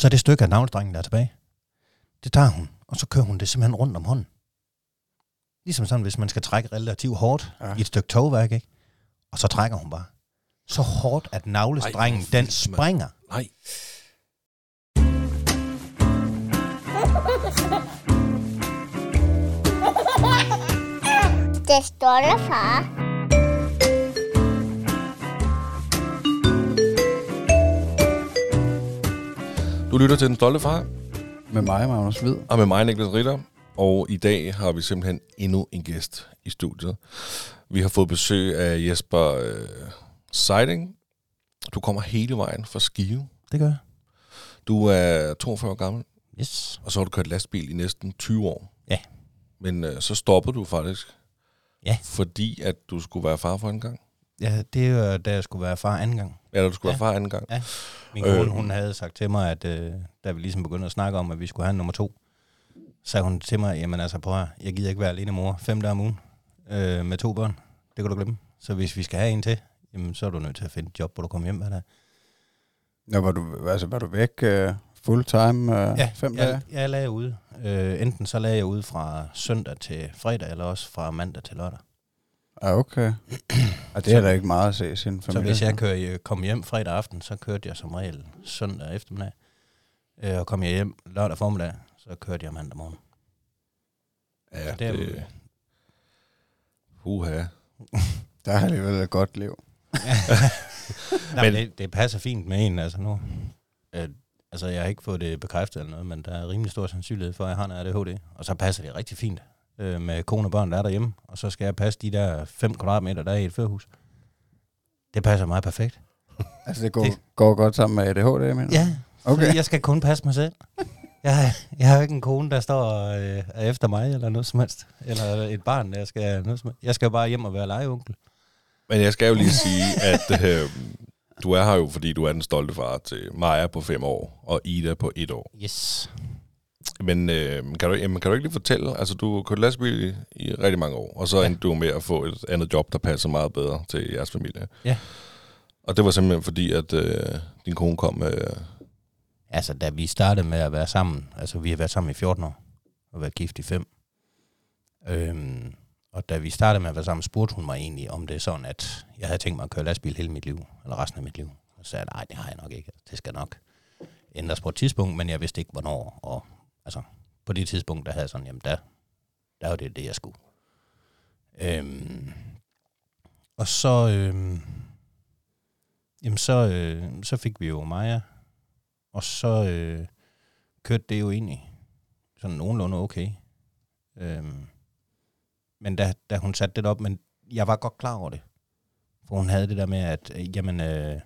Så det stykke af navledrengen, der er tilbage, det tager hun, og så kører hun det simpelthen rundt om hånden. Ligesom sådan, hvis man skal trække relativt hårdt Ja. i et stykke togværk, ikke? Og så trækker hun bare. Så hårdt, at navlestrengen, Ej, den springer. Nej. Det står der, far. Du lytter til Den Stolte Far, Med mig, Magnus Hvid. og med mig, Niklas Ritter. Og i dag har vi simpelthen endnu en gæst i studiet. Vi har fået besøg af Jesper øh, Seiding. Du kommer hele vejen fra Skive. Det gør jeg. Du er 42 år gammel, Yes. og så har du kørt lastbil i næsten 20 år. Ja. Men øh, så stoppede du faktisk. Ja. Fordi at du skulle være far for en gang. Ja, det er jo, da jeg skulle være far anden gang. Eller du skulle Ja. være far anden gang. Ja. Min Øh. kone, hun havde sagt til mig, at øh, da vi ligesom begyndte at snakke om, at vi skulle have en nummer to, sagde hun til mig, jamen altså prøv at, høre, jeg gider ikke være alene mor fem dage om ugen øh, med to børn. Det kan du glemme. Så hvis vi skal have en til, jamen så er du nødt til at finde et job, hvor du kommer hjem hver dag. Nå, var du, altså, var du væk uh, full time uh, Ja, fem jeg, dage? jeg lagde ude. Øh, enten så lagde jeg ude fra søndag til fredag, eller også fra mandag til lørdag. Ah, okay. Og det er da ikke meget at se sin Så familie. hvis jeg kører, kom hjem fredag aften, så kørte jeg som regel søndag eftermiddag. Øh, og kom jeg hjem lørdag formiddag, så kørte jeg mandag morgen. Ja, det er- det... Uha. Der er alligevel et godt liv. Nej, Men- men det, det passer fint med en, altså nu. Øh, altså, jeg har ikke fået det bekræftet eller noget, men der er rimelig stor sandsynlighed for, at jeg har en ADHD. Og så passer det rigtig fint øh, med kone og børn, der er derhjemme. Og så skal jeg passe de der 5 kvadratmeter, der er i et førhus. Det passer mig perfekt. Altså, det går, Det- går godt sammen med ADHD, mener? Ja, Okay. jeg skal kun passe mig selv. Jeg, jeg har jo ikke en kone, der står øh, er efter mig, eller noget som helst. Eller et barn, der skal noget som helst. Jeg skal bare hjem og være legeonkel. Men jeg skal jo lige sige, at øh, du er her jo, fordi du er den stolte far til Maja på fem år, og Ida på et år. Yes. Men øh, kan, du, jamen, kan du ikke lige fortælle, altså du har kørt lastbil i, i rigtig mange år, og så Ja. endte du med at få et andet job, der passer meget bedre til jeres familie. Ja. Og det var simpelthen fordi, at øh, din kone kom med... Altså, da vi startede med at være sammen, altså vi har været sammen i 14 år, og været gift i 5. Øhm, og da vi startede med at være sammen, spurgte hun mig egentlig, om det er sådan, at jeg havde tænkt mig at køre lastbil hele mit liv, eller resten af mit liv. Og så sagde jeg, nej, det har jeg nok ikke. Det skal nok ændres på et tidspunkt, men jeg vidste ikke, hvornår. Og altså, på det tidspunkt, der havde jeg sådan, jamen der, der var det det, jeg skulle. Øhm, og så, øhm, jamen så, øh, så fik vi jo Maja, og så øh, kørte det jo egentlig sådan nogenlunde okay. Øhm, men da, da hun satte det op, men jeg var godt klar over det. For hun havde det der med, at øh, jamen, øh,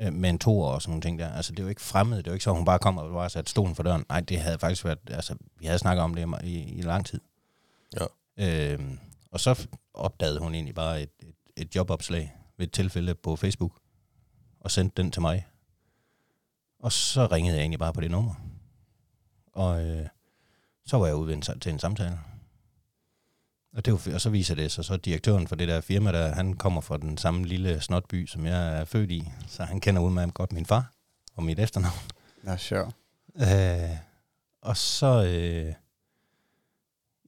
øh, med en to og sådan nogle ting der. Altså, det er jo ikke fremmed. Det er jo ikke så, hun bare kom og bare satte stolen for døren. Nej, det havde faktisk været, altså, vi havde snakket om det i, i lang tid. Ja. Øhm, og så opdagede hun egentlig bare et, et, et jobopslag ved et tilfælde på Facebook, og sendte den til mig. Og så ringede jeg egentlig bare på det nummer. Og øh, så var jeg ude en, til en samtale. Og, det var, og så viser det sig så, direktøren for det der firma, der, han kommer fra den samme lille snotby, som jeg er født i. Så han kender udmærket godt min far og mit efternavn. Nå, sjov. Øh, og så, øh,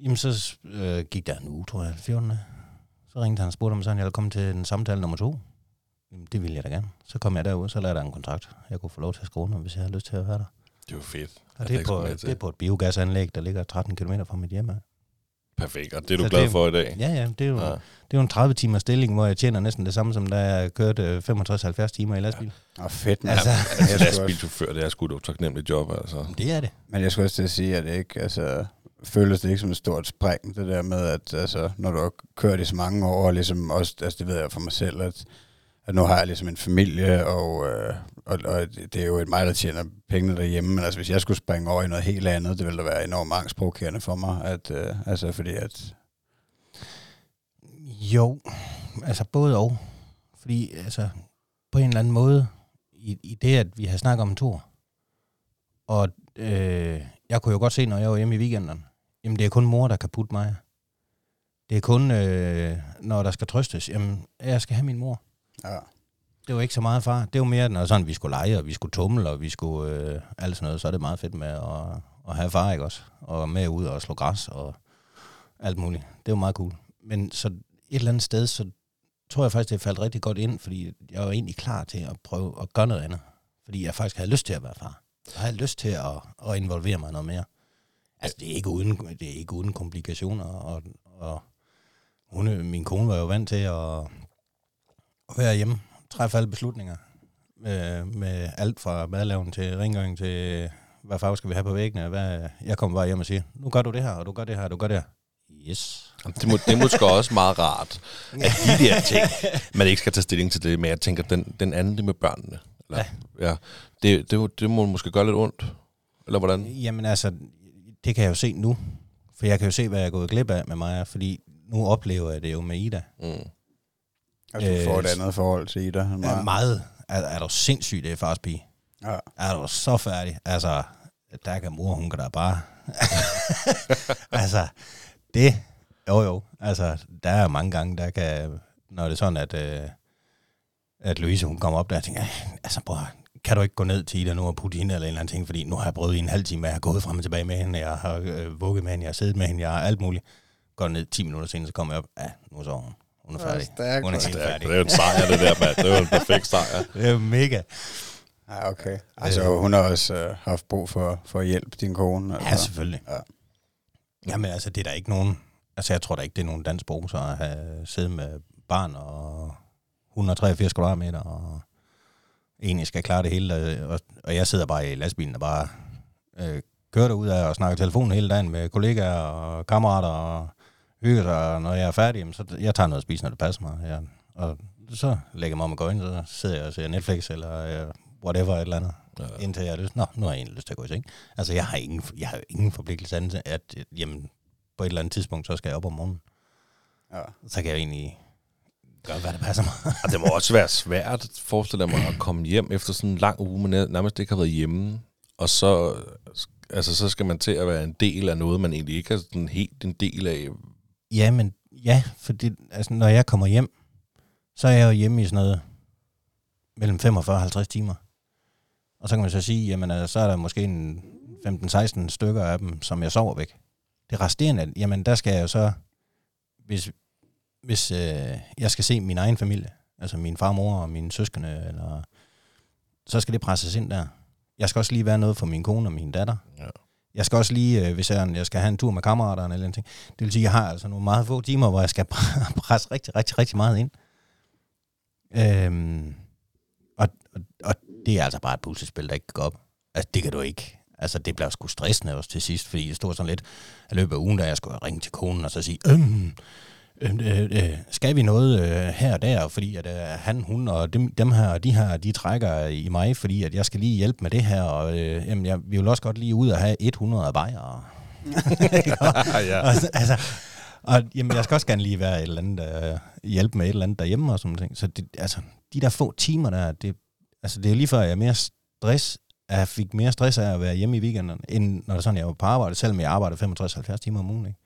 jamen så øh, gik der en uge, tror jeg, 14. Så ringte han og spurgte, om sådan, jeg ville komme til en samtale nummer to. Jamen, det ville jeg da gerne. Så kom jeg derud, så lavede der en kontrakt. Jeg kunne få lov til at skrive under, hvis jeg havde lyst til at være der. Det var fedt. Og det er, på, det er på et biogasanlæg, der ligger 13 km fra mit hjem. af. Perfekt, og det er du Så glad det- for i dag. Ja, ja, det er jo, Ja. ja. det er jo en 30 timers stilling, hvor jeg tjener næsten det samme, som da jeg kørte øh, 65-70 timer i lastbil. Åh, fedt, man. Altså- Altså, Altså, jeg skulle også, lastbilchauffør, det er sgu da et taknemmeligt job, altså. Det er det. men jeg skulle også til at sige, at det ikke, altså, føles det ikke som et stort spring, det der med, at altså, når du har kørt i så mange år, og ligesom også, altså det ved jeg for mig selv, at, at nu har jeg ligesom en familie, og, øh, og, og det er jo et mig, der tjener pengene derhjemme, men altså hvis jeg skulle springe over i noget helt andet, det ville da være enormt angstprovokerende for mig, at, øh, altså fordi at, Jo, altså både og. Fordi altså, på en eller anden måde, i, i det, at vi har snakket om en tur, og øh, jeg kunne jo godt se, når jeg var hjemme i weekenden, jamen det er kun mor, der kan putte mig. Det er kun, øh, når der skal trøstes, jamen jeg skal have min mor ja, det var ikke så meget far. Det var mere, når sådan, vi skulle lege, og vi skulle tumle, og vi skulle øh, alt sådan noget, så er det meget fedt med at, at have far, ikke også? Og med ud og slå græs og alt muligt. Det var meget cool. Men så et eller andet sted, så tror jeg faktisk, det faldt rigtig godt ind, fordi jeg var egentlig klar til at prøve at gøre noget andet. Fordi jeg faktisk havde lyst til at være far. Jeg havde lyst til at, at involvere mig noget mere. Altså, det er ikke uden, det er ikke uden komplikationer, og, og hun, min kone var jo vant til at, at være hjemme, træffe alle beslutninger, med, med alt fra madlavning til rengøring til, hvad farve skal vi have på væggene, hvad, jeg kommer bare hjem og siger, nu gør du det her, og du gør det her, og du gør det her. Yes. Det, må, det er måske også meget rart, at de der ting, man ikke skal tage stilling til det, men jeg tænker, den, den anden, det med børnene. Eller, ja. ja det, det, det må måske gøre lidt ondt. Eller hvordan? Jamen altså, det kan jeg jo se nu. For jeg kan jo se, hvad jeg er gået glip af med mig, fordi nu oplever jeg det jo med Ida. Mm. Altså, du får et Øh, andet forhold til Ida. end Ja. Meget. Er, er du sindssygt, det er fars pige? Ja. Er du så færdig? Altså, der kan mor, hun kan da bare... altså, det... Jo, jo. Altså, der er mange gange, der kan... Når det er sådan, at, øh, at Louise, hun kommer op der og tænker, "Ej, altså, bror, kan du ikke gå ned til Ida nu og putte hende eller en eller anden ting, fordi nu har jeg prøvet i en halv time, jeg har gået frem og tilbage med hende, jeg har øh, vugget med hende, jeg har siddet med hende, jeg har alt muligt. Går ned 10 minutter senere, så kommer jeg op, ja, nu sover hun. Hun er færdig. stærkt, Hun er helt Det er, færdig. det er jo en sejr, det der, mand. Det er jo en perfekt sejr. Det er mega. Ja, okay. Altså, hun har også øh, haft brug for, for hjælp, din kone. Altså. Ja, selvfølgelig. Ja. Jamen altså, det er der ikke nogen... Altså, jeg tror da ikke, det er nogen dansk brug, så at have siddet med barn og 183 kvadratmeter, og egentlig skal klare det hele. øh, Og, og jeg sidder bare i lastbilen og bare øh, kører derud af og snakker telefon hele dagen med kollegaer og kammerater og hygger sig. Og når jeg er færdig, så jeg tager noget at spise, når det passer mig. Jeg, og så lægger jeg mig om at gå ind, så sidder jeg og ser Netflix eller øh, whatever et eller andet. Ja. Indtil jeg har lyst. Nå, nu har jeg egentlig lyst til at gå i seng. Altså, jeg har ingen, jeg har ingen forpligtelse andet, end at jamen, på et eller andet tidspunkt, så skal jeg op om morgenen. Ja. Så kan jeg egentlig gøre, hvad der passer mig. Og det må også være svært, forestiller mig, at komme hjem efter sådan en lang uge, man nærmest ikke har været hjemme. Og så, altså, så skal man til at være en del af noget, man egentlig ikke er sådan helt en del af ja, men ja, fordi altså, når jeg kommer hjem, så er jeg jo hjemme i sådan noget mellem 45 og 50 timer. Og så kan man så sige, jamen altså, så er der måske en 15-16 stykker af dem, som jeg sover væk. Det resterende, jamen der skal jeg jo så, hvis, hvis øh, jeg skal se min egen familie, altså min farmor og mine søskende, eller, så skal det presses ind der. Jeg skal også lige være noget for min kone og min datter. Ja. Jeg skal også lige, øh, hvis jeg, jeg skal have en tur med kammeraterne eller noget. Det vil sige, at jeg har altså nogle meget få timer, hvor jeg skal presse rigtig, rigtig, rigtig meget ind. Øhm, og, og, og det er altså bare et puslespil, der ikke går op. Altså, det kan du ikke. Altså, det bliver sgu stressende også til sidst, fordi jeg stod sådan lidt i løbet af ugen, da jeg skulle ringe til konen og så sige, øhm, øh, øh, skal vi noget øh, her og der, fordi at øh, han, hun og dem, dem her og de her, de trækker i mig, fordi at jeg skal lige hjælpe med det her, og øh, jamen, jeg, vi vil også godt lige ud og have 100 bajere. ja. og, så- altså, og jamen, jeg skal også gerne lige være et eller andet, øh, hjælpe med et eller andet derhjemme og sådan noget. Så det, altså, de der få timer der, det, altså, det er lige før, jeg er mere stress, at jeg fik mere stress af at være hjemme i weekenden, end når det sådan, jeg var på arbejde, selvom jeg arbejder 65-70 timer om ugen. Ikke?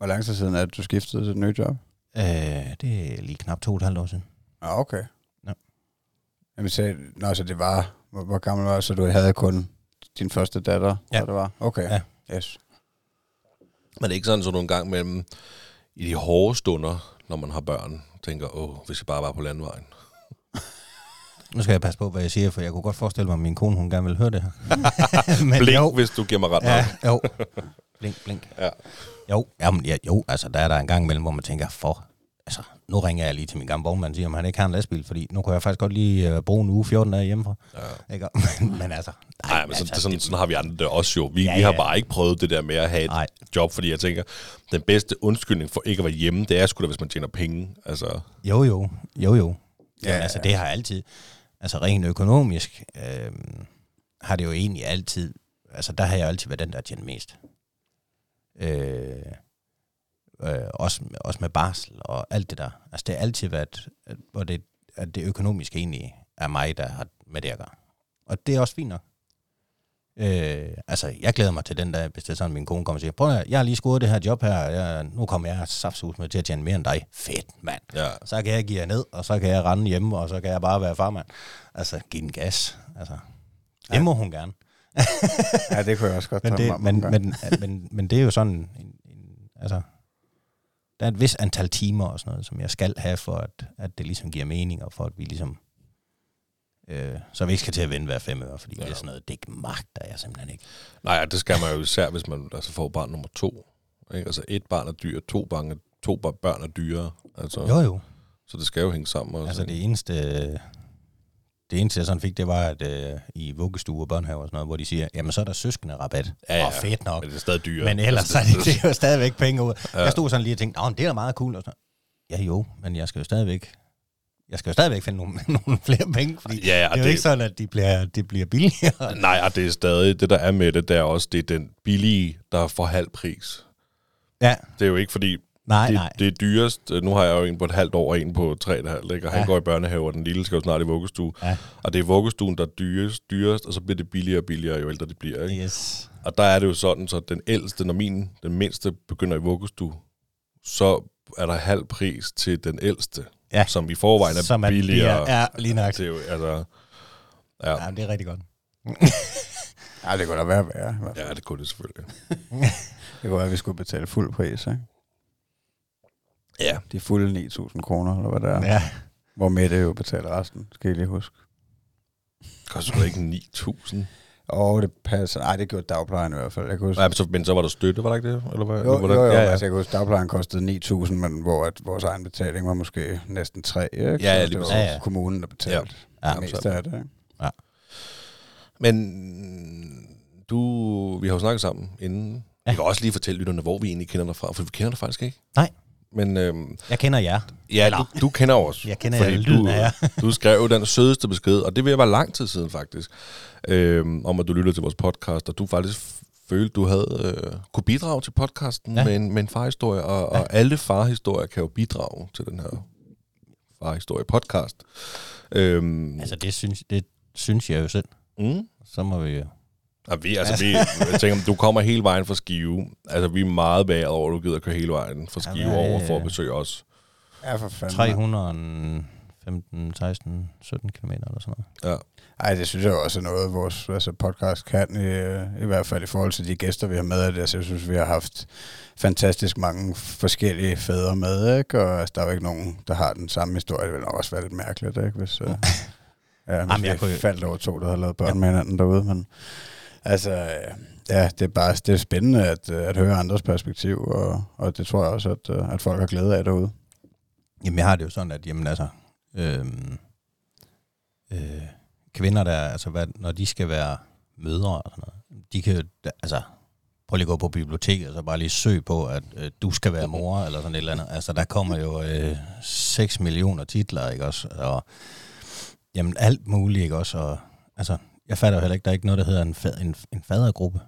Hvor lang tid siden er det, du skiftede til et nyt job? Øh, det er lige knap to og et halvt år siden. Ja, okay. Ja. Jamen, så, nå, så det var, hvor, hvor gammel var du? Så du havde kun din første datter, Ja. det var? Okay, Ja. yes. Men det er ikke sådan, så nogle gange mellem i de hårde stunder, når man har børn, tænker, åh, hvis jeg bare var på landvejen. Nu skal jeg passe på, hvad jeg siger, for jeg kunne godt forestille mig, at min kone, hun gerne vil høre det her. Men Blink, jo, hvis du giver mig ret ja, jo. Blink, blink. Ja. Jo, jamen, ja, jo, altså der er der en gang imellem, hvor man tænker, for, altså nu ringer jeg lige til min gamle vognmand og siger, om han ikke har en lastbil, fordi nu kan jeg faktisk godt lige uh, bruge en uge 14 dage hjemmefra. Ja. Ikke? Men, men altså, Nej, men så, altså, det, sådan, sådan har vi andre det også jo. Vi, Ja, ja, vi har bare ikke prøvet det der med at have et Nej. job, fordi jeg tænker, den bedste undskyldning for ikke at være hjemme, det er sgu da, hvis man tjener penge. Altså, Jo, jo, jo, jo. Ja, Jamen, altså det har altid, altså rent økonomisk, øh, har det jo egentlig altid, altså der har jeg altid været den, der tjent mest. Øh, øh, også, også med barsel og alt det der. Altså det har altid været, at- hvor det, at det økonomiske egentlig er mig, der har med det at gøre. Og det er også fint nok. Øh, altså, jeg glæder mig til den dag, hvis det er sådan, min kone kommer og siger, prøv at, jeg har lige scoret det her job her, jeg, nu kommer jeg saftsus med til at tjene mere end dig. Fedt, mand. Ja. Så kan jeg give jer ned, og så kan jeg rende hjemme, og så kan jeg bare være farmand. Altså, give den gas. Altså, det Ja. må hun gerne. Ja, det kunne jeg også godt Men det, men, men, men, men det er jo sådan, en, en, altså, der er et vis antal timer og sådan noget, som jeg skal have, for at, at det ligesom giver mening, og for at vi ligesom, øh, så vi ikke skal til at vende hver fem øre, fordi ja. Det er sådan noget, det magter jeg simpelthen ikke. Nej, ja, det skal man jo især, hvis man altså får barn nummer to. Ikke? Altså et barn er dyr, to, barn er, to børn er dyre. Altså, Jo jo, Så det skal jo hænge sammen. Også, altså ikke? det eneste, det eneste jeg sådan fik, det var, at øh, i vuggestue og børnehaver og sådan noget, hvor de siger, jamen så er der søskende rabat. Ja, ja. Og fedt nok. Men det er stadig dyre. Men ellers altså, altså, det, det er jo stadigvæk penge ud. Ja. Jeg stod sådan lige og tænkte, Åh, det er da meget cool. Og så, ja jo, men jeg skal jo stadigvæk, jeg skal jo stadigvæk finde nogle, nogle flere penge, fordi Ja, ja, det er jo det- ikke sådan, at de bliver, de bliver billigere. Nej, og det er stadig, det der er med det, det er også, det er den billige, der får halv pris. Ja, Det er jo ikke fordi, nej, det, nej. det er dyrest. Nu har jeg jo en på et halvt år, og en på tre et halvt, ikke? og han Ja. går i børnehave, og den lille skal jo snart i vuggestue. Ja. Og det er vuggestuen, der er dyrest, dyrest, og så bliver det billigere og billigere, jo ældre det bliver. Ikke? Yes. Og der er det jo sådan, så den ældste, når min, den mindste begynder i vuggestue, så er der halv pris til den ældste, Ja. som i forvejen er Som er billigere. Ja, lige nok. Det er jo, altså, ja. Ja, det er rigtig godt. Ja, det kunne da være værre. ja, det kunne det selvfølgelig. Det kunne være, at vi skulle betale fuld pris, ikke? Ja. De fulde 9.000 kroner, eller hvad det er. Ja. Ja. Hvor Mette jo betaler resten, skal jeg lige huske. Koster da ikke 9.000. Og det passer. Nej, det gjorde dagplejen i hvert fald. Jeg kan huske. Nej, men så, men så var der støtte, var der ikke det? Eller hvad? Jo, Eller var jo, jo, ja, ja. Altså, jeg kan huske, dagplejen kostede 9.000, men hvor at vores egen betaling var måske næsten 3, ikke? Ja, ja, det var Ja, ja. kommunen, der betalte Ja, ja, det meste af det. Ikke? Men du, vi har jo snakket sammen inden. Ja. Ja. Vi kan også lige fortælle lytterne, hvor vi egentlig kender dig fra, for vi kender dig faktisk ikke. Nej. Men øhm, Jeg kender jer. ja, Eller- du, du kender os. Jeg kender fordi jer du, af jer. du skrev jo den sødeste besked, og det vil være lang tid siden faktisk, øhm, om at du lytter til vores podcast, og du faktisk følte, du havde øh, kunne bidrage til podcasten ja. Med, en, med en farhistorie, og, ja. og alle farhistorier kan jo bidrage til den her farhistorie podcast. Øhm, Altså, det synes, det synes jeg jo selv. mm. Så må vi jo... Og vi, altså, vi, jeg tænker, du kommer hele vejen fra Skive. Altså, vi er meget bag over, at du gider køre hele vejen fra Skive Jamen, over øh, for at besøge os. Ja, for fanden. 315, 16, 17 km eller sådan noget. Ja. Ej, det synes jeg også er noget, vores altså podcast kan, i, i hvert fald i forhold til de gæster, vi har med. Altså, jeg synes, vi har haft fantastisk mange forskellige fædre med, ikke? Og altså, der er jo ikke nogen, der har den samme historie. Det ville nok også være lidt mærkeligt, ikke? Hvis, uh, ja, hvis Jamen, jeg vi kunne- faldt over to, der har lavet børn ja. med hinanden derude. Men altså, ja, det er bare det er spændende at, øh, at høre andres perspektiv, og, og det tror jeg også, at, øh, at folk har glæde af derude. Jamen, jeg har det jo sådan, at jamen, altså, øhm, øh, kvinder, der, altså, hvad, når de skal være mødre og sådan noget, de kan jo, altså, prøv lige at gå på biblioteket, og så bare lige søg på, at øh, du skal være mor, eller sådan et eller andet. Altså, der kommer jo øh, 6 millioner titler, ikke også? Og, jamen, alt muligt, ikke også? Og, altså, jeg fatter jo heller ikke, der er ikke noget, der hedder en, fa- en, en fadergruppe.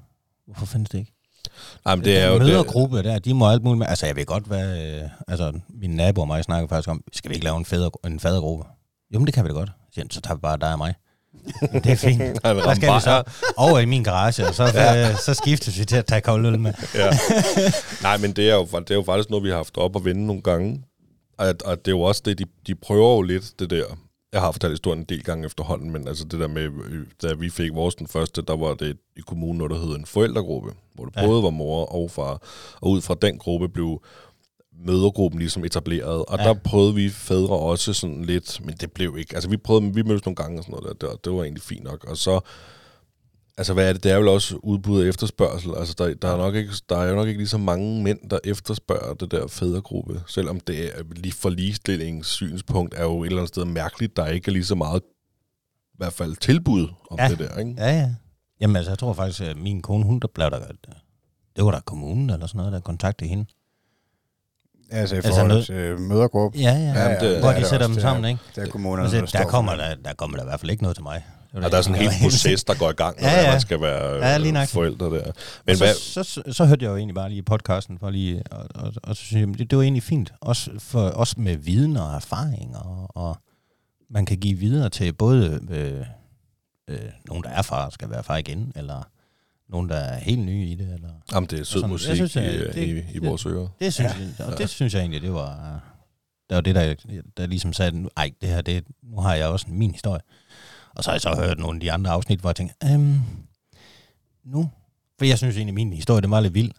Hvorfor findes det ikke? Ej, men det er jo... Den Det, mødergruppe der, de må alt muligt med. Altså, jeg ved godt, hvad... Øh, altså, min nabo og mig snakker faktisk om, skal vi ikke lave en, fædre, en fadergruppe? Jo, men det kan vi da godt. Så, siger så tager vi bare dig og mig. det er fint. Der skal vi så over i min garage, og så, ja. så skiftes vi til at tage kold øl med. ja. Nej, men det er, jo, det er jo faktisk noget, vi har haft op og vende nogle gange. Og, og det er jo også det, de, de prøver jo lidt, det der. Jeg har fortalt historien en del gange efterhånden, men altså det der med, øh, da vi fik vores den første, der var det i kommunen noget, der hed en forældregruppe, hvor det Ja. både var mor og far. Og ud fra den gruppe blev mødergruppen ligesom etableret. Og ja. Der prøvede vi fædre også sådan lidt, men det blev ikke. Altså vi prøvede, vi mødtes nogle gange og sådan noget der, det, det var egentlig fint nok. Og så, altså hvad er det? Det er vel også udbud og efterspørgsel. Altså der, der, er nok ikke, der er jo nok ikke lige så mange mænd, der efterspørger det der fædregruppe. Selvom det er lige for ligestillingens synspunkt er jo et eller andet sted mærkeligt, der ikke er lige så meget i hvert fald tilbud om ja. Ja. det der, ikke? Ja, ja. Jamen, altså, jeg tror faktisk, at min kone, hun der blev der... Det var der kommunen eller sådan noget, der kontaktede hende. Altså i Altså forhold noget- til mødergruppe. Ja, ja. Ja, ja det- hvor de sætter dem sammen, ikke? Kommunerne, Altså, der, der, står der, kommer der, der kommer der i hvert fald ikke noget til mig. Det Og der er sådan en det hel proces, der går i gang, når Ja, ja, man skal være Ja, lige øh, forældre der. Men så, hvad, så, så, så hørte jeg jo egentlig bare lige podcasten, for lige, og, og, og så synes jeg, det, det var egentlig fint. Også, for, også med viden og erfaring, og, og man kan give videre til både øh, øh, nogen, der er far, skal være far igen, eller nogen, der er helt nye i det, eller... Jamen, det er sød musik jeg synes, i, at det- i, i det- vores ører. Det synes, ja. jeg, og det synes jeg egentlig, det var... Det var det, der, der ligesom sagde, nu, ej, det her, det, nu har jeg også min historie. Og så har jeg så hørt nogle af de andre afsnit, hvor jeg tænkte, øhm, nu... For jeg synes egentlig, min historie, den var lidt vild.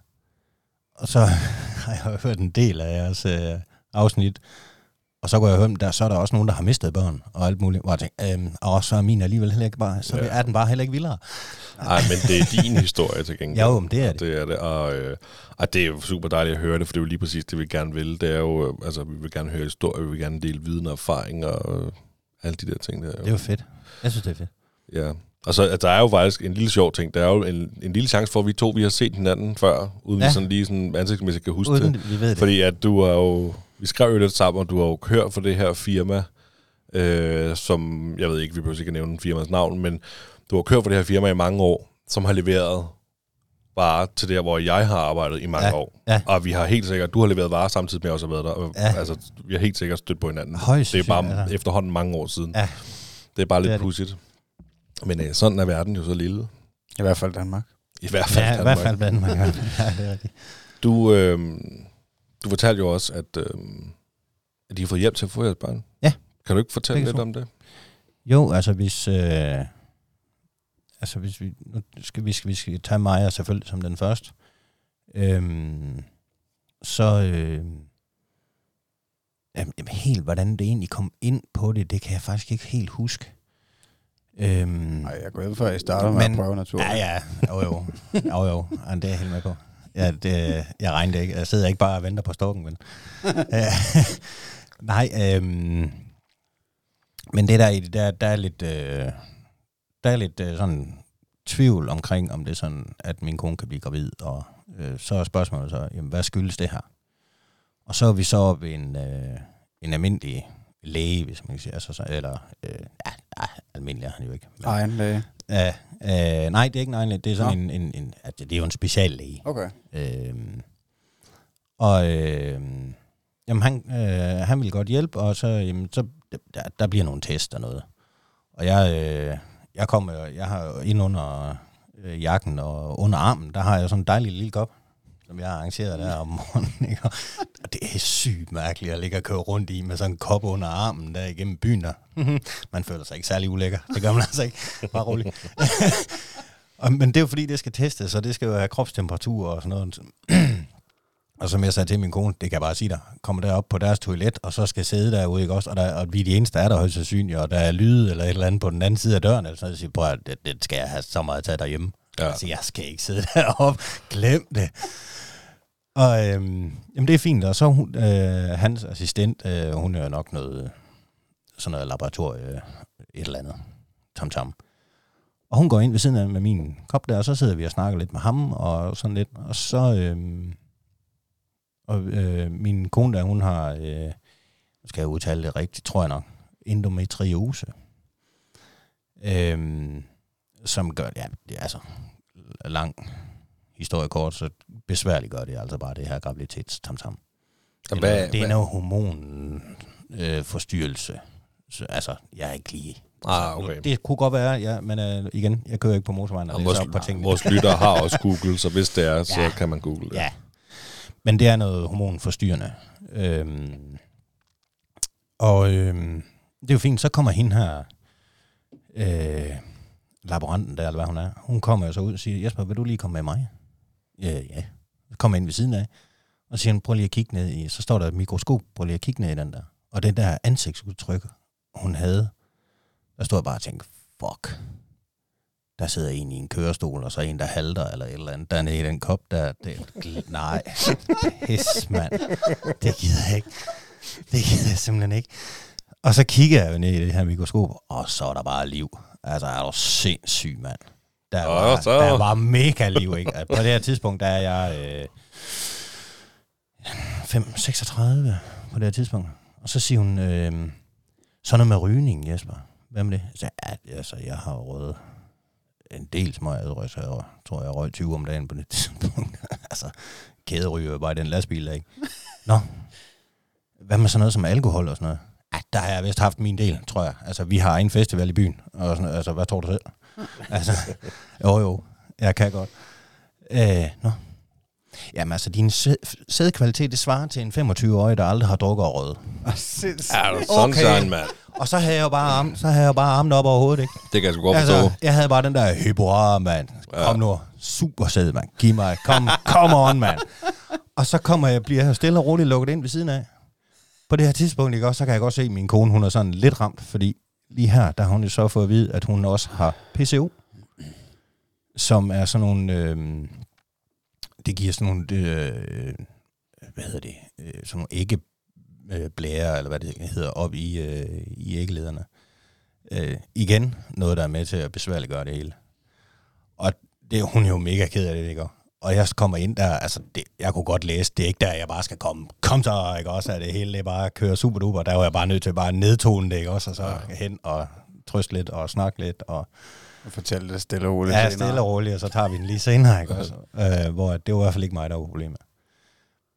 Og så har jeg hørt en del af jeres øh, afsnit. Og så går jeg høre, der, så er der også nogen, der har mistet børn og alt muligt. Hvor jeg tænkte, øhm, og så er min alligevel heller ikke bare... Så Ja. er den bare heller ikke vildere. Nej, men det er din historie til gengæld. Jo, men det er Og det. det er det. Og, øh, og det er jo super dejligt at høre det, for det er jo lige præcis det, vi gerne vil. Det er jo, øh, altså, vi vil gerne høre historie, vi vil gerne dele viden og erfaring og alle de der ting der. Det er jo fedt. Jeg synes, det er fedt. Ja. Og så at der er jo faktisk en lille sjov ting. Der er jo en, en lille chance for, at vi to vi har set hinanden før, uden ja. Ja. vi sådan lige sådan ansigtsmæssigt kan huske Uden det. vi ved det. Fordi at du er jo... Vi skrev jo lidt sammen, og du har jo kørt for det her firma, øh, som... Jeg ved ikke, vi behøver ikke at nævne firmas navn, men du har kørt for det her firma i mange år, som har leveret varer til der, hvor jeg har arbejdet i mange Ja, år. ja. Og vi har helt sikkert... Du har leveret varer samtidig med, også har været der. Og, Ja. Altså, vi har helt sikkert stødt på hinanden. Højst det er bare altså. efterhånden mange år siden. Ja. Det er bare lidt pudsigt. Men øh, sådan er verden jo så lille. I hvert fald Danmark. I hvert fald. Ja, i Danmark. hvert fald Danmark. ja, det er rigtigt. Du, øh, du fortalte jo også, at, øh, at de har fået hjælp til at få jeres børn. Ja. Kan du ikke fortælle lidt om det? Jo, altså hvis... Øh, altså hvis vi... Nu skal vi, skal, vi skal tage Maja selvfølgelig som den første. Øhm, så... Øh, jamen, helt hvordan det egentlig kom ind på det, det kan jeg faktisk ikke helt huske. Øhm, Nej, jeg går ud for, at I starter med Men- at prøve natur. Ja, ja. Jo, jo. Jo, jo. Ja, det er jeg helt med på. Ja, det, jeg regner ikke. Jeg sidder ikke bare og venter på stokken, men... Ja. Nej, øhm, men det der, i det der, der er lidt, øh, der er lidt øh, sådan tvivl omkring, om det er sådan, at min kone kan blive gravid, og øh, så er spørgsmålet så, jamen, hvad skyldes det her? Og så er vi så op ved en, øh, en almindelig læge, hvis man kan sige, altså, så, eller, øh, ja, ja, almindelig er han jo ikke. Men, Egen læge. Ja, øh, nej, det er ikke en egen læge. Det er sådan en, en, en, at det er jo en speciallæge. Okay. Øhm, og øh, jamen, han, øh, han vil godt hjælpe, og så, jamen, så der, der bliver nogle test og noget. Og jeg, øh, jeg kommer, øh, jeg har ind under øh, jakken og under armen, der har jeg sådan en dejlig lille kop, som jeg har arrangeret der om morgenen. Ikke? Og det er sygt mærkeligt at ligge og køre rundt i med sådan en kop under armen der igennem byen. Der. man føler sig ikke særlig ulækker. Det gør man altså ikke. Bare roligt. Men det er jo fordi, det skal testes, så det skal jo have kropstemperatur og sådan noget. og som jeg sagde til min kone, det kan jeg bare sige dig, kommer derop på deres toilet, og så skal sidde derude, ikke også? Og, der, og vi er de eneste, der er der højst sandsynligt, og der er lyde eller et eller andet på den anden side af døren, eller sådan noget, så siger prøv det, det, skal jeg have så meget taget derhjemme. Ja. Altså, jeg skal ikke sidde deroppe. Glem det. Og øhm, jamen, det er fint. Og så hun, øh, hans assistent, øh, hun er nok noget, sådan noget laboratorie, et eller andet, tam tam. Og hun går ind ved siden af med min kop der, og så sidder vi og snakker lidt med ham, og sådan lidt. Og så, øhm, og øh, min kone der, hun har, øh, skal jeg udtale det rigtigt, tror jeg nok, endometriose. Øhm, som gør, ja, det er altså lang historie kort, så besværligt gør det altså bare det her Det, er hvad- det er noget hormonforstyrrelse. Øh, forstyrrelse. så, altså, jeg er ikke lige... Ah, okay. Det kunne godt være, ja, men øh, igen, jeg kører ikke på motorvejen og vores, op på tingene. vores lyttere har også Google, så hvis det er, så Ja. kan man google det. Ja, men det er noget hormonforstyrrende. Øhm, og øhm, det er jo fint, så kommer hende her, øh, laboranten der, eller hvad hun er, hun kommer jo så ud og siger, Jesper, vil du lige komme med mig? Ja, ja. Så kommer jeg ind ved siden af, og siger, hun, prøv lige at kigge ned i, så står der et mikroskop, prøv lige at kigge ned i den der. Og det der ansigtsudtryk, hun havde, der stod jeg bare og tænkte, fuck, der sidder en i en kørestol, og så en, der halter, eller et eller andet, dernede i den kop, der, det, nej, pis, mand, det gider jeg ikke, det gider jeg simpelthen ikke. Og så kigger jeg jo ned i det her mikroskop, og så er der bare liv. Altså, er du sindssyg, mand. Der var, så- der var mega liv, ikke? At På det her tidspunkt, der er jeg øh, 5, 36 på det her tidspunkt. Og så siger hun, øh, sådan noget med rygning, Jesper. Hvad med det? Så, ja, altså, jeg har røget en del små adrøg, så jeg tror, jeg røg 20 om dagen på det tidspunkt. altså, kæderyger bare i den lastbil, der, ikke? Nå, hvad med sådan noget som alkohol og sådan noget? Ja, der har jeg vist haft min del, tror jeg. Altså, vi har en festival i byen, og sådan, altså, hvad tror du selv? altså, jo jo, jeg kan godt. Øh, nå. Jamen altså, din sæd- sædkvalitet, det svarer til en 25-årig, der aldrig har drukket og røget. Er du sunshine, Okay. mand? Og så havde jeg jo bare, arm, så havde jeg bare armen op over hovedet, ikke? Det kan jeg sgu godt forstå. Altså, jeg havde bare den der hypoar, mand. Kom nu, super sæd, mand. Giv mig, kom, come on, mand. Og så kommer jeg, bliver jeg stille og roligt lukket ind ved siden af. På det her tidspunkt, ikke også, så kan jeg godt se, at min kone, hun er sådan lidt ramt, fordi lige her, der har hun jo så fået at vide, at hun også har PCO, som er sådan nogle, øh, det giver sådan nogle, øh, hvad hedder det, øh, sådan nogle ikke øh, blære, eller hvad det hedder, op i, øh, i æggelederne. Øh, igen, noget, der er med til at besværliggøre det hele. Og det er hun jo mega ked af det, ikke? Og jeg kommer ind der, altså, det, jeg kunne godt læse, det er ikke der, jeg bare skal komme. Kom så, ikke også, at det hele det bare kører super duper. Der var jeg bare nødt til bare at nedtone det, ikke også, og så ja. hen og trøste lidt og snakke lidt, og Og fortæl det stille og roligt ja, senere. stille og roligt, og så tager vi den lige senere, ikke også? Øh, hvor det var i hvert fald ikke mig, der var problemet.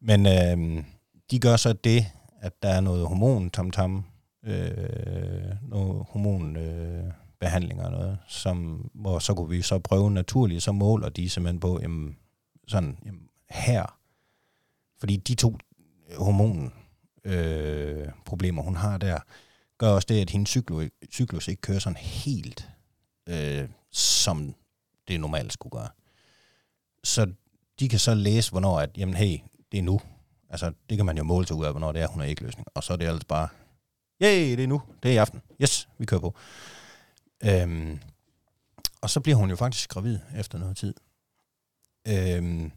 Men øh, de gør så det, at der er noget hormon, tam tam, øh, noget hormon øh, behandlinger og noget, som, hvor så kunne vi så prøve naturligt, så måler de simpelthen på, jamen, sådan, jamen, her, fordi de to hormon øh, problemer, hun har der, gør også det, at hendes cyklus, cyklus ikke kører sådan helt, øh, som det normalt skulle gøre. Så de kan så læse, hvornår at, jamen hey, det er nu. Altså, det kan man jo måle sig ud af, hvornår det er, hun har ægløsning. Og så er det altså bare, yay, det er nu, det er i aften. Yes, vi kører på. Øhm, og så bliver hun jo faktisk gravid efter noget tid. Øhm,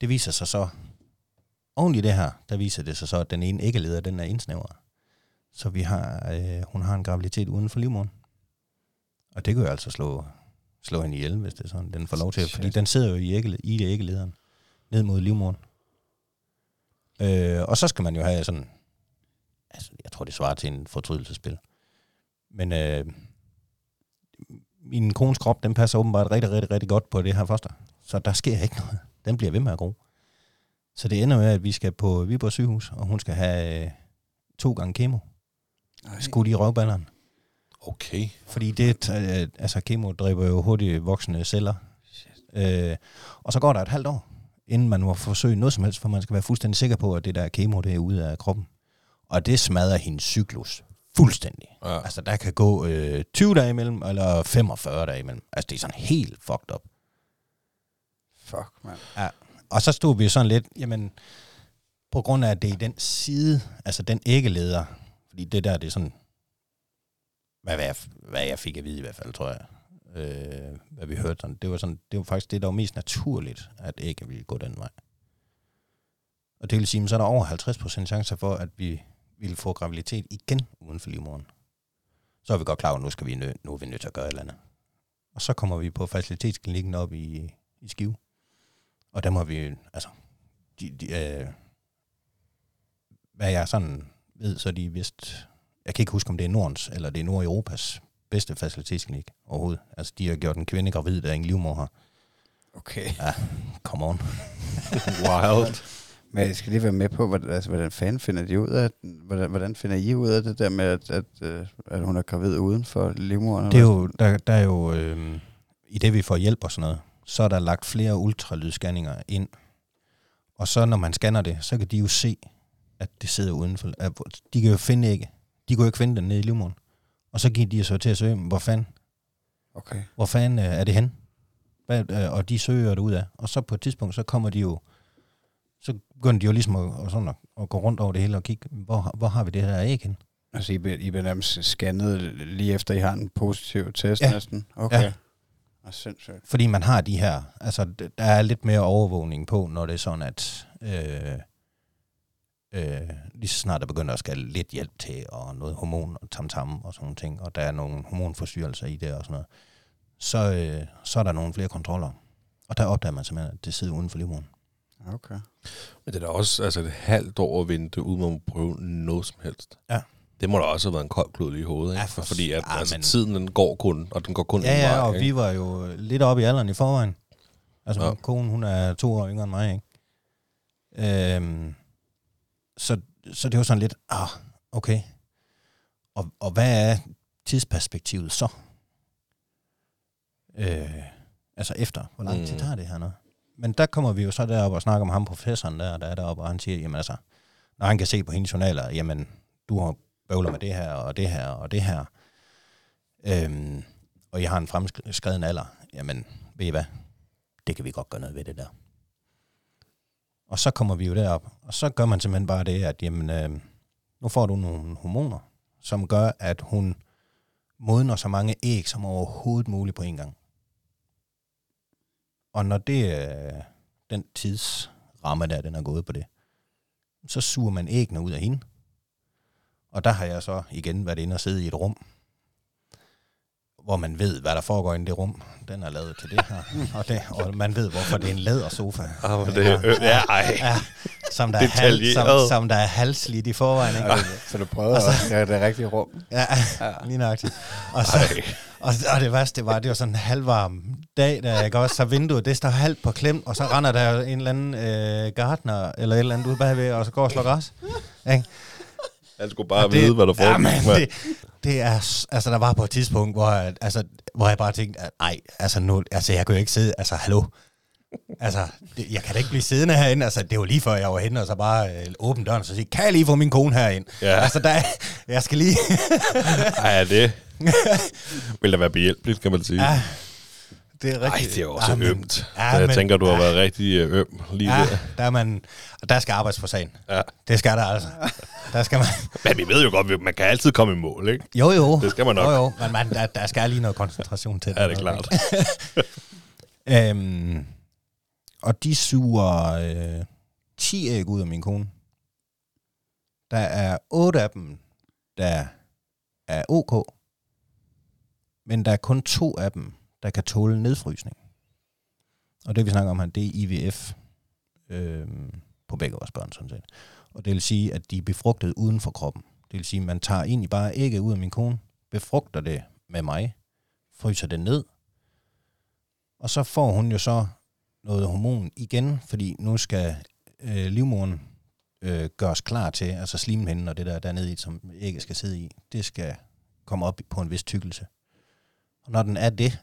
det viser sig så, oven i det her, der viser det sig så, at den ene æggeleder, den er indsnævret. Så vi har, øh, hun har en graviditet uden for livmoderen. Og det kan jo altså slå, slå hende ihjel, hvis det er sådan, den får lov til. Fordi den sidder jo i, ægge, i æggelederen, ned mod livmoderen. Øh, og så skal man jo have sådan, altså jeg tror det svarer til en fortrydelsespil. Men øh, min kones krop, den passer åbenbart rigtig, rigtig, rigtig godt på det her foster. Så der sker ikke noget. Den bliver ved med at gro. Så det ender med, at vi skal på Viborg sygehus, og hun skal have øh, to gange kemo. Ej. Skudt i røvballerne. Okay. Fordi det, øh, altså kemo dræber jo hurtigt voksne celler. Øh, og så går der et halvt år, inden man må forsøge noget som helst, for man skal være fuldstændig sikker på, at det der kemo, det er ude af kroppen. Og det smadrer hendes cyklus fuldstændig. Ja. Altså, der kan gå øh, 20 dage imellem, eller 45 dage imellem. Altså, det er sådan helt fucked up. Fuck, mand. Og så stod vi sådan lidt, jamen, på grund af, at det er i den side, altså den æggeleder, fordi det der, det er sådan, hvad, hvad, jeg, hvad jeg fik at vide i hvert fald, tror jeg, øh, hvad vi hørte sådan, det var, sådan, det var faktisk det, der var mest naturligt, at ikke ville gå den vej. Og det vil sige, så er der over 50% chancer for, at vi ville få graviditet igen uden for livmoderen. Så er vi godt klar over, at nu, skal vi nø- nu er vi nødt til at gøre et eller andet. Og så kommer vi på facilitetsklinikken op i, i Skive. Og der må vi, altså, de, de, øh, hvad jeg sådan ved, så de vist, jeg kan ikke huske, om det er Nordens, eller det er Nordeuropas bedste facilitetsklinik overhovedet. Altså, de har gjort en kvinde gravid, der ingen livmor har. Okay. Come on. Wild. Men jeg skal lige være med på, hvordan, altså, hvordan fanden finder de ud af, hvordan, hvordan finder I ud af det der med, at, at, øh, at hun er gravid uden for livmoderen? Det er jo, der, der er jo, øh, i det vi får hjælp og sådan noget, så er der lagt flere ultralydsscanninger ind. Og så når man scanner det, så kan de jo se, at det sidder udenfor. At, de kan jo finde ikke. De kunne jo ikke finde den nede i livmoderen. Og så giver de så til at søge, hvor fanden, Okay. hvor fanden øh, er det hen? Hvad, øh, og de søger det ud af. Og så på et tidspunkt, så kommer de jo, så begynder de jo ligesom at, at, sådan at, at gå rundt over det hele og kigge, hvor, hvor har vi det her æg hen? Altså, I bliver, I bliver nærmest scannet lige efter, I har en positiv test Ja. næsten? Okay. Ja. Og sindssygt. Fordi man har de her, altså der er lidt mere overvågning på, når det er sådan, at øh, øh, lige så snart der begynder at skal lidt hjælp til, og noget hormon og tam-tam og sådan nogle ting, og der er nogle hormonforstyrrelser i det og sådan noget, så, øh, så er der nogle flere kontroller. Og der opdager man simpelthen, at det sidder uden for livmoderen. Okay. Men det er da også altså et halvt år at vente, uden man må prøve noget som helst. Ja. Det må da også have været en kold klud i hovedet, ikke? Ja, for- for, fordi at, ja, altså, men- tiden den går kun, og den går kun Ja, en ja, vej, og ikke? vi var jo lidt oppe i alderen i forvejen. Altså, Ja. ja. konen, hun er to år yngre end mig, ikke? Øhm, så, så det var sådan lidt, ah, okay. Og, og hvad er tidsperspektivet så? Øh, altså efter, hvor lang tid Mm. tager det her nu? Men der kommer vi jo så derop og snakker om ham, professoren der, der er deroppe, og han siger, jamen altså, når han kan se på hendes journaler, jamen, du har bøvler med det her, og det her, og det her, øhm, og jeg har en fremskreden alder, jamen, ved I hvad, det kan vi godt gøre noget ved det der. Og så kommer vi jo derop, og så gør man simpelthen bare det, at jamen, øh, nu får du nogle hormoner, som gør, at hun modner så mange æg som overhovedet muligt på en gang. Og når det øh, den tidsramme der, den er gået på det, så suger man æggene ud af hende. Og der har jeg så igen været inde og sidde i et rum, hvor man ved, hvad der foregår inde i det rum. Den er lavet til det her. Og, det, og man ved, hvorfor det er en lædersofa. Hvor det er, øh, ja, ej. Ja, som der, er hal, som, som der er halsligt i forvejen. Ikke? Okay. Så du prøvede Og så- også ja, det rigtige rum. Ja, Ja. lige nøjagtigt. Og, så, Ej. og, og det værste var, det var sådan en halvvarm dag, der jeg også så vinduet, det står halvt på klem, og så render der en eller anden øh, gartner, eller et eller andet ude bagved, og så går og slår græs. Ikke? Han skulle bare Og vide, hvad der foregår. Ja, men det, det er, altså der var på et tidspunkt, hvor altså, hvor jeg bare tænkte, at, ej, altså nu, altså jeg kunne jo ikke sidde, altså hallo, altså det, jeg kan da ikke blive siddende herinde, altså det var lige før jeg var henne, og så bare øh, åbne døren, og så sige, kan jeg lige få min kone herind? Ja. Altså der, jeg skal lige, Ej, det vil da være behjælpeligt, kan man sige. ja, det er Ej, rigtigt. det er jo også Ja, ømt. ja, jeg men- tænker, du har ja. været rigtig øh, øm lige Ja, der. der, er man, og der skal arbejdes på sagen. Ja. Det skal der altså. Der skal man, Men vi ved jo godt, man kan altid komme i mål, ikke? jo jo. Det skal man nok. Jo jo, men man, der, der skal lige noget koncentration til. Ja, det er klart. Øhm, og de suger øh, 10 æg ud af min kone. Der er 8 af dem, der er ok. Men der er kun to af dem, der kan tåle nedfrysning. Og det vi snakker om her, det er IVF øh, på begge vores børn sådan set. Og det vil sige, at de er befrugtet uden for kroppen. Det vil sige, at man tager egentlig bare ægget ud af min kone, befrugter det med mig, fryser det ned, og så får hun jo så noget hormon igen, fordi nu skal øh, livmoderen øh, gøres klar til, altså slimhinden og det der dernede i, som ægget skal sidde i, det skal komme op på en vis tykkelse. Og når den er det,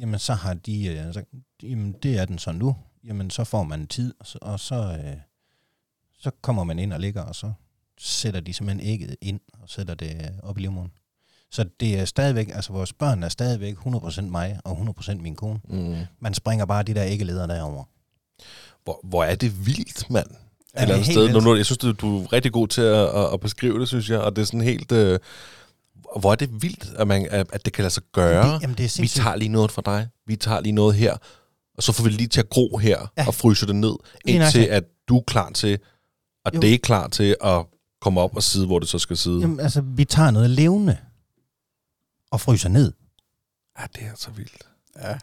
jamen så har de, øh, altså, jamen det er den så nu, jamen så får man tid, og så, og så, øh, så kommer man ind og ligger, og så sætter de simpelthen ægget ind, og sætter det øh, op i livmoderen. Så det er stadigvæk, altså vores børn er stadigvæk 100% mig, og 100% min kone. Mm. Man springer bare de der æggeleder derover. Hvor, hvor er det vildt, mand. Ja, Et eller er andet sted. Nu, nu, jeg synes, du, du er rigtig god til at, at, at beskrive det, synes jeg. Og det er sådan helt... Øh, hvor er det vildt, at, man, at, det kan lade sig gøre. Det, jamen, det er vi tager lige noget fra dig. Vi tager lige noget her. Og så får vi lige til at gro her. Ja. Og fryse det ned. Indtil at du er klar til... Og Jo. det er klar til at komme op og sidde, hvor det så skal sidde. Jamen, altså, vi tager noget levende og fryser ned. Ja, det er så vildt. Ja.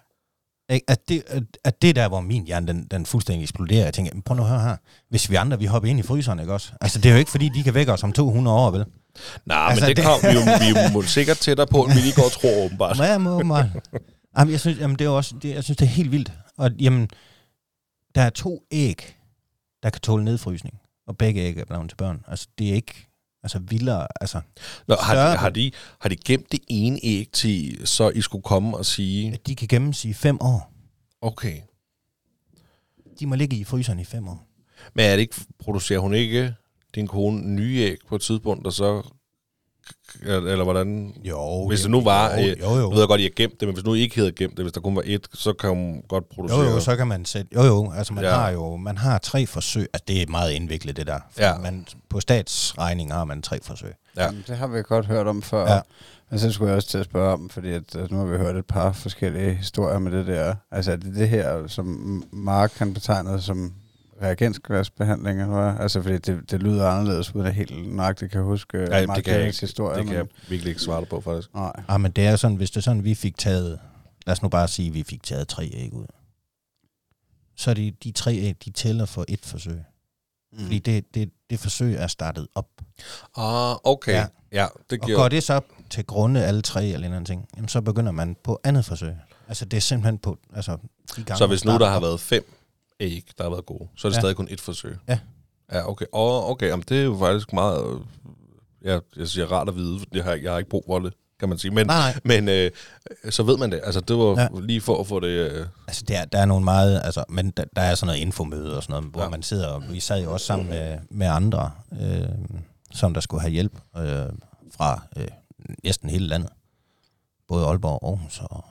At det, at, det er der, hvor min hjerne, den, den fuldstændig eksploderer. Jeg tænker, "Men prøv nu at høre her. Hvis vi andre, vi hopper ind i fryseren, ikke også? Altså, det er jo ikke, fordi de kan vække os om 200 år, vel? Nej, Altså, men det, det- kom vi jo, vi jo sikkert tættere på, end vi lige går og tror, åbenbart. Ja, må åbenbart. Jamen, jeg synes, jamen, det er også, det, jeg synes, det er helt vildt. Og jamen, der er to æg, der kan tåle nedfrysning. Og begge æg er blevet til børn. Altså, det er ikke altså, vildere. Altså, Nå, har, de, har, de, har de gemt det ene æg til, så I skulle komme og sige, at de kan gemmes i fem år. okay. De må ligge i fryseren i fem år. Men er det ikke, producerer hun ikke din kone nye æg på et tidspunkt, og så... Eller, hvordan... Jo. Hvis det nu var... Jo, øh, jo, jo. Jeg ved godt, at I har gemt det, men hvis nu I ikke havde gemt det, hvis der kun var et, så kan hun godt producere... Jo, jo, så kan man sætte... Jo, jo, altså man Ja. har jo man har tre forsøg. Altså det er meget indviklet, det der. For Ja. Man, på statsregning har man tre forsøg. Ja. Jamen, Det har vi godt hørt om før. Ja. Men så skulle jeg også til at spørge om, fordi at, at nu har vi hørt et par forskellige historier med det der. Altså er det det her, som Mark kan betegne som reagensglasbehandling, eller hvad? Altså fordi det, det lyder anderledes, uden at helt nøjagtigt kan huske Ja, Mark det kan jeg ikke. historie. Det kan jeg virkelig ikke svare dig på, faktisk. Nej. Ah, men det er sådan, hvis det er sådan, vi fik taget... Lad os nu bare sige, at vi fik taget tre æg ud. Så er de, de tre æg, de tæller for et forsøg. Mm. Fordi det, det, det forsøg er startet op. Ah, okay. Ja, Ja. ja det Og giver... går det så til grunde alle tre eller en ting, jamen så begynder man på andet forsøg. Altså det er simpelthen på... Altså, de gange, Så hvis nu der har op- været fem æg, der har været gode, så er det Ja. stadig kun et forsøg? Ja. Ja, okay. Og okay, jamen, det er jo faktisk meget... Ja, jeg siger rart at vide, for det har, jeg har ikke brug for det. kan man sige. Men, Nej, nej. men øh, så ved man det. Altså, det var Ja. lige for at få det... Øh, Altså, der, der er nogle meget, altså, men der, der er sådan noget infomøde og sådan noget, hvor ja. Man sidder, og vi sad jo også sammen med, med andre, øh, som der skulle have hjælp øh, fra øh, næsten hele landet. Både Aalborg og Aarhus og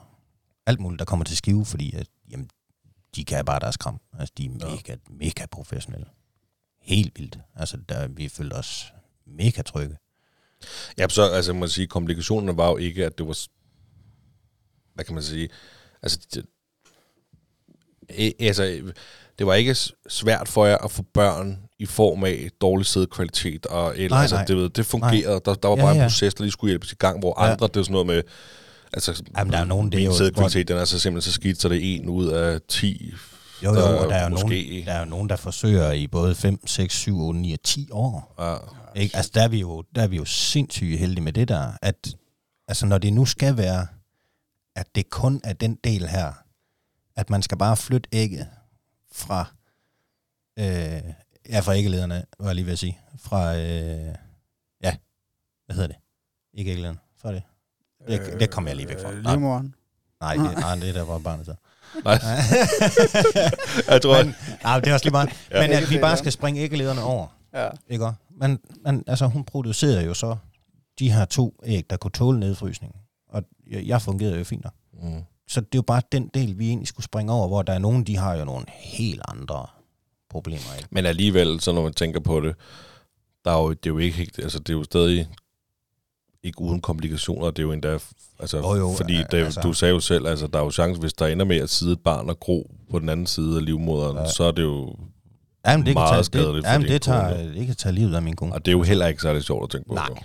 alt muligt, der kommer til skive, fordi at, jamen, de kan bare deres kram. Altså, de er Ja. mega, mega professionelle. Helt vildt. Altså, der, vi følte os mega trygge. ja, så altså, man sige, komplikationerne var jo ikke, at det var... Hvad kan man sige? Altså, det, altså, det var ikke svært for jer at få børn i form af dårlig sædkvalitet, og eller, Nej, altså, nej. det, ved- det fungerede. Der, der var Ja, bare en ja. proces, der lige skulle hjælpes i gang, hvor Ja. andre, det er sådan noget med... Altså, Jamen, der er nogen, det er jo- sædkvalitet, den er så simpelthen så skidt, så det er en ud af 10. Jo, jo, og der er jo måske- nogen, der er jo nogen, der forsøger i både 5, 6, 7, 8, 9 og 10 år. Ja. Ikke? Altså, der er, vi jo, der er vi jo sindssygt heldige med det der, at altså, når det nu skal være, at det kun er den del her, at man skal bare flytte ægget fra, øh, ja, fra æggelederne, var jeg lige ved at sige, fra, øh, ja, hvad hedder det? Ikke æggelederne, fra det. Det, det kommer jeg lige væk fra. Øh, Nej, livmoderen. nej, det, nej, det er der, hvor barnet så. Nej, jeg tror, Men, nej, det er også lige meget. Ja. Men at vi bare skal springe æggelederne over. Ja. Ikke? Men, men altså, hun producerede jo så de her to æg, der kunne tåle nedfrysning. Og jeg, jeg fungerede jo fint nok. mm. Så det er jo bare den del, vi egentlig skulle springe over, hvor der er nogen, de har jo nogle helt andre problemer. Ikke? Men alligevel, så når man tænker på det, der er jo, det er jo ikke helt, altså det er jo stadig ikke uden komplikationer, det er jo endda, altså, Jo, jo, fordi ja, det, altså. du sagde jo selv, altså der er jo chance, hvis der ender med at sidde et barn og gro på den anden side af livmoderen, Ja. ja. så er det jo, Jamen, det Meget tage, skadeligt det, jamen, det, tager, kone. det kan tage livet af min kone. og det er jo heller ikke særlig sjovt at tænke på. Nej. jo.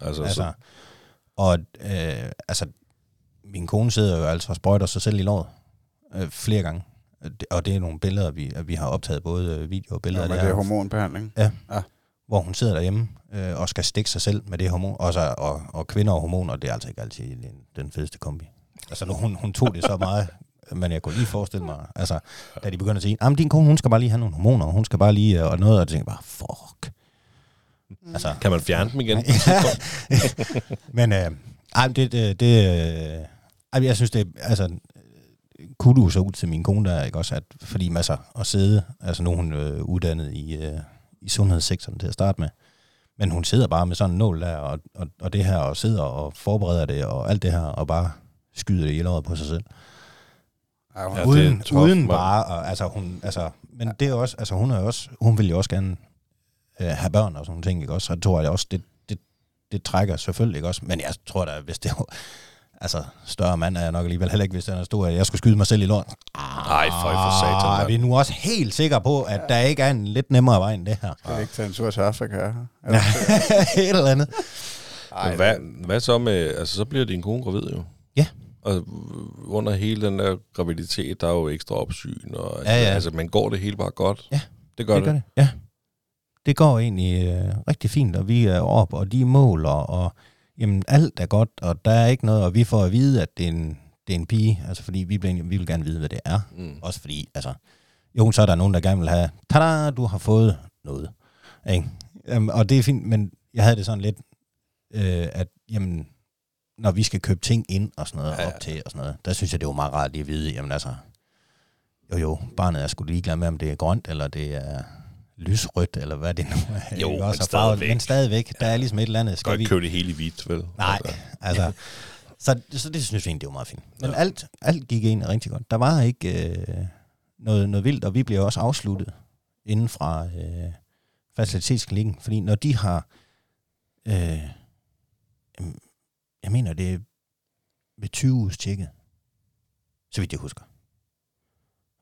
Altså, Altså, så, og øh, altså, min kone sidder jo altså og sprøjter sig selv i låret øh, flere gange. Og det er nogle billeder, vi, vi har optaget, både øh, video og billeder. Ja, af men det er hormonbehandling. Hvor hun sidder derhjemme øh, og skal stikke sig selv med det hormon. Også, og, og kvinder og hormoner, det er altså ikke altid den, den fedeste kombi. Altså, nu, hun, hun tog det så meget, men jeg kunne lige forestille mig, altså, da de begynder at sige, at din kone, hun skal bare lige have nogle hormoner, og hun skal bare lige, øh, og noget, og jeg tænkte bare, fuck. Altså, kan man fjerne dem igen? men øh, ej, det, det, det øh, jeg synes, det er, altså, kudos ud til min kone der, ikke også, at, fordi masser at sidde, altså nu er hun øh, uddannet i, øh, i sundhedssektoren til at starte med, men hun sidder bare med sådan en nål der, og, og, og det her, og sidder og forbereder det, og alt det her, og bare skyder det i låret på sig selv. Ja, hun Ja, uden, uden bare, og, altså hun, altså, men det er også, altså hun er også, hun vil jo også gerne øh, have børn og sådan nogle ting, ikke også, og jeg tror jeg også, det, det, det trækker selvfølgelig, ikke også, men jeg tror da, hvis det var, altså større mand er jeg nok alligevel heller ikke, hvis den er stor, at jeg skulle skyde mig selv i lort. Nej, føj for satan, Ah, mand. vi er nu også helt sikre på, at der ikke er en lidt nemmere vej end det her. skal vi ikke tage en tur til Afrika? Ja. Et eller andet. Men hvad, hvad så med, altså så bliver din kone gravid jo. Ja. Og under hele den der graviditet, der er jo ekstra opsyn, og Ja, ja. altså, man går det hele bare godt. Ja, det gør det det. gør det. Ja. Det går egentlig øh, rigtig fint, og vi er op, og de måler, og jamen, alt er godt, og der er ikke noget, og vi får at vide, at det er en, det er en pige, altså fordi vi, bliver, vi vil gerne vide, hvad det er. Mm. Også fordi, altså, jo, så er der nogen, der gerne vil have, tada, du har fået noget. Ikke? Um, og det er fint, men jeg havde det sådan lidt, øh, at jamen, når vi skal købe ting ind og sådan noget, ja, ja. op til og sådan noget, der synes jeg, det var meget rart lige at vide, jamen altså, jo jo, barnet er sgu ligeglad med, om det er grønt, eller det er lysrødt, eller hvad det nu er. Jo, ikke men også? Og farvet- stadigvæk. Men stadigvæk, der er ligesom et eller andet. Skal ikke vi, købe det hele i hvidt, vel? Nej, Altså, altså. Så, så det synes vi egentlig, det var meget fint. Men ja. alt, alt gik egentlig rigtig godt. Der var ikke øh, noget, noget vildt, og vi blev også afsluttet inden fra øh, facilitetsklinikken, fordi når de har, øh, jeg mener det er ved 20 uges tjekket, så vidt jeg husker.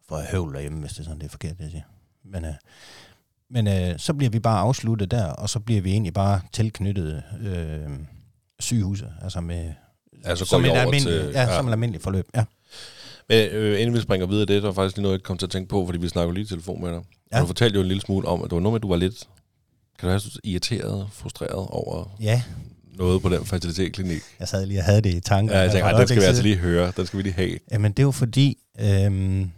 For jeg høvler derhjemme, hvis det er sådan, det er forkert, det jeg siger. Men, øh, men øh, så bliver vi bare afsluttet der, og så bliver vi egentlig bare tilknyttet øh, sygehuse, altså med Ja, så går som en almindelig, til- ja, ja. som en almindelig forløb. Ja. Men øh, inden vi springer videre det, der var faktisk lige noget, jeg kom til at tænke på, fordi vi snakker lige i telefon med dig. Ja. Du fortalte jo en lille smule om, at det var noget med, at du var lidt, kan du have irriteret, frustreret over ja, noget på den fertilitetsklinik? jeg sad lige og havde det i tanken. Ja, jeg ej, den skal vi altså lige høre, den skal vi lige have. Jamen, det er jo fordi, øhm,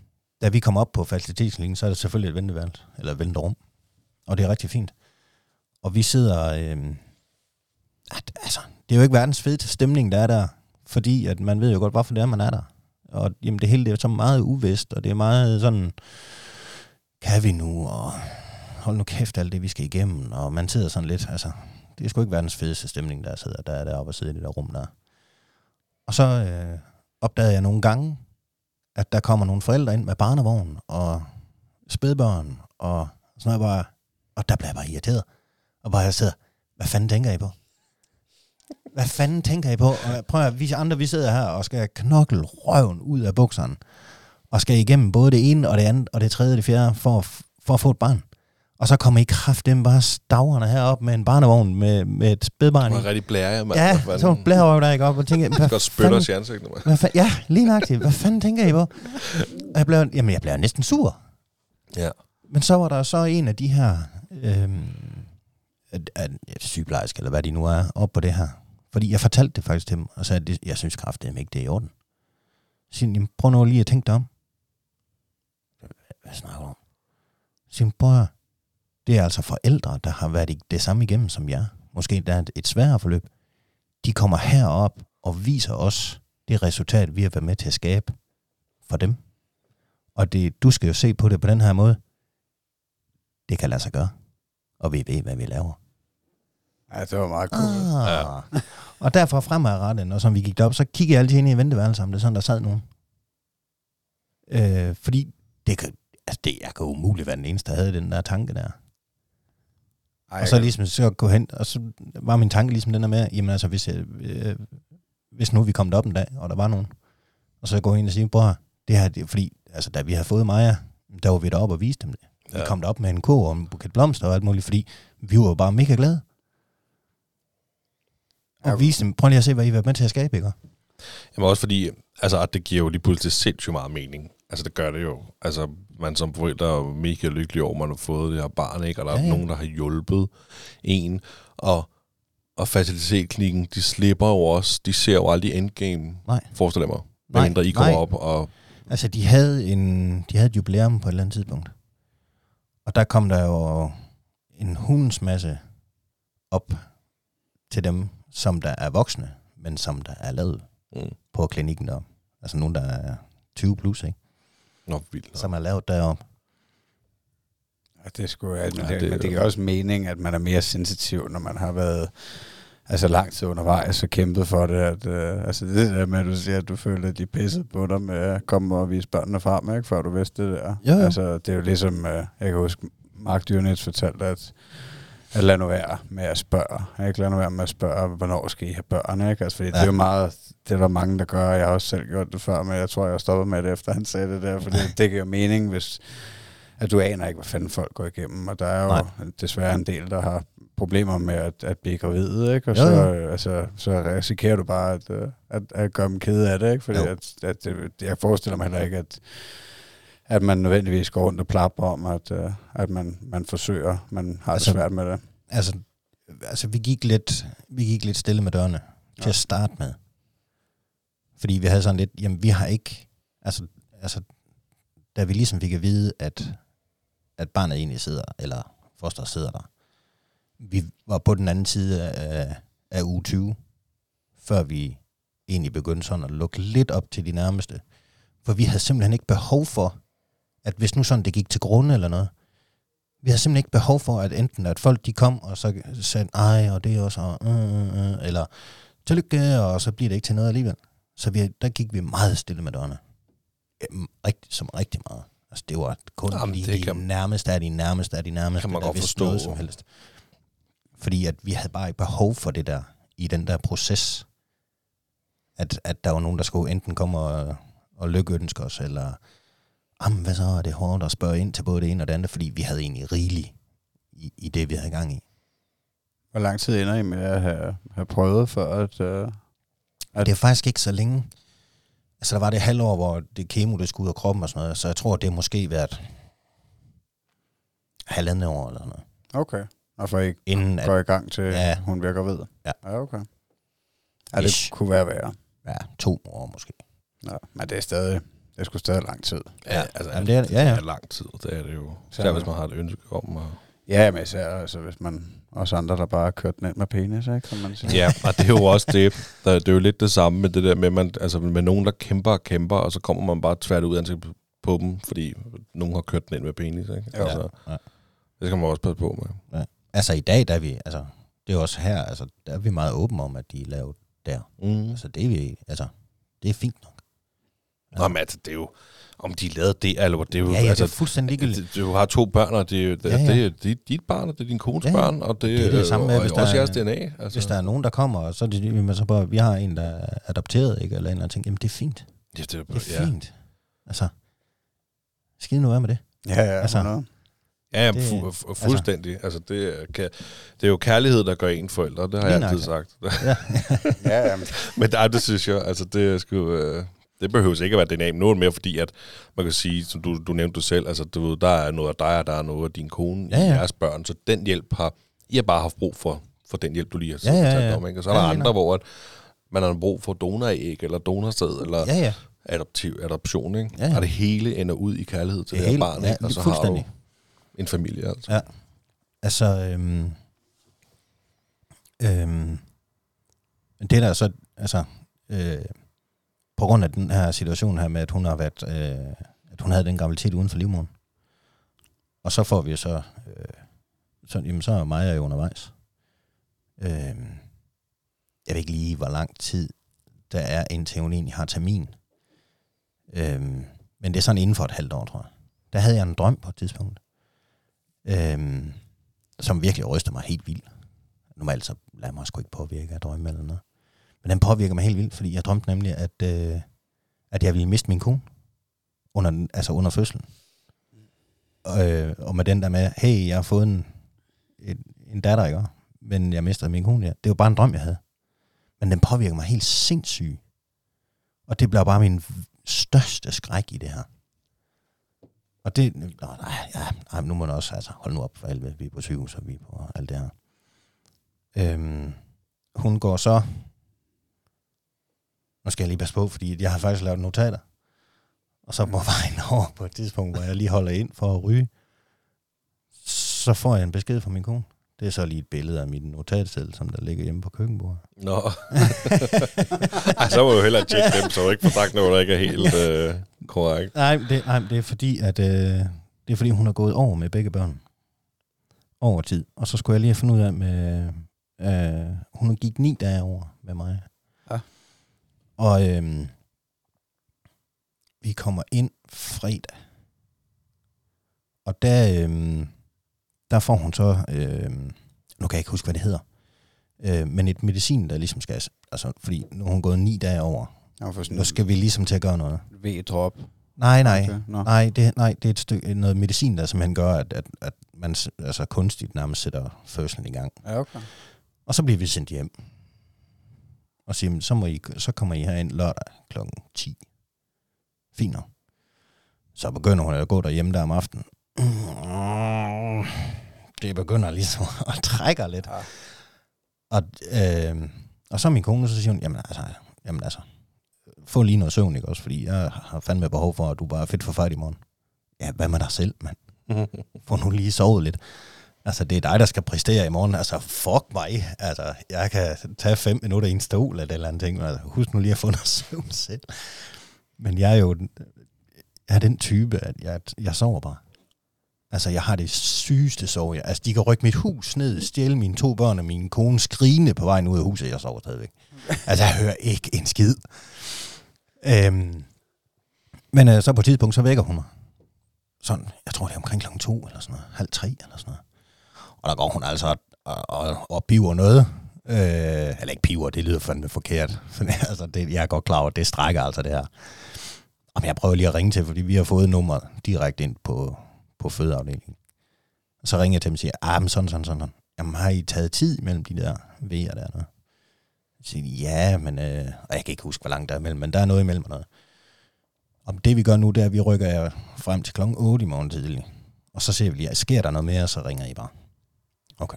da vi kom op på facilitetsklinikken, så er der selvfølgelig et venteværelse, eller et venterum. Og det er rigtig fint. Og vi sidder, Øh, at, altså, det er jo ikke verdens fedeste stemning, der er der, fordi at man ved jo godt, hvorfor det er, man er der. Og jamen, det hele det er så meget uvist, og det er meget sådan, kan vi nu, og hold nu kæft alt det, vi skal igennem, og man sidder sådan lidt, altså, det er sgu ikke verdens fedeste stemning, der sidder der, deroppe og sidder i det der rum der. Og så øh, opdagede jeg nogle gange, at der kommer nogle forældre ind med barnevogn og spædbørn, og sådan noget bare, og der bliver jeg bare irriteret. Og bare jeg sidder, hvad fanden tænker I på? Hvad fanden tænker I på? Og prøv at, vi andre, vi sidder her og skal knokle røven ud af bukserne, og skal igennem både det ene og det andet, og det tredje og det fjerde, for, for at få et barn. Og så kommer I kraft dem bare staverne herop med en barnevogn med, med et spædbarn Det var rigtig blære, mand. Ja, så fanden? blærer jeg der ikke op og tænker, hvad Godt spytter fanden, os i ansigtet, mand. hvad fanden, ja, lige nøjagtigt. Hvad fanden tænker I på? Og jeg blev, jamen, jeg blev næsten sur. Ja. Men så var der så en af de her øhm, at, at, ja, eller hvad de nu er, op på det her. Fordi jeg fortalte det faktisk til dem, og sagde, at det, jeg synes kraftedeme ikke, det er i orden. Så siger de, prøv nu lige at tænke dig om. Hvad, snakker du om? Så siger de, prøv at det er altså forældre, der har været det samme igennem som jeg. Måske der er et sværere forløb. De kommer herop og viser os det resultat, vi har været med til at skabe for dem. Og det, du skal jo se på det på den her måde. Det kan lade sig gøre. Og vi ved, hvad vi laver. Ja, det var meget cool. Ah. Ja. og derfor fremadrettet, når som vi gik derop, så kiggede jeg altid ind i venteværelset, om det er sådan, der sad nogen. Øh, fordi det kan, altså det, jeg kan umuligt være den eneste, der havde den der tanke der. Ej, og så ligesom så gå hen, og så var min tanke ligesom den der med, jamen altså, hvis, jeg, øh, hvis nu vi kom derop en dag, og der var nogen, og så gå ind og sige, bror, det her, det fordi, altså da vi havde fået Maja, der var vi deroppe og viste dem det. Vi Ja. kom derop med en ko og en buket blomster og alt muligt, fordi vi var bare mega glade. Og Ja. viste dem, prøv lige at se, hvad I har været med til at skabe, ikke? Jamen også fordi, altså, at det giver jo lige pludselig sindssygt meget mening. Altså, det gør det jo. Altså, man som forældre er mega lykkelig over, at man har fået det her barn, ikke? Og der er Ja, ja, ja. nogen, der har hjulpet en. Og, og facilitetklinikken, de slipper jo også, de ser jo aldrig endgame, Nej. forestiller jeg mig. Nej, I kommer nej. op og... Altså, de havde, en, de havde et jubilæum på et eller andet tidspunkt. Og der kom der jo en hundens masse op til dem, som der er voksne, men som der er lavet Mm. på klinikken deroppe. Altså nogen, der er 20 plus, ikke? Nå, vildt. Som er lavet deroppe. Ja, det er sgu, ja, men, Ja, det, det det, er men det giver også mening, at man er mere sensitiv, når man har været altså lang tid undervejs og kæmpet for det. At, øh, altså det der med, at du siger, at du føler, at de pissede på dig med at komme og vise børnene frem, ikke, før du vidste det der. Jo, jo. Altså, det er jo ligesom, øh, jeg kan huske, Mark Dyrnitz fortalte, at at lad nu være med at spørge. Ikke? Lad nu være med at spørge, hvornår skal I have børn? Ikke? Altså, fordi ja. det Ja. er jo meget, det er der mange, der gør. Jeg har også selv gjort det før, men jeg tror, jeg har stoppet med det, efter han sagde det der. Fordi det giver jo mening, hvis at du aner ikke, hvad fanden folk går igennem. Og der er jo Nej. desværre en del, der har problemer med at, at blive gravide, ikke? Og Jo, så, jo. øh, altså, så risikerer du bare at, øh, at, at gøre dem kede af det, ikke? Fordi Jo. at, at det, jeg forestiller mig heller ikke, at, at man nødvendigvis går rundt og plapper om, at, øh, at man, man forsøger, man har altså, det svært med det. Altså, altså vi, gik lidt, vi gik lidt stille med dørene ja. til Ja. at starte med. Fordi vi havde sådan lidt, jamen vi har ikke, altså, altså da vi ligesom fik at vide, at, at barnet egentlig sidder, eller fosteret sidder der, vi var på den anden side af, af uge 20, før vi egentlig begyndte sådan at lukke lidt op til de nærmeste. For vi havde simpelthen ikke behov for, at hvis nu sådan det gik til grunde eller noget, vi havde simpelthen ikke behov for, at enten at folk de kom og så sagde, ej, og det er også, og, øh, øh, øh, eller tillykke, og så bliver det ikke til noget alligevel. Så vi, der gik vi meget stille med dørene. Øhm, Rigtig, som rigtig meget. Altså det var kun Jamen, lige det de kan- nærmeste af de nærmeste af de nærmeste, Kan man der godt vidste forstå. noget som helst. Fordi at vi havde bare ikke behov for det der, i den der proces. At, at der var nogen, der skulle enten komme og, og lykkeønske os, eller jamen, hvad så er det hårdt at spørge ind til både det ene og det andet, fordi vi havde egentlig rigeligt i, i det, vi havde gang i. Hvor lang tid ender I med at have, have prøvet for at... Øh, Og det er faktisk ikke så længe. Altså, der var det halvår, hvor det kemo, det skulle ud af kroppen og sådan noget, så jeg tror, det har måske været halvandet år eller noget. okay. Og for I Inden at, går i gang til, Ja. ja. hun virker ved. Ja. ja okay. Ja, det Ish. kunne være værre. ja, to år måske. Ja, men det er stadig, det sgu stadig lang tid. Ja, altså, Jamen, det er- ja, ja. Det er lang tid, det er det jo. Især hvis man har et ønske om at Ja, men især altså, hvis man også andre, der bare har kørt ind med penis, ikke? Kan man sige. Ja, og det er jo også det. Der, det er jo lidt det samme med det der med, man, altså med nogen, der kæmper og kæmper, og så kommer man bare tvært ud ansigt på dem, fordi nogen har kørt den ind med penis. Ikke? Jo. Altså, Ja, ja. Det skal man også passe på med. Altså i dag, der er vi, altså, det er også her, altså, der er vi meget åbne om, at de er lavet der. Mm. Altså, det er vi, altså, det er fint nok. Ja. Nå, men altså, det er jo, om de lavede det, eller det er jo, Ja, ja, altså, det er fuldstændig ligegyldigt. Du har to børn, og det, er det, Ja, ja. det, er- det er dit barn, og det er din kones Ja, ja. børn, og det, Det er det samme med, og, hvis og der også er- jeres DNA. Altså. Hvis der er nogen, der kommer, og så er det, jamen, så bare, vi har en, der er adopteret, ikke? Eller en anden ting. Jamen, det er fint. Ja, det, er, Det er ja. fint. Altså, skide nu være med det. Ja, ja, Altså, altså, Ja, ja Det- fu- fu- fuldstændig. Altså, det, er, kan, det er jo kærlighed, der gør en forældre. Det har jeg altid sagt. Ja. ja, ja, men, nej, det synes jeg, altså det sgu, øh, det behøver ikke at være er det mere fordi, at man kan sige, som du, du nævnte du selv, altså du ved, der er noget af dig, og der er noget af din kone, Ja, ja, ja. ja. jeres børn, så den hjælp har, I har bare haft brug for, for den hjælp, du lige har Ja, ja, ja. om, ikke? Og så er der Ja, ja, lige andre, hvor at man har brug for donoræg, eller donorsted, eller ja. Ja, ja. adoptiv, adoption, ikke? Ja, ja. Og det hele ender ud i kærlighed til Det det, det her barn, ja, ikke? Og så har du en familie, altså. Ja. Altså, øhm, øhm, det der er så, altså, øh, på grund af den her situation her med, at hun har været, øh, at hun havde den graviditet uden for livmoderen. Og så får vi jo så, øh, så, jamen, så er Maja jo undervejs. Øh, jeg ved ikke lige, hvor lang tid der er, indtil hun egentlig har termin. Øh, men det er sådan inden for et halvt år, tror jeg. Der havde jeg en drøm på et tidspunkt, øhm, som virkelig ryster mig helt vildt. Normalt så lader mig sgu ikke påvirke af drømme eller noget. Men den påvirker mig helt vildt, fordi jeg drømte nemlig, at, øh, at jeg ville miste min kone under, den- altså under fødslen. Øh, og med den der med, hey, jeg har fået en, en, en datter, ikke? Men jeg mistede min kone, ja. Det var bare en drøm, jeg havde. Men den påvirker mig helt sindssygt. Og det bliver bare min største skræk i det her. Og det, nå, nej, ja, nej, nu må man også, altså, hold nu op for helvede, vi er på sygehus, og vi er på alt det her. Øhm, hun går så, nu skal jeg lige passe på, fordi jeg har faktisk lavet notater. Og så på vejen over på et tidspunkt, hvor jeg lige holder ind for at ryge, så får jeg en besked fra min kone. Det er så lige et billede af mit notatseddel, som der ligger hjemme på køkkenbordet. Nå. Ej, så må du hellere tjekke dem, så du ikke får sagt noget, der ikke er helt øh, korrekt. Nej, det, nej, det er fordi, at øh, det er fordi, hun har gået over med begge børn. Over tid. Og så skulle jeg lige finde ud af med... Øh, hun gik ni dage over med mig. Ja. Og øh, vi kommer ind fredag. Og der, øh, der får hun så... Øh, nu kan jeg ikke huske, hvad det hedder. Øh, men et medicin, der ligesom skal... Altså, fordi nu har hun gået ni dage over. Nu skal vi ligesom til at gøre noget. V-drop. Nej, nej. Okay. Nej, det, nej, det er et stykke, noget medicin, der simpelthen gør, at, at, at man altså kunstigt nærmest sætter fødslen i gang. Ja, okay. Og så bliver vi sendt hjem. Og siger, "Men så, må I, så kommer I herind lørdag kl. 10. Fint nok. Så begynder hun at gå derhjemme der om aftenen. Det begynder ligesom at trække lidt. Ja. Og, øh, og så min kone, så siger hun, jamen altså, jamen altså, få lige noget søvn, ikke også? Fordi jeg har fandme behov for, at du bare er fedt for fejl i morgen. Ja, hvad med dig selv, mand? Få nu lige sovet lidt. Altså, det er dig, der skal præstere i morgen. Altså, fuck mig. Altså, jeg kan tage fem minutter i en stol eller eller andet ting. Altså, husk nu lige at få noget søvn selv. Men jeg er jo den, jeg er den type, at jeg, jeg sover bare. Altså, jeg har det sygeste sove. Jeg, altså, de kan rykke mit hus ned, stjæle mine to børn og min kone skrigende på vejen ud af huset. Jeg sover stadigvæk. Altså, jeg hører ikke en skid. Øhm, men øh, så på et tidspunkt, så vækker hun mig. Sådan, jeg tror, det er omkring klokken to eller sådan noget. Halv tre eller sådan noget. Og der går hun altså og, og, og, piver noget. Øh, eller ikke piver, det lyder fandme forkert. For, altså, det, jeg er godt klar over, at det strækker altså det her. Og jeg prøver lige at ringe til, fordi vi har fået nummer direkte ind på, på fødeafdelingen. Og så ringer jeg til dem og siger, ah, men sådan, sådan, sådan. Jamen, har I taget tid mellem de der V'er der? Noget? Så siger de, ja, men... Øh, og jeg kan ikke huske, hvor langt der er imellem, men der er noget imellem og noget. Og det vi gør nu, det er, at vi rykker jer frem til klokken 8 i morgen tidlig. Og så ser vi lige, sker der noget mere, så ringer I bare. Okay.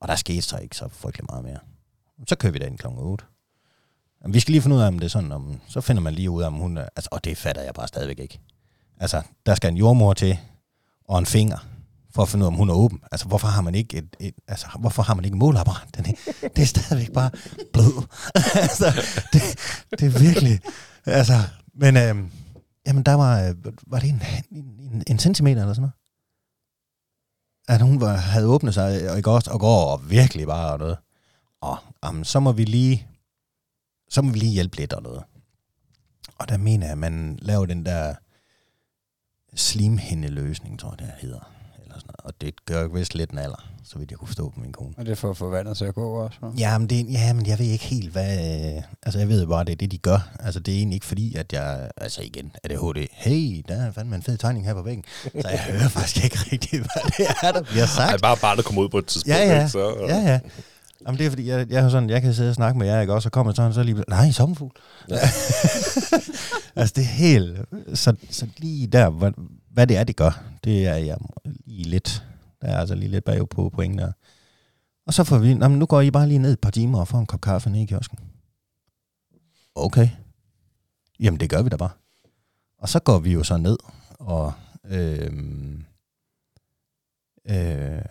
Og der skete så ikke så frygtelig meget mere. Så kører vi da ind klokken 8. Jamen, vi skal lige finde ud af, om det er sådan, om, så finder man lige ud af, om hun er, altså, og det fatter jeg bare stadigvæk ikke. Altså, der skal en jordmor til, og en finger, for at finde ud af, om hun er åben. Altså, hvorfor har man ikke et, et altså, hvorfor har man ikke et målapparat? Den er, det er stadigvæk bare blød. altså, det, det er virkelig, altså, men, øhm, jamen, der var, øh, var det en, en, en centimeter eller sådan noget? At hun var, havde åbnet sig, og i går, og går og virkelig bare og noget. Og jamen, så må vi lige, så må vi lige hjælpe lidt og noget. Og der mener jeg, at man laver den der slimhindeløsning, tror jeg, det hedder. Eller sådan noget. Og det gør vist lidt en alder, så vidt jeg kunne forstå på min kone. Og det er for at få vandet til at gå også. hva'? Ja, men, det, ja, men jeg ved ikke helt, hvad... øh, Altså, jeg ved bare, det er det, de gør. Altså, det er egentlig ikke fordi, at jeg... Altså, igen, er det HD? Hey, der er fandme en fed tegning her på væggen. Så jeg hører faktisk ikke rigtigt, hvad det er, der bliver sagt. Ej, bare barnet kommer ud på et tidspunkt. Ja, ja. ikke? Så, Ja, ja. Jamen, det er fordi, jeg, jeg, sådan, jeg kan sidde og snakke med jer, ikke? Og så kommer sådan, så lige... Nej, sommerfugl. Ja. altså, det er helt... Så, så lige der, hvad, hvad det er, det gør, det er jeg lige lidt... Der er altså lige lidt bagud på pointen der. Og så får vi... Jamen, nu går I bare lige ned et par timer og får en kop kaffe nede i kiosken. Okay. Jamen, det gør vi da bare. Og så går vi jo så ned og... Øh, øh,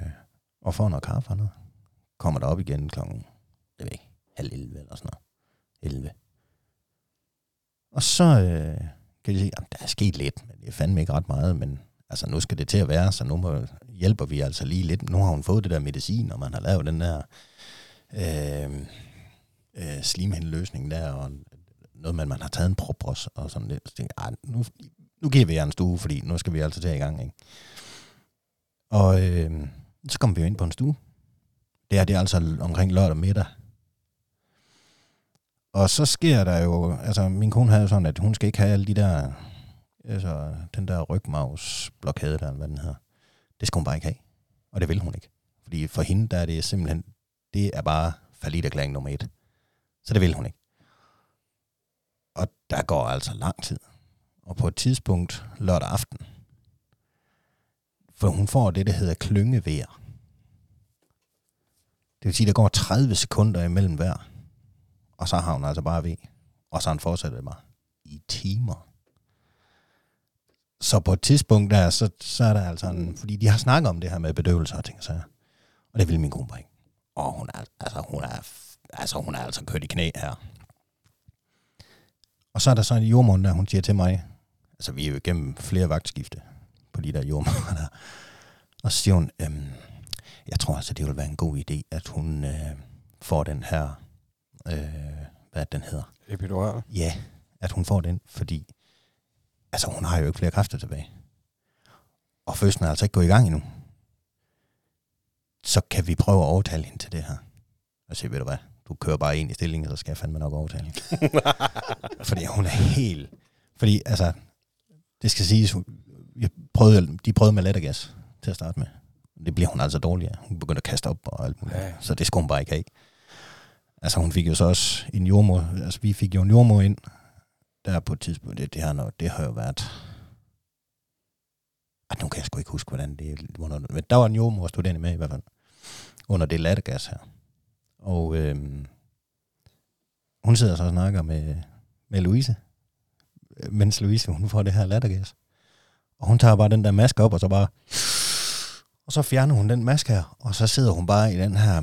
og får noget kaffe og noget kommer der op igen klokken, jeg ved ikke, halv 11 eller sådan noget. 11. Og så øh, kan de sige, at der er sket lidt, men det er fandme ikke ret meget, men altså nu skal det til at være, så nu må, hjælper vi altså lige lidt. Nu har hun fået det der medicin, og man har lavet den der øh, øh, slimhindeløsning der, og noget med, at man har taget en propros og sådan lidt. Så tænkte jeg, nu, nu giver vi jer en stue, fordi nu skal vi altså til i gang, ikke? Og øh, så kommer vi jo ind på en stue, det her det er altså omkring lørdag middag. Og så sker der jo, altså min kone havde sådan, at hun skal ikke have alle de der, altså den der rygmavsblokade der, eller hvad den hedder. Det skal hun bare ikke have. Og det vil hun ikke. Fordi for hende, der er det simpelthen, det er bare erklæring nummer et. Så det vil hun ikke. Og der går altså lang tid. Og på et tidspunkt lørdag aften, for hun får det, der hedder klyngevejer. Det vil sige, der går 30 sekunder imellem hver. Og så har hun altså bare ved. Og så han fortsætter det bare i timer. Så på et tidspunkt der, så, så er der altså en, fordi de har snakket om det her med bedøvelse og ting så. Og det vil min kone bare ikke. Og hun er, altså, hun er, altså, hun er altså kørt i knæ her. Og så er der så en jordmor, der hun siger til mig, altså vi er jo igennem flere vagtskifte på de der jordmor der. Og så siger hun, øhm, jeg tror altså, det vil være en god idé, at hun øh, får den her, øh, hvad den hedder. Epidural. Ja, at hun får den, fordi altså, hun har jo ikke flere kræfter tilbage. Og fødslen er altså ikke gået i gang endnu. Så kan vi prøve at overtale hende til det her. Og sige, ved du hvad, du kører bare ind i stillingen, så skal jeg fandme nok overtale hende. fordi hun er helt... Fordi, altså, det skal siges, jeg prøvede, de prøvede med lattergas til at starte med. Det bliver hun altså dårligere. Hun begynder at kaste op og alt muligt. Ja, ja. Så det skulle hun bare ikke have. Altså hun fik jo så også en jordmor, altså vi fik jo en jordmor ind, der på et tidspunkt, det, det, har, nok, det har jo været, at nu kan jeg sgu ikke huske, hvordan det, hvornår, men der var en jordmor studerende med i hvert fald, under det lattergas her. Og øhm, hun sidder så og snakker med, med Louise, mens Louise, hun får det her lattergas. Og hun tager bare den der maske op, og så bare, og så fjerner hun den maske her, og så sidder hun bare i den her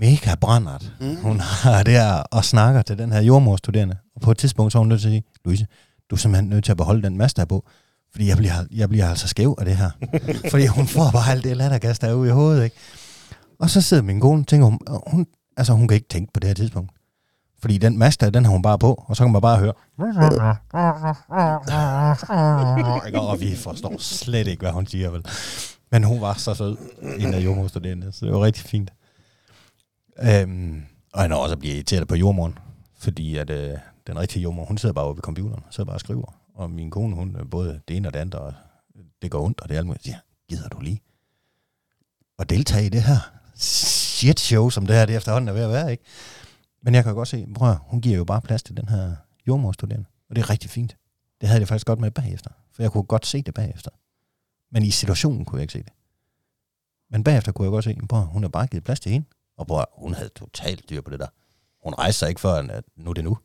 mega brændert, mm. hun har der, og snakker til den her jordmorstuderende. Og på et tidspunkt, så er hun nødt til at sige, Louise, du er simpelthen nødt til at beholde den maske der på, fordi jeg bliver, jeg bliver altså skæv af det her. fordi hun får bare alt det lattergas der er ude i hovedet, ikke? Og så sidder min kone, tænker hun, hun, altså hun kan ikke tænke på det her tidspunkt. Fordi den maske der, den har hun bare på, og så kan man bare høre. Og vi forstår slet ikke, hvad hun siger, vel. Men hun var så sød, en af jordmorstuderende, så det var rigtig fint. Øhm, og han er også bliver irriteret på jordmoren, fordi at øh, den rigtige jordmor, hun sidder bare oppe ved computeren, sidder bare og skriver. Og min kone, hun øh, både det ene og det andet, og det går ondt, og det er alt muligt. Jeg siger, gider du lige at deltage i det her shit show, som det her det efterhånden er ved at være, ikke? Men jeg kan godt se, bror, hun giver jo bare plads til den her jordmorstuderende, og det er rigtig fint. Det havde jeg faktisk godt med bagefter, for jeg kunne godt se det bagefter. Men i situationen kunne jeg ikke se det. Men bagefter kunne jeg godt se, at hun har bare givet plads til hende. Og bror, hun havde totalt dyr på det der. Hun rejste sig ikke før, at nu er det nu.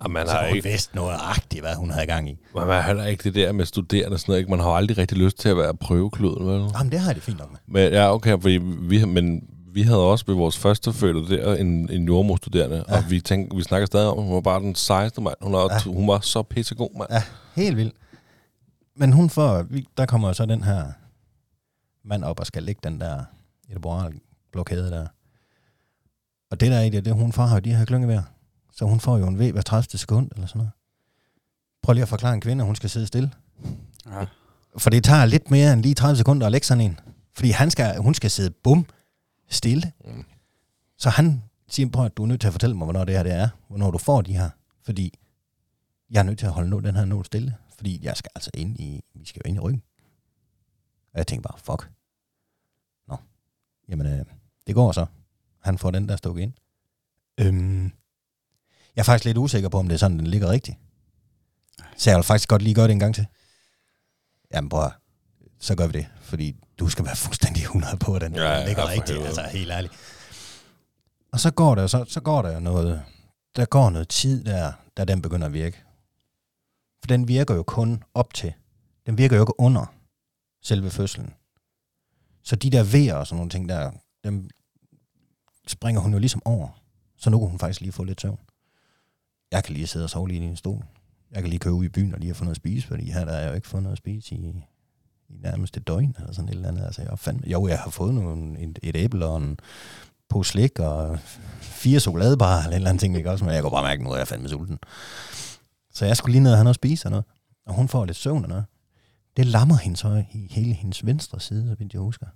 Og man Så har, hun ikke, vidste noget agtigt, hvad hun havde i gang i. man har heller ikke det der med studerende og sådan noget. Ikke? Man har jo aldrig rigtig lyst til at være prøvekluden, vel? Jamen, det har jeg det fint nok med. Men, ja, okay, fordi vi, men vi havde også ved vores første fødte der en, en jordmorstuderende, ja. og vi, tænkte, vi snakker stadig om, hun var bare den 16. mand. Hun, var, ja. hun var så pissegod, mand. Ja, helt vildt. Men hun får, der kommer så den her mand op og skal lægge den der epidural blokade der. Og det der er i det, det hun får jo de her klyngevær. Så hun får jo en V hver 30 sekund eller sådan noget. Prøv lige at forklare en kvinde, at hun skal sidde stille. Ja. For det tager lidt mere end lige 30 sekunder at lægge sådan en. Fordi han skal, hun skal sidde bum stille. Mm. Så han siger, prøv at du er nødt til at fortælle mig, hvornår det her det er. Hvornår du får de her. Fordi jeg er nødt til at holde nå, den her nål stille. Fordi jeg skal altså ind i, vi skal jo ind i ryggen. Og jeg tænker bare, fuck. Nå. Jamen, øh, det går så. Han får den der stukket ind. Øhm, jeg er faktisk lidt usikker på, om det er sådan, den ligger rigtigt. Så jeg vil faktisk godt lige gøre det en gang til. Jamen at, så gør vi det. Fordi du skal være fuldstændig 100 på, at den, Ja, ja, ja, ligger for rigtigt. helvede. Altså helt ærligt. Og så går der, så, så går der noget, der går noget tid der, da den begynder at virke. For den virker jo kun op til. Den virker jo ikke under selve fødslen. Så de der vejer og sådan nogle ting der, dem springer hun jo ligesom over. Så nu kunne hun faktisk lige få lidt søvn. Jeg kan lige sidde og sove lige i en stol. Jeg kan lige køre ud i byen og lige få noget at spise, fordi her der er jeg jo ikke fundet noget at spise i, i nærmest et døgn eller sådan et eller andet. Altså, jeg fandme, jo, jeg har fået nogle, et, et æble og en på slik og fire chokoladebar eller en eller anden ting, ikke også? Men jeg kunne bare mærke, nu er jeg fandme sulten. Så jeg skulle lige ned og have noget at spise og noget. Og hun får lidt søvn og noget. Det lammer hende så i hele hendes venstre side, så vidt jeg husker.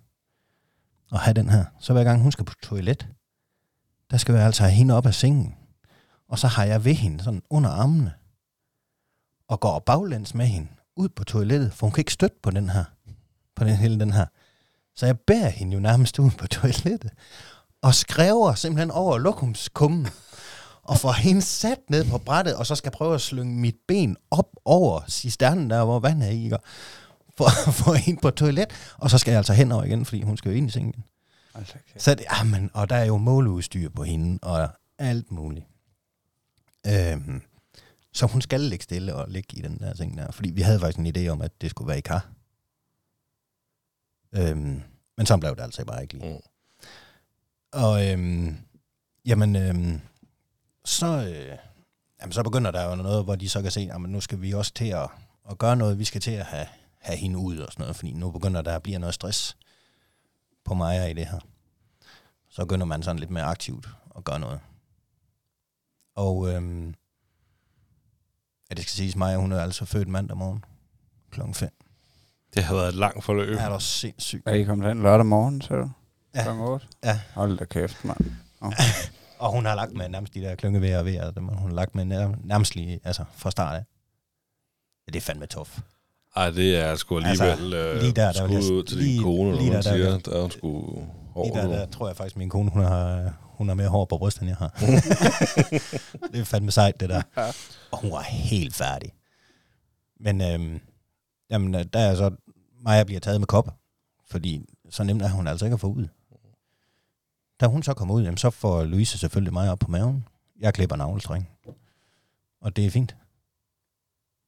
Og have den her. Så hver gang hun skal på toilet, der skal jeg altså have hende op af sengen. Og så har jeg ved hende sådan under armene. Og går baglæns med hende ud på toilettet, for hun kan ikke støtte på den her. På den hele den her. Så jeg bærer hende jo nærmest ud på toilettet. Og skræver simpelthen over lokumskummen. Og får hende sat ned på brættet, og så skal prøve at slynge mit ben op over cisternen der, hvor vandet er i. ikke? For få hende på toilet. Og så skal jeg altså henover igen, fordi hun skal jo ind i sengen. Altså, okay. Så det, jamen, og der er jo måleudstyr på hende, og alt muligt. Øhm, så hun skal ligge stille og ligge i den der ting der. Fordi vi havde faktisk en idé om, at det skulle være i kar. Øhm, men så blev det altså bare ikke lige. Mm. Og øhm, jamen, øhm, så, øh, jamen, så begynder der jo noget, hvor de så kan se, at nu skal vi også til at, at gøre noget. Vi skal til at have, have hende ud og sådan noget, fordi nu begynder der at blive noget stress på mig i det her. Så begynder man sådan lidt mere aktivt at gøre noget. Og øhm, ja, det skal siges mig, hun er altså født mandag morgen klokken 5. Det har været et langt forløb. Er der sindssygt. Er I kommet hen lørdag morgen, så? Ja. Klokken 8? Ja. Hold da kæft, mand. Og hun har lagt med nærmest de der klyngevæger og vejer, dem hun har lagt med nær, nærmest lige, altså fra start af. Ja, det er fandme tof. Ej, det er sgu Altså, alligevel altså, lige der, der skud ud til lige- din kone, der, man der siger, vil der er hun sgu hård. Lige der, der tror jeg faktisk, min kone, hun har, hun har mere hår på brystet, end jeg har. det er fandme sejt, det der. Og hun var helt færdig. Men øhm, jamen, øh, der er så, Maja bliver taget med kop, fordi så nemt er hun altså ikke at få ud. Da hun så kommer ud, jamen, så får Louise selvfølgelig mig op på maven. Jeg klipper navlestreng. Og det er fint.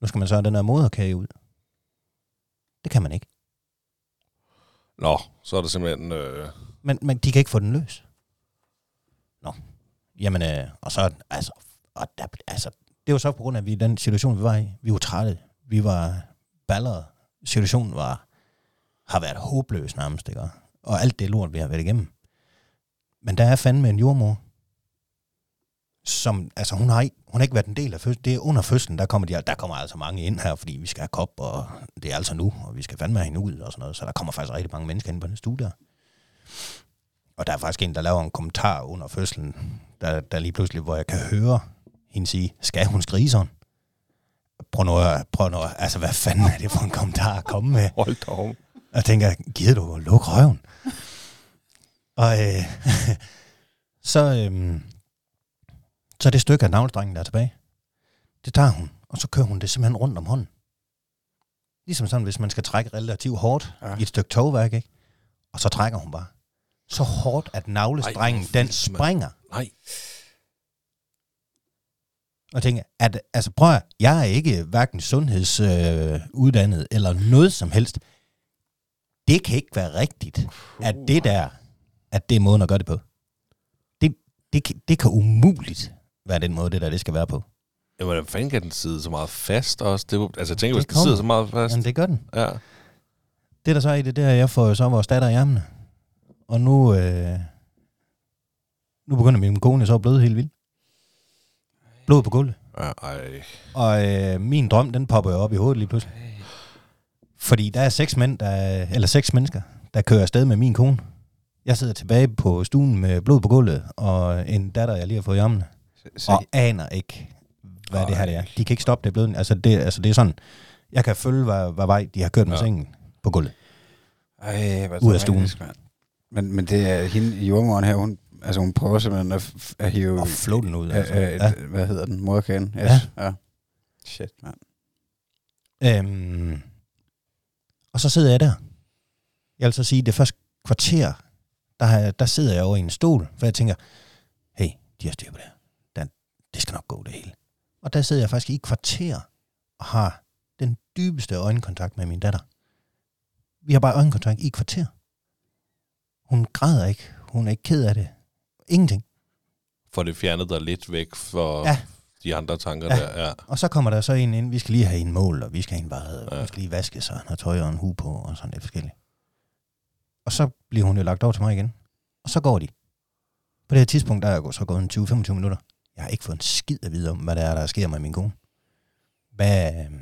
Nu skal man så have den her moderkage ud. Det kan man ikke. Nå, så er det simpelthen... Øh, Men, men de kan ikke få den løs. Nå. Jamen, øh, og så, altså, og der, altså, det var så på grund af, at vi den situation, vi var i, vi var trætte. Vi var balleret. Situationen var, har været håbløs nærmest, ikke? Og alt det lort, vi har været igennem. Men der er fandme en jordmor, som, altså hun har, ikke, hun har ikke været en del af fødslen. Det er under fødslen, der kommer, de, der kommer altså mange ind her, fordi vi skal have kop, og det er altså nu, og vi skal fandme have hende ud og sådan noget. Så der kommer faktisk rigtig mange mennesker ind på den studie. Og der er faktisk en, der laver en kommentar under fødslen, der, der lige pludselig, hvor jeg kan høre hende sige, skal hun skrige sådan? Prøv nu, prøv nu, altså hvad fanden er det for en kommentar at komme med? hold da. Og jeg tænker, gider du lukke røven? Og øh, så, øh, så det stykke af navlestrengen, der er tilbage, det tager hun, og så kører hun det simpelthen rundt om hånden. Ligesom sådan, hvis man skal trække relativt hårdt Ja. i et stykke togværk, ikke? Og så trækker hun bare. Så hårdt, at navlestrengen, Ej, den springer. Nej. Og tænker, at, altså prøv at, jeg er ikke hverken sundhedsuddannet øh, eller noget som helst. Det kan ikke være rigtigt, at det der, at det er måden at gøre det på. Det, det, kan- det kan umuligt være den måde, det der det skal være på. Ja, hvordan fanden kan den sidde så meget fast også? Det, er altså, jeg tænker, Det hvis den sidder så meget fast. Jamen det gør den. Ja. Det der så er i det, der jeg får jo så vores datter i armene. Og nu, øh, nu begynder min kone så at bløde helt vildt. Blod på gulvet. ej. Og øh, min drøm, den popper jo op i hovedet lige pludselig. Fordi der er seks mænd, der, eller seks mennesker, der kører afsted med min kone. Jeg sidder tilbage på stuen med blod på gulvet, og en datter, jeg lige har fået i armene, Så, og aner ikke, hvad det her det er. De kan ikke stoppe det blødning. Altså det, altså det er sådan, jeg kan følge, hvad, hvad vej de har kørt med Ja. sengen på gulvet. Ej, hvor Ud af stuen. mand. Men, men det er hende, jordmoren her, hun, altså hun prøver simpelthen at, at hive... Og flå den ud. Altså. øh, Ja. Hvad hedder den? Moderkagen? Yes. Ja. ja. Shit, mand. Øhm, og så sidder jeg der. Jeg vil så sige, det første kvarter, der, har der sidder jeg over i en stol, for jeg tænker, hey, de har styr på det her. Den, det skal nok gå det hele. Og der sidder jeg faktisk i kvarter og har den dybeste øjenkontakt med min datter. Vi har bare øjenkontakt i kvarter. Hun græder ikke. Hun er ikke ked af det. Ingenting. For det fjernet dig lidt væk for Ja. de andre tanker Ja. der. Ja. Og så kommer der så en ind, vi skal lige have en mål, og vi skal have en og Ja. vi skal lige vaske sig, og tøj og en hue på, og sådan lidt forskelligt. Og så bliver hun jo lagt over til mig igen. Og så går de. På det her tidspunkt, der er jeg så gået en 20-25 minutter. Jeg har ikke fået en skid at vide om, hvad der er, der sker med min kone. Hvad, øhm,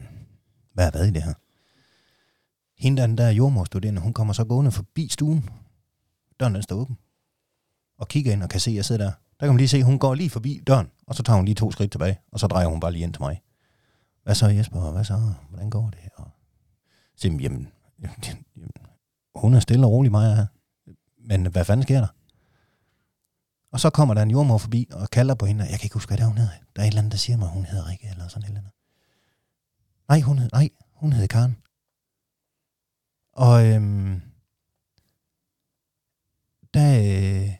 hvad er hvad i det her? Hende der, den der jordmorstuderende, hun kommer så gående forbi stuen. Døren den står åben. Og kigger ind og kan se, at jeg sidder der. Der kan man lige se, at hun går lige forbi døren, og så tager hun lige to skridt tilbage, og så drejer hun bare lige ind til mig. Hvad så Jesper, hvad så? Hvordan går det? Og så, jamen, jamen, jamen, hun er stille og rolig, Maja her. Men hvad fanden sker der? Og så kommer der en jordmor forbi og kalder på hende. Jeg kan ikke huske, hvad det er, hun hedder. Der er et eller andet, der siger mig, hun hedder Rikke, eller sådan et eller andet. Nej, hun hed, nej, hun hed Karen. Og øhm, der, øh,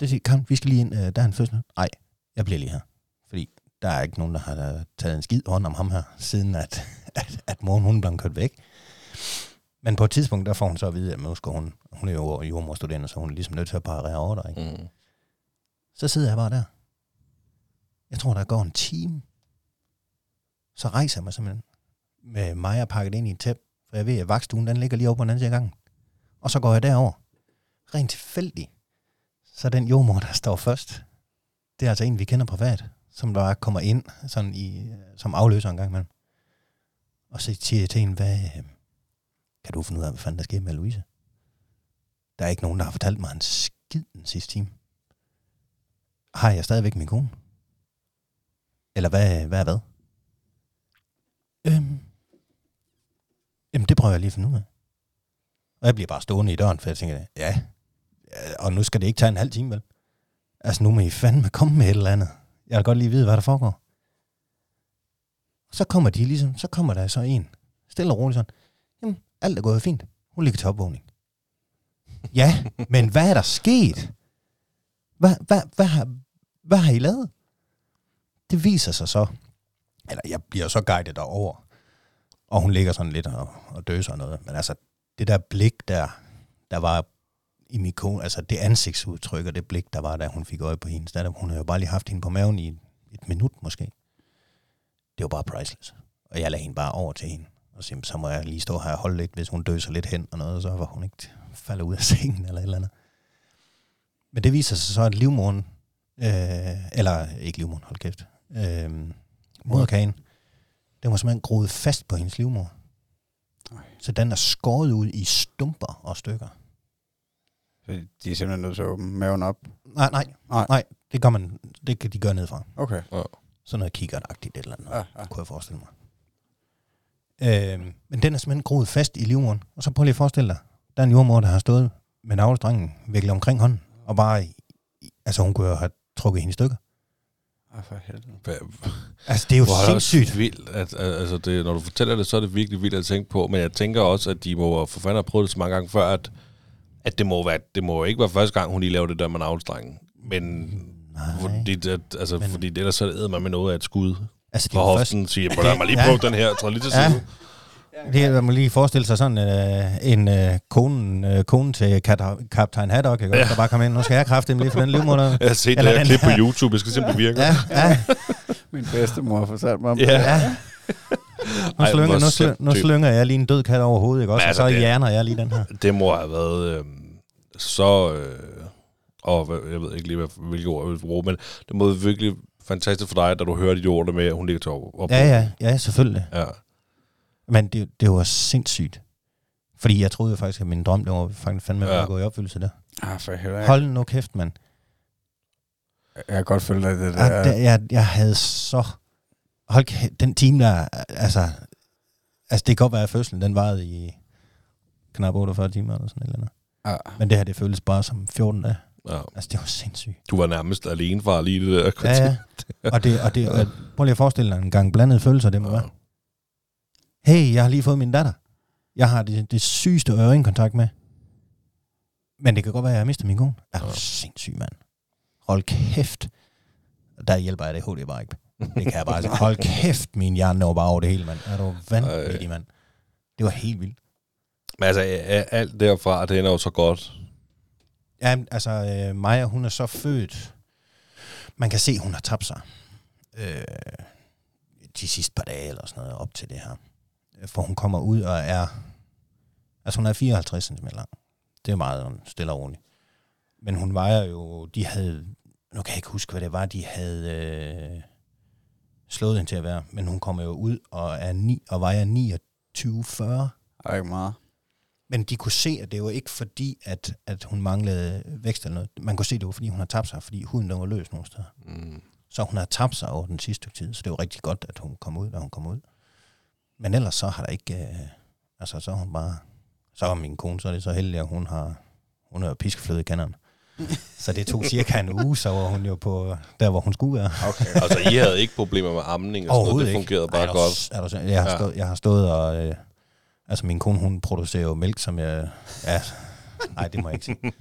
det siger, Karen, vi skal lige ind, øh, der er en fødsel. Nej, jeg bliver lige her. Fordi der er ikke nogen, der har øh, taget en skid hånd om ham her, siden at, at, at moren hun blev kørt væk. Men på et tidspunkt, der får hun så at vide, at nu skal hun, hun er jo jordmorstuderende, så hun er ligesom nødt til at parere over der. Ikke? Mm. Så sidder jeg bare der. Jeg tror, der går en time. Så rejser jeg mig simpelthen med mig pakket ind i et tæp, for jeg ved, at vagtstuen den ligger lige over på den anden side af gangen. Og så går jeg derover. Rent tilfældigt. Så den jordmor, der står først, det er altså en, vi kender privat, som der kommer ind sådan i, som afløser en gang imellem. Og så siger jeg til hende, hvad, øh, kan du finde ud af, hvad fanden der sker med Louise? Der er ikke nogen, der har fortalt mig en skid den sidste time. Har jeg stadigvæk min kone? Eller hvad, hvad er hvad? Øhm, jamen, det prøver jeg lige at finde ud af. Og jeg bliver bare stående i døren, for jeg tænker, ja, og nu skal det ikke tage en halv time, vel? Altså, nu må I fandme komme med et eller andet. Jeg vil godt lige vide, hvad der foregår. Så kommer de ligesom, så kommer der så en, stille og roligt sådan, jamen, alt er gået fint. Hun ligger til opvågning. Ja, men hvad er der sket? Hvad, hvad, hvad, har, hvad har I lavet? Det viser sig så, eller jeg bliver så guidet derover, og hun ligger sådan lidt og, og døser og noget, men altså, det der blik der, der var i min kone, altså det ansigtsudtryk og det blik, der var, da hun fik øje på hendes datter, hun havde jo bare lige haft hende på maven i et minut måske. Det var bare priceless. Og jeg lagde hende bare over til hende, og siger, så må jeg lige stå her og holde lidt, hvis hun døser lidt hen og noget, så var hun ikke falder ud af sengen eller et eller andet. Men det viser sig så, at livmoren, øh, eller ikke livmoren, hold kæft, øh, moderkagen, den var simpelthen groet fast på hendes livmor. Nej. Så den er skåret ud i stumper og stykker. Så de er simpelthen nødt til at åbne maven op. Nej, nej, Nej. nej, det gør man, det kan de gøre nedefra. Okay. Sådan noget kikkertagtigt et eller andet, Ja, ja. kunne jeg forestille mig. Øh, men den er simpelthen groet fast i livmoderen. Og så prøv lige at forestille dig, der er en jordmor, der har stået med navlestrengen viklet omkring hånden, og bare, altså hun kunne jo have trukket hende i stykker. Ah, for helvede. Altså det er jo Hvor er det sindssygt. vildt, at, altså det, når du fortæller det, så er det virkelig vildt at tænke på. Men jeg tænker også, at de må for fanden have prøvet det så mange gange før, at, at det, må være, det må ikke være første gang, hun lige laver det der med navlestrengen. Men Fordi, det, altså, Men- fordi ellers så æder man med noget af et skud Altså, det er jo først, hoften. Siger, lad mig lige Ja. prøve den her. Træd lige til Ja. side. det er, man må lige forestille sig sådan øh, en øh, konen, øh, kone til kaptajn Haddock, ikke? Ja. der bare kommer ind, nu skal jeg kræfte lige for den livmoder. Jeg har set Eller det her klip på. YouTube. Jeg skal se, om det virker. Ja, ja, Min bedstemor fortalte mig om Ja. ja. Nu, Ej, slynger, nu, slynger, nu slynger jeg lige en død kat over hovedet, ikke også? Men Og altså, så det- hjerner jeg lige den her. Det må have været øh, så... Øh, og jeg ved ikke lige, hvad, hvilke ord jeg vil bruge, men det må virkelig fantastisk for dig, da du hører de ord der med, at hun ligger til op. op Ja, ja, ja, selvfølgelig. ja. Men det, det var sindssygt. Fordi jeg troede jo faktisk, at min drøm, det var faktisk fandme Ja. ja. at gå i opfyldelse der. Ah, for helvede. Hold nu kæft, mand. Jeg kan godt følge dig det Ja. der. Jeg, jeg, jeg havde så... Hold kæft, den time der, altså... Altså, det kan godt være, at fødslen, den varede i knap 48 timer eller sådan et eller andet. Ja. Men det her, det føles bare som 14 dage. Ja. Altså, det var sindssygt. Du var nærmest alene far lige det der. Ja, ja. Og det, og det, og prøv lige at forestille dig en gang blandede følelser, det må være. Hey, jeg har lige fået min datter. Jeg har det, det sygeste øjenkontakt med. Men det kan godt være, at jeg har mistet min kone. Er du Ja. sindssyg, mand? Hold kæft. Der hjælper jeg det HD bare ikke. Det kan jeg bare sige. Hold kæft, min hjerne var bare over det hele, mand. Er du vanvittig, mand? Det var helt vildt. Men altså, alt derfra, det ender jo så godt. Ja, altså, øh, Maja, hun er så født. Man kan se, hun har tabt sig. Øh, de sidste par dage eller sådan noget op til det her. For hun kommer ud og er... Altså, hun er 54 cm lang. Det er meget stille og roligt. Men hun vejer jo... De havde... Nu kan jeg ikke huske, hvad det var, de havde øh, slået hende til at være. Men hun kommer jo ud og, er 9, og vejer 29,40. er ikke meget. Men de kunne se, at det var ikke fordi, at, at hun manglede vækst eller noget. Man kunne se, at det var fordi, hun har tabt sig, fordi huden den var løs nogle steder. Mm. Så hun har tabt sig over den sidste stykke tid, så det var rigtig godt, at hun kom ud, da hun kom ud. Men ellers så har der ikke... Øh, altså, så hun bare... Så er min kone, så er det så heldig, at hun har... Hun er jo piskefløde i kanderen. så det tog cirka en uge, så var hun jo på der, hvor hun skulle være. Okay. Altså, I havde ikke problemer med amning og sådan noget. Det fungerede bare Ej, godt. Er s- jeg, har Ja. stået, jeg har stået og... Øh, altså, min kone, hun producerer jo mælk, som jeg... Ja, nej, det må jeg ikke sige.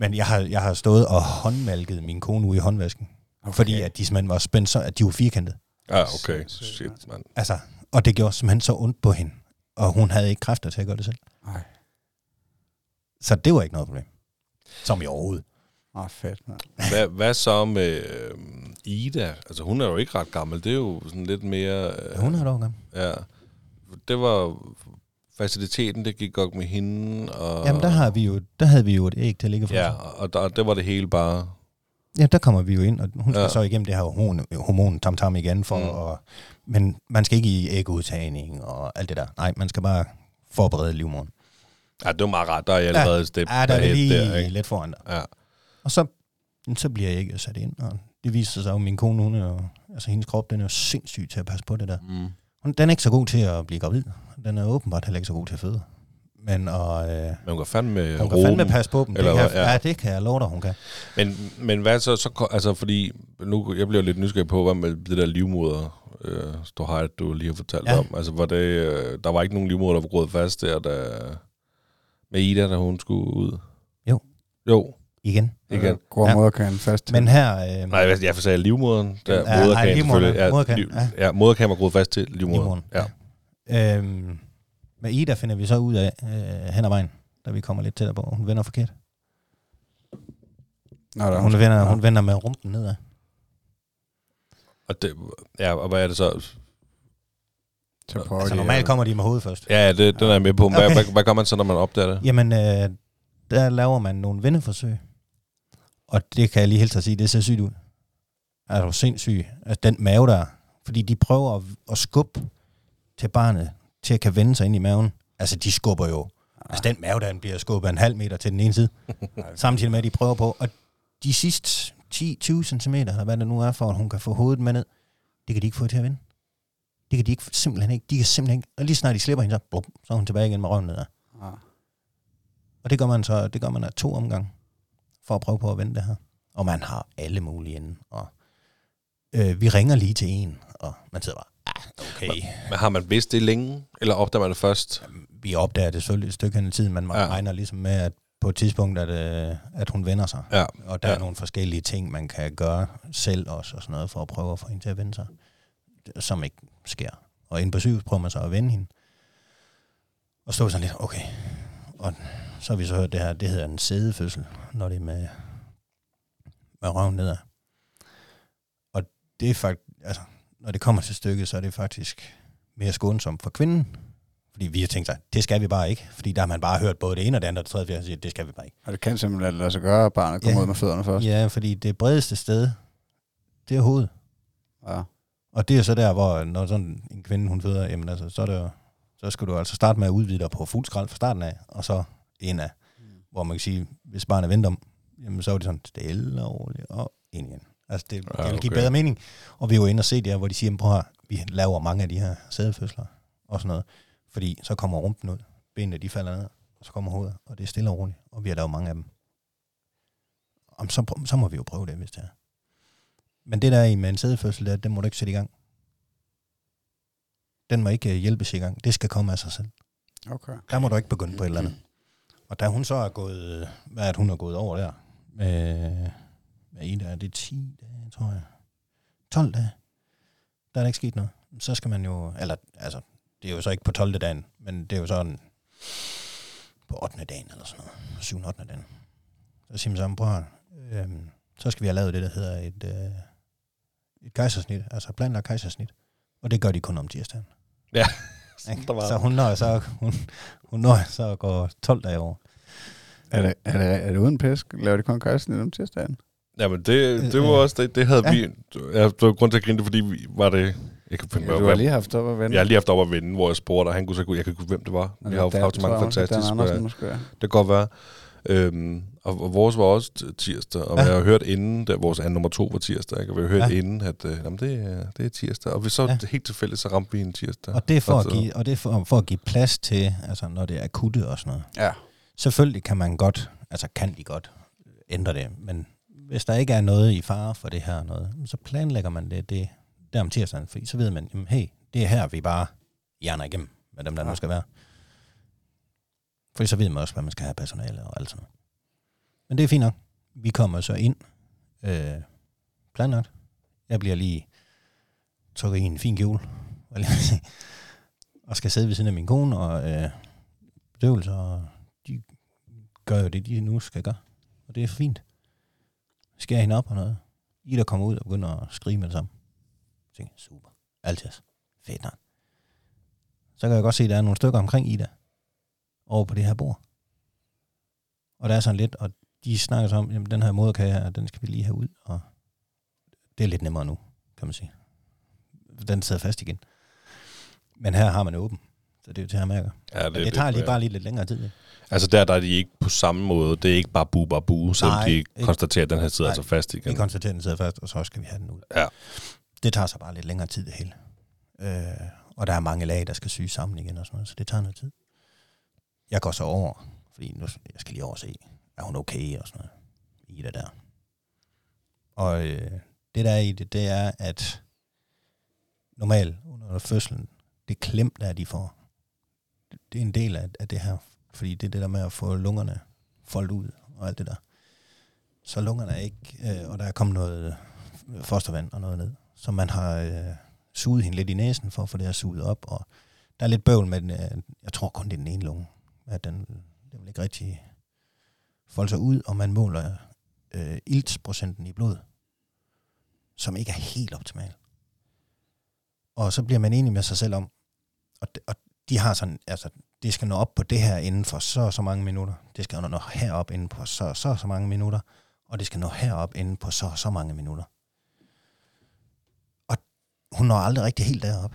Men jeg har, jeg har stået og håndmalket min kone ude i håndvasken. Okay. Fordi at de simpelthen var spændt så, at de var firkantede. Ja, okay. Shit, mand. Altså, og det gjorde simpelthen så ondt på hende. Og hun havde ikke kræfter til at gøre det selv. Ej. Så det var ikke noget problem. Som i overhovedet. Åh, fedt, man. Hvad, hvad så med øh, Ida? Altså, hun er jo ikke ret gammel. Det er jo sådan lidt mere... Øh, Hun er dog gammel. Ja. Det var... Faciliteten, det gik godt med hende. Og, Jamen, der, har vi jo, der havde vi jo et æg til at ligge for. Ja, og der, det var det hele bare... Ja, der kommer vi jo ind, og hun skal Ja. ja. så igennem det her hormon, hormon tam tam igen for, Mm. og, men man skal ikke i ægudtagning og alt det der. Nej, man skal bare forberede livmoderen. Ja, det var meget ret. Der er jeg allerede et step Ja, der er lige der, der, ikke? lidt foran dig. Ja. Og så, så bliver jeg ikke sat ind, og det viser sig jo, at min kone, hun er jo, altså hendes krop, den er jo sindssyg til at passe på det der. Mm. Hun, den er ikke så god til at blive gravid. Den er åbenbart heller ikke så god til at føde. Men og, øh, Men hun kan fandme hun kan fandme passe på dem. Eller det kan, ja. Ja. det kan jeg love dig, hun kan. Men, men hvad så, så, altså fordi, nu, jeg bliver lidt nysgerrig på, hvad med det der livmoder, øh, stå hej, du lige har fortalt Ja. om. Altså, var det, øh, der var ikke nogen livmoder, der var groet fast der, da, med Ida, da hun skulle ud? Jo. Jo, Igen. igen. Gror Ja. moderkagen fast til. Men her... Øh, Nej, jeg, jeg sagde livmoderen. Der, Ja, moderkagen nej, livmoderen. Ja, moderkagen, liv, ja. ja. moderkagen var groet fast til livmoderen. livmoderen. Ja. Øhm, med Ida finder vi så ud af øh, hen ad vejen, da vi kommer lidt tættere på. Hun vender forkert. Nå, der, Hun vender, hun vender med rumpen nedad. Og, det, ja, og hvad er det så? prøve Altså normalt kommer de med hovedet først. Ja, det, den er jeg med på. Hvad, Okay. hvad, hvad gør man så, når man opdager det? Jamen, øh, der laver man nogle vendeforsøg. Og det kan jeg lige helt at sige, det ser sygt ud. Er du sindssyg? Altså den mave der. Fordi de prøver at, at skubbe til barnet, til at kan vende sig ind i maven. Altså de skubber jo. Altså den mave der, bliver skubbet en halv meter til den ene side. Samtidig med, at de prøver på. Og de sidste 10-20 cm, eller hvad det nu er for, at hun kan få hovedet med ned, det kan de ikke få til at vende. Det kan de ikke, simpelthen ikke. De kan simpelthen ikke. Og lige snart de slipper hende, så, blum, så er hun tilbage igen med røven nedad. Ja. Og det gør man så det gør man af to omgange, for at prøve på at vende det her. Og man har alle mulige inde. Og, øh, vi ringer lige til en, og man sidder bare, ah, okay. Men har man vidst det længe, eller opdager man det først? Vi opdager det selvfølgelig et stykke hen i tiden, men man ja. regner ligesom med, at på et tidspunkt, at, øh, at hun vender sig. Ja. Og der Ja. er nogle forskellige ting, man kan gøre selv også, og sådan noget, for at prøve at få hende til at vende sig, som ikke sker. Og inde på sygehus prøver man så at vende hende. Og stå sådan lidt, okay. Og så har vi så hørt det her, det hedder en sædefødsel, når det er med, med røven nedad. Og det er faktisk, altså, når det kommer til stykket, så er det faktisk mere skånsomt for kvinden. Fordi vi har tænkt sig, det skal vi bare ikke. Fordi der har man bare hørt både det ene og det andet og det tredje, vi har sagt, det skal vi bare ikke. Og det kan simpelthen lade sig gøre, at barnet kommer Ja. ud med fødderne først. Ja, fordi det bredeste sted, det er hovedet. Ja. Og det er så der, hvor når sådan en kvinde, hun føder, jamen altså, så, er det jo, så skal du altså starte med at udvide dig på fuld skrald fra starten af, og så ind af, mm. hvor man kan sige, hvis barnet venter om, jamen så er det sådan stille og roligt og ind igen. Altså det, Ja, det vil give okay. bedre mening. Og vi er jo inde og se der, hvor de siger, "Jamen, prøv at vi laver mange af de her sædefødsler og sådan noget, fordi så kommer rumpen ud, benene de falder ned, og så kommer hovedet, og det er stille og roligt, og vi har lavet mange af dem. Om så, så må vi jo prøve det, hvis det er. Men det der i med en sædefødsel, der, den må du ikke sætte i gang. Den må ikke øh, hjælpes i gang. Det skal komme af sig selv. Okay. Der må du ikke begynde på et eller andet. Og da hun så er gået, øh, hvad er det, hun er gået over der? Øh, Med, er det, er det 10 dage, tror jeg. 12 dage. Der er der ikke sket noget. Så skal man jo, eller altså, det er jo så ikke på 12. dagen, men det er jo sådan på 8. dagen eller sådan noget. 7. 8. dagen. Så siger man sammen, prøv øh, så skal vi have lavet det, der hedder et, øh, et kejsersnit, altså planlagt kejsersnit. Og det gør de kun om tirsdagen. Ja, der var Så hun når så, hun, hun når så at gå 12 dage over. Er det, er, det, er det uden pisk? Laver de kun kejsen om tirsdagen? Jamen, det, det var også det, det havde Ja. vi... Ja, det var grund til at grine, det, fordi vi, var det... Jeg kan finde, Ja, du har lige haft op at vende. jeg har lige haft op at vende, hvor jeg spurgte, og han kunne så gå, jeg kan ikke huske, hvem det var. Vi har jo haft mange fantastiske... Det kan godt være. Øhm, og, og vores var også tirsdag, og Ja. jeg har hørt inden, da vores anden nummer to var tirsdag, ikke? og vi har hørt Ja. inden, at øh, jamen, det, er, det er tirsdag. Og vi så Ja. helt tilfældigt, så ramte vi en tirsdag. Og det er for, at så- give, og det er for, for at give plads til, altså når det er akutte og sådan noget. Ja. Selvfølgelig kan man godt, altså kan de godt ændre det, men hvis der ikke er noget i fare for det her og noget, så planlægger man det, det der om tirsdagen, fordi så ved man, jamen, hey, det er her, vi bare hjerner igennem med dem, der. Ja. nu skal være. For så ved man også, hvad man skal have personale og alt sådan noget. Men det er fint nok. Vi kommer så ind øh, planlagt. Jeg bliver lige trukket i en fin kjole, var jeg lige og skal sidde ved siden af min kone, og øh, bedøvelser, og de gør jo det, de nu skal gøre. Og det er fint. Skærer hende op og noget. Ida kommer ud og begynder at skrige med det samme. Jeg tænker, super. Altid. Fedt nok. Så kan jeg godt se, at der er nogle stykker omkring Ida. Over på det her bord. Og der er sådan lidt, og de snakker så om, jamen, den her moderkage her, den skal vi lige have ud. Og det er lidt nemmere nu, kan man sige. Den sidder fast igen. Men her har man åben. Så det er jo til at mærke. Ja, Det, det tager lige bare lige lidt længere tid. ikke? Altså der, der er de ikke på samme måde. Det er ikke bare bu, bare bu, selvom Nej, de ikke. konstaterer, at den her sidder Nej. altså fast igen. Vi konstaterer, at den sidder fast, og så skal vi have den ud. Ja. Det tager så bare lidt længere tid, det hele. Øh, og der er mange lag, der skal syes sammen igen og sådan noget, så det tager noget tid. Jeg går så over, fordi nu, jeg skal lige over og se, er hun okay og sådan noget, i det der. Og øh, det der er i det, det er, at normalt under fødslen, det klem, der de får, det, er en del af, af det her. Fordi det er det der med at få lungerne foldet ud og alt det der. Så lungerne er ikke, øh, og der er kommet noget øh, fostervand og noget ned. Så man har øh, suget hende lidt i næsen for at få det her suget op. Og der er lidt bøvl med den, øh, jeg tror kun det er den ene lunge, at den, den vil ikke rigtig folde sig ud, og man måler øh, iltsprocenten i blodet, som ikke er helt optimal. Og så bliver man enig med sig selv om, og, de, og de har sådan, altså, det skal nå op på det her inden for så og så mange minutter. Det skal nå herop inden på så så og så mange minutter. Og det skal nå herop inden på så og så mange minutter. Og hun når aldrig rigtig helt derop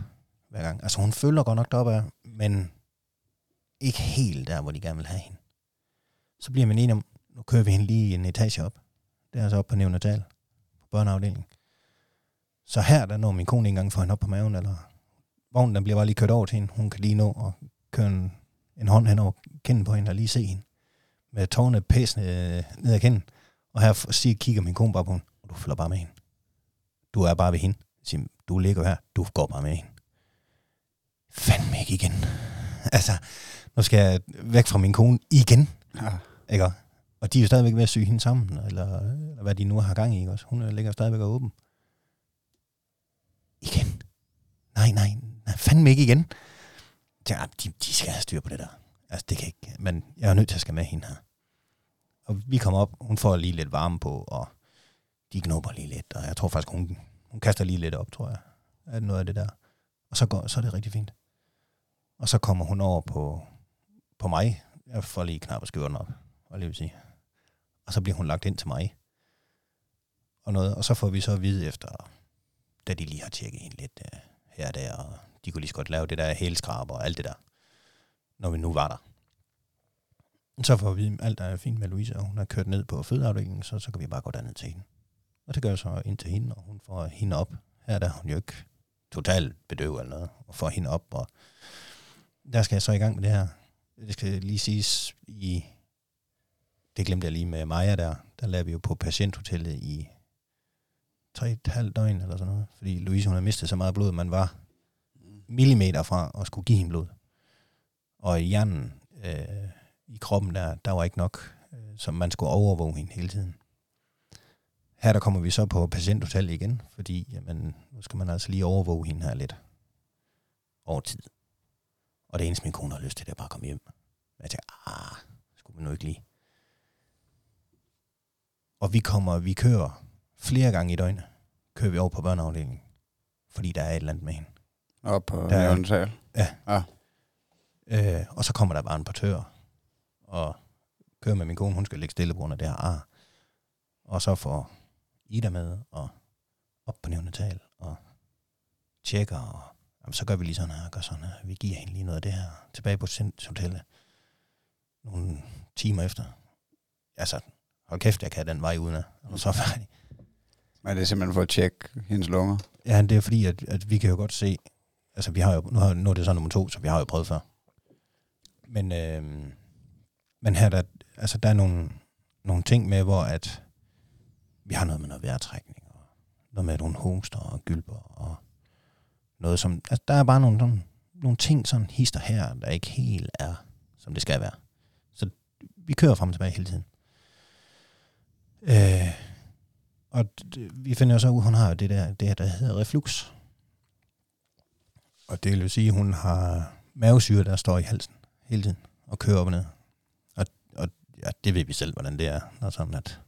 hver gang. Altså hun følger godt nok deroppe men ikke helt der, hvor de gerne vil have hende. Så bliver man enig om, nu kører vi hende lige en etage op. Det er altså op på neonatal, på børneafdelingen. Så her, der når min kone ikke engang får hende op på maven, eller vognen, den bliver bare lige kørt over til hende. Hun kan lige nå at køre en, en hånd hen over kinden på hende, og lige se hende. Med tårne pæsende øh, ned ad kinden. Og her siger, kigger min kone bare på hende, og du følger bare med hende. Du er bare ved hende. Siger, du ligger her, du går bare med hende. Fandme ikke igen. Altså, nu skal jeg væk fra min kone igen. Ja. Ikke? Og de er jo stadigvæk ved at sy hende sammen, eller, eller hvad de nu har gang i. Ikke? også? Hun er- ligger stadigvæk og åben. Igen. Nej, nej, nej, fandme ikke igen. Ja, de, de skal have styr på det der. Altså, det kan ikke. Men jeg er nødt til at skal med hende her. Og vi kommer op, hun får lige lidt varme på, og de knupper lige lidt, og jeg tror faktisk, hun, hun kaster lige lidt op, tror jeg, af noget af det der. Og så, går, så er det rigtig fint. Og så kommer hun over på, på mig. Jeg får lige knap og op, og lige vil sige. Og så bliver hun lagt ind til mig. Og, noget, og så får vi så at vide efter, da de lige har tjekket hende lidt uh, her og der, og de kunne lige så godt lave det der hælskrab og alt det der, når vi nu var der. Så får vi alt der er fint med Louise, og hun har kørt ned på fødeafdelingen, så, så kan vi bare gå derned til hende. Og det gør jeg så ind til hende, og hun får hende op. Her der er hun jo ikke totalt bedøvet eller noget, og får hende op, og der skal jeg så i gang med det her. Det skal lige siges i, det glemte jeg lige med Maja der, der lavede vi jo på patienthotellet i tre et halvt døgn eller sådan noget, fordi Louise hun havde mistet så meget blod, man var millimeter fra at skulle give hende blod. Og i hjernen, øh, i kroppen der, der var ikke nok, øh, som man skulle overvåge hende hele tiden. Her der kommer vi så på patienthotellet igen, fordi jamen, nu skal man altså lige overvåge hende her lidt over tid. Og det eneste, min kone har lyst til, det er bare at komme hjem. Jeg tænker, ah, skulle vi nu ikke lige. Og vi kommer, vi kører flere gange i døgnet, kører vi over på børneafdelingen, fordi der er et eller andet med hende. Op på Der er- Jørgensal. Øh, og så kommer der bare en portør, og kører med min kone, hun skal ligge stille på grund af det her ar. Og så får Ida med, og op på neonatal, og tjekker, og jamen, så gør vi lige sådan her, gør sådan her. Vi giver hende lige noget af det her, tilbage på hotellet. Nogle timer efter. Altså, hold kæft, jeg kan den vej uden at, og så er færdig. Men det er simpelthen for at tjekke hendes lunger. Ja, det er fordi, at, at vi kan jo godt se, altså vi har jo, nu, har, nu er det så nummer to, så vi har jo prøvet før. Men, øh, men her, der, altså, der er nogle, nogle ting med, hvor at vi har noget med noget vejrtrækning, og noget med nogle hoster og gylper, og noget som, altså der er bare nogle, sådan, nogle ting, sådan hister her, der ikke helt er, som det skal være. Så vi kører frem og tilbage hele tiden. Øh, og d- vi finder jo så ud, hun har jo det der, det her, der hedder reflux. Og det vil sige, at hun har mavesyre, der står i halsen hele tiden og kører op og ned. Og, og ja, det ved vi selv, hvordan det er. Når sådan, at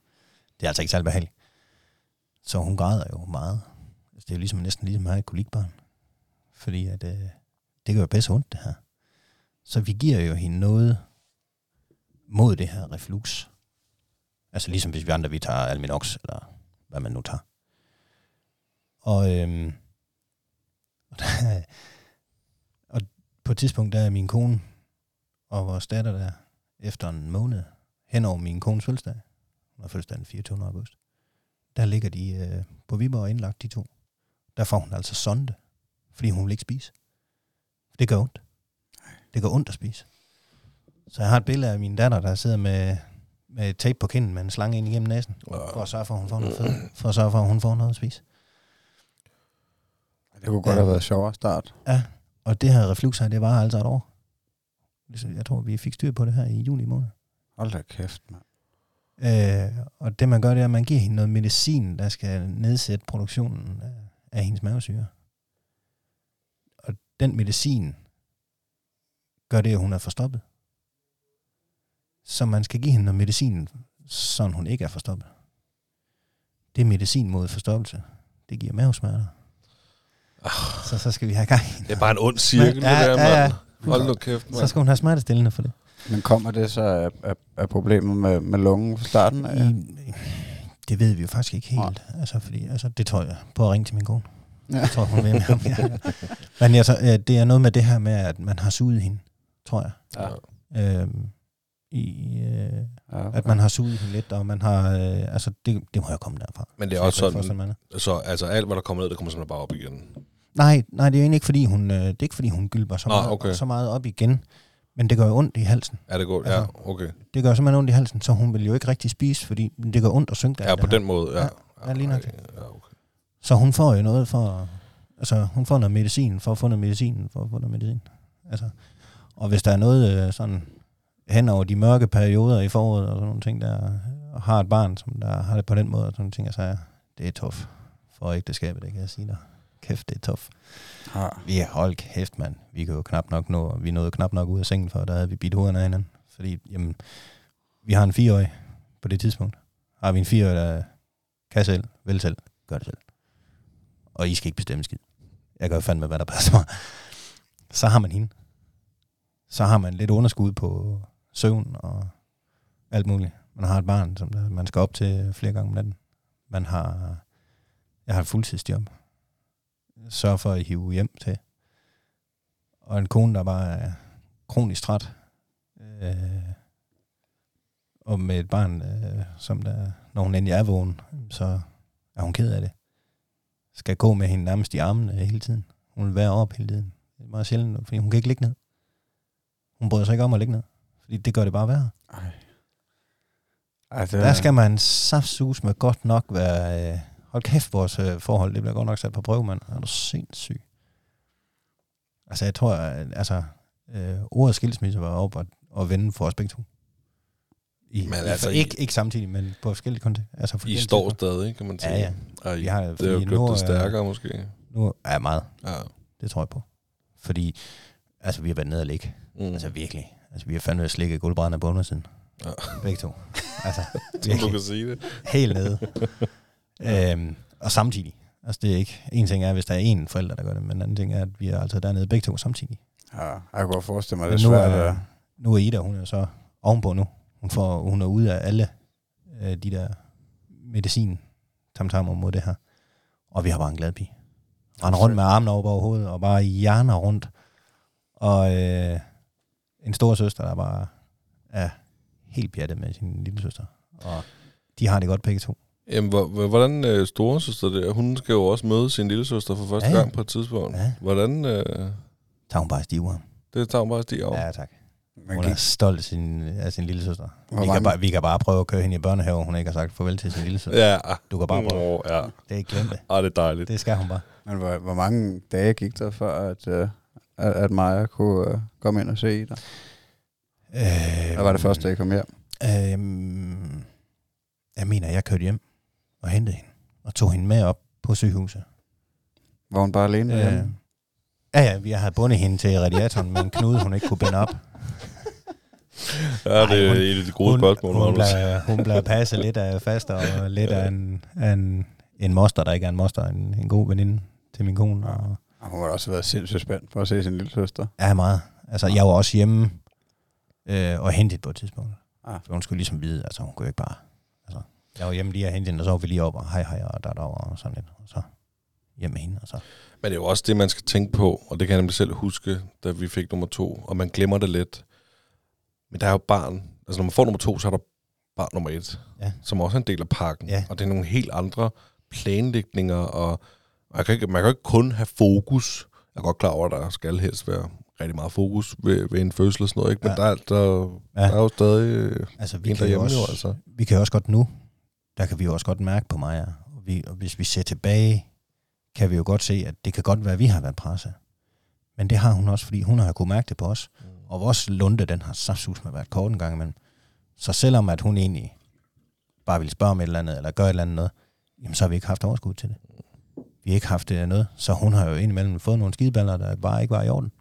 det er altså ikke særlig behageligt. Så hun græder jo meget. Altså, det er jo ligesom, næsten ligesom at have et kolikbarn. Fordi at, øh, det gør jo bedst ondt, det her. Så vi giver jo hende noget mod det her reflux. Altså ligesom hvis vi andre, vi tager Alminox, eller hvad man nu tager. Og, øhm, og, der, og på et tidspunkt, der er min kone og vores datter der, efter en måned, hen over min kones fødselsdag, hun har fødselsdag den 24. august, der ligger de øh, på Viborg indlagt, de to. Der får hun altså sonde, fordi hun vil ikke spise. Det gør ondt. Det gør ondt at spise. Så jeg har et billede af min datter, der sidder med, med tape på kinden med en slange ind igennem næsen, for at sørge for, at hun får noget føde, for at sørge for, at hun får noget at spise. Det kunne godt Ja. have været sjovere start. Ja, og det her reflux her, det var altså et år. Ligesom, Jeg tror, vi fik styr på det her i juli måned. Hold da kæft, mand. Øh, og det man gør, det er, at man giver hende noget medicin, der skal nedsætte produktionen af, af hendes mavesyre. Den medicin gør det, at hun er forstoppet. Så man skal give hende noget medicin, så hun ikke er forstoppet. Det er medicin mod forstoppelse. Det giver mavesmerter. Så, så skal vi have gang i Det er bare en ond cirkel, Ja, det der, ja, ja. mand. Hold nu kæft, Så mand. skal hun have smertestillende for det. Men kommer det så af, af, af problemet med, med lungen fra starten? af? I, det ved vi jo faktisk ikke helt. Altså, fordi, altså, det tror jeg. på at ringe til min kone. Ja. Jeg tror, hun ved mere om det. Men altså, det er noget med det her med, at man har suget hende, tror jeg. Ja. Øhm, i, øh, Ja, okay. at man har suget hende lidt, og man har, øh, altså det, det må jo komme derfra. Men det er Så jeg også sådan, andet. så altså alt, hvad der kommer ned, det kommer simpelthen bare op igen. Nej, nej, det er jo egentlig ikke, fordi hun, øh, det er ikke, fordi hun gylper så, Nå, meget, okay. så meget op igen. Men det gør jo ondt i halsen. Er det godt? Ja, Altså, okay. Det gør simpelthen ondt i halsen, så hun vil jo ikke rigtig spise, fordi det gør ondt at synke der. Ja, på her. den måde, ja. Ja, ja, lige nok. Ja, okay. Så hun får jo noget for, altså hun får noget medicin, for at få noget medicin, for at få noget medicin. Altså, og hvis der er noget øh, sådan hen over de mørke perioder i foråret og sådan nogle ting der, har et barn, som der har det på den måde, og sådan nogle ting, altså, det er tof for ægteskabet, det kan jeg sige dig. Kæft, det er tof. Ja. Vi er hold kæft, mand. Vi kan jo knap nok nå, vi nåede knap nok ud af sengen, for der havde vi bidt hovederne af hinanden. Fordi, jamen, vi har en fireårig på det tidspunkt. Har vi en fireårig, der kan selv, vil selv, gør det selv. Og I skal ikke bestemme skid. Jeg gør fandme, hvad der passer mig. Så har man hende. Så har man lidt underskud på søvn og alt muligt. Man har et barn, som man skal op til flere gange om natten. Man har, jeg har et fuldtidsjob. Sørger for at hive hjem til. Og en kone, der bare er kronisk træt. Øh, og med et barn, øh, som der, når hun endelig er vågen, så er hun ked af det. Skal gå med hende nærmest i armene hele tiden. Hun vil være op hele tiden. Det er meget sjældent, fordi hun kan ikke ligge ned. Hun bryder sig ikke om at ligge ned. Fordi det gør det bare værre. Ej. Ej, det, Der skal man saftsus med godt nok være... Øh, hold kæft, vores øh, forhold, det bliver godt nok sat på prøve, mand. Er du sindssyg? Altså, jeg tror, altså, øh, ordet skilsmisse var op og, og vende for os begge to. I, Men altså, altså, I- ikke, ikke samtidig, men på forskellige kontekster. Altså, I står tidspunkter. stadig, kan man sige. Ja, ja. Og I, Vi har, det er jo gjort nu, det stærkere, måske. Nu er meget, Ja. det tror jeg på. Fordi, altså, vi har været nede og ligge. Mm. Altså, virkelig. Altså, vi har fandme slikket gulvbrænderne på undersiden. Ja. Begge to. Altså, Som du virkelig. kan sige det. helt nede. øhm, og samtidig. Altså det er ikke, en ting er, hvis der er en forælder, der gør det, men en anden ting er, at vi er altså dernede begge to samtidig. ja, jeg kan godt forestille mig, det er nu, svært. er, at- nu er Ida, hun er så ovenpå nu. Hun, får, hun er ude af alle øh, de der medicin tamtammer mod det her. Og vi har bare en glad pige. Render rundt med armene over hovedet, og bare hjerner rundt. Og øh, en stor søster, der bare er helt pjattet med sin lille søster. Og de har det godt begge to. Jamen, hvor, hvor- hvordan øh, storesøster der? Hun skal jo også møde sin lille søster for første Ja, gang på et tidspunkt. Ja. Hvordan? Øh, Tager hun bare stive ham. det tager hun bare stig over. Ja, tak. Man Hun er stolt af sin, af sin lille søster. Vi mange- kan, bare, vi kan bare prøve at køre hende i børnehave, hun ikke har sagt farvel til sin lille søster. Ja. Du kan bare prøve. Nå, ja. Det er ikke glemt det. Ah, det er dejligt. Det skal hun bare. Men hvor, hvor mange dage gik der før, at, uh, at, at Maja kunne uh, komme ind og se dig? Øh, Hvad var det første, da I kom hjem? Øh, jeg mener, jeg kørte hjem og hentede hende. Og tog hende med op på sygehuset. Var hun bare alene Øh, ja, ja, vi havde bundet hende til radiatoren med en knude, hun ikke kunne binde op. Ja, det er et af de gode hun, spørgsmål, hun, bliver, hun bliver passet lidt af faster og lidt af en, af en, en moster, der ikke er en moster, en, en god veninde til min kone. Og, Og Hun har også været sindssygt spændt på at se sin lille søster. Ja, meget. Altså, jeg var også hjemme øh, og hentet på et tidspunkt. Ah. For hun skulle ligesom vide, altså hun kunne jo ikke bare... Altså, jeg var hjemme lige og hente hende, og så var vi lige op og hej hej og der der og sådan lidt. Og så hjem med hende, og så... Men det er jo også det, man skal tænke på, og det kan jeg nemlig selv huske, da vi fik nummer to, og man glemmer det lidt. Men der er jo barn, altså når man får nummer to, så er der barn nummer et, Ja. som også er en del af pakken. Ja. Og det er nogle helt andre planlægninger, og man kan, ikke, man kan ikke kun have fokus. Jeg er godt klar over, at der skal helst være rigtig meget fokus ved, ved en fødsel og sådan noget, ikke? men Ja. der, der, Ja. der er jo stadig Altså, vi en kan, derhjemme også, jo, altså. vi kan jo også godt nu, der kan vi jo også godt mærke på mig, og, vi, og hvis vi ser tilbage, kan vi jo godt se, at det kan godt være, at vi har været presset. Men det har hun også, fordi hun har kunnet mærke det på os. Og vores lunde, den har saftsus med været kort en gang imellem. Så selvom at hun egentlig bare ville spørge om et eller andet, eller gøre et eller andet noget, jamen så har vi ikke haft overskud til det. Vi har ikke haft det noget, så hun har jo indimellem fået nogle skideballer, der bare ikke var i orden.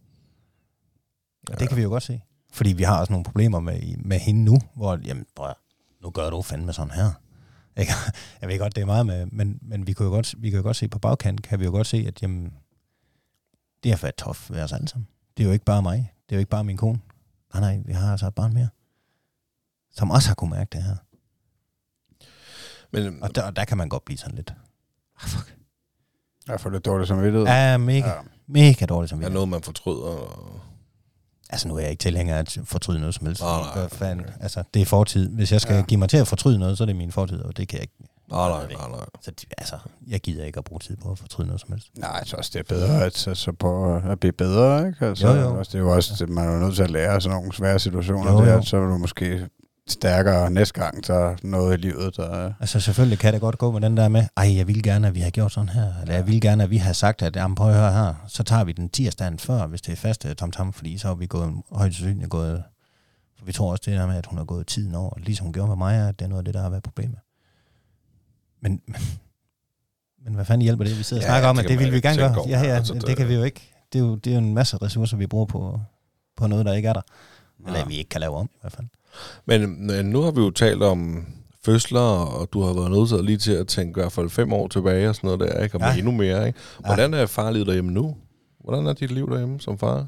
Ja. Det kan vi jo godt se. Fordi vi har også nogle problemer med, med hende nu, hvor, jamen, bror, nu gør du fandme sådan her. Ikke? Jeg ved godt, det er meget med, men, men vi, kan jo godt, vi kan jo godt se på bagkanten, kan vi jo godt se, at jamen, det har været tof ved os alle sammen. Det er jo ikke bare mig. Det er jo ikke bare min kone. Nej, nej, vi har altså et barn mere, som også har kunne mærke det her. Men, Og der, og der kan man godt blive sådan lidt. Ah, fuck. Jeg får det dårligt som vidtighed. Ja, mega, Ja. mega dårligt som er vi noget, man fortryder. Og... Altså, nu er jeg ikke tilhænger af at fortryde noget som helst. Nej, fordi, nej, fanden, okay. altså, det er fortid. Hvis jeg skal Ja. ja. give mig til at fortryde noget, så er det min fortid, og det kan jeg ikke. Nej, nej, nej, nej. Så altså, jeg gider ikke at bruge tid på at fortryde noget som helst. Nej, synes også, det er bedre at, så, så på at blive bedre, ikke? Altså, Jo, jo. Også, det er jo også, det, man er jo nødt til at lære sådan nogle svære situationer. Jo, der, jo. Så er du måske stærkere næste gang, så noget i livet, der... Altså selvfølgelig kan det godt gå med den der med, ej, jeg vil gerne, at vi har gjort sådan her, eller jeg vil gerne, at vi har sagt, at jamen, prøv at høre her, så tager vi den tirsdagen før, hvis det er fast tom tom, fordi så har vi gået, højst sandsynligt gået, for Vi tror også det der med, at hun har gået tiden over, ligesom hun gjorde med mig, at det er noget af det, der har været problemet. Men, men, men hvad fanden hjælper det? Vi sidder og Ja, snakker om, at det vil vi gerne gøre. over. Ja, ja, Altså, det, det- kan vi jo ikke. Det er jo, det er jo en masse ressourcer, vi bruger på, på noget, der ikke er der. Eller Ja. vi ikke kan lave om, i hvert fald. Men, men nu har vi jo talt om fødsler, og du har været nødt lige til at tænke i hvert fald fem år tilbage og sådan noget der, ikke? og Ja. ja. endnu mere. Ikke? Hvordan er farlivet derhjemme nu? Hvordan er dit liv derhjemme som far?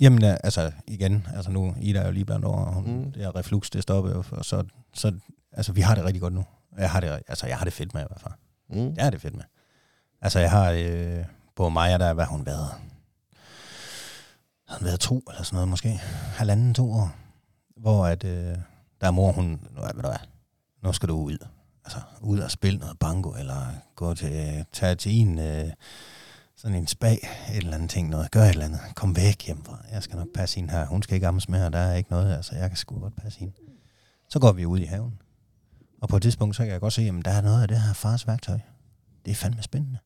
Jamen, ja, altså igen, altså nu, Ida er jo lige blandt over, og hun, mm. det her reflux, det stopper jo, og så, så, altså vi har det rigtig godt nu. Jeg har det, altså jeg har det fedt med i hvert fald. Mm. Jeg har det fedt med. Altså jeg har, øh, på Maja, der hvad hun været, har hun været to eller sådan noget måske, halvanden, to år, hvor at, øh, der er mor, hun, nu, ved du hvad, nu skal du ud. Altså ud og spille noget bango, eller gå til, tage til en, øh, sådan en spa, et eller andet ting, noget, gør et eller andet, kom væk hjemmefra, jeg skal nok passe hende her, hun skal ikke ammes med, og der er ikke noget, altså jeg kan sgu godt passe hende. Så går vi ud i haven, og på et tidspunkt, så kan jeg godt se, at der er noget af det her fars værktøj. Det er fandme spændende.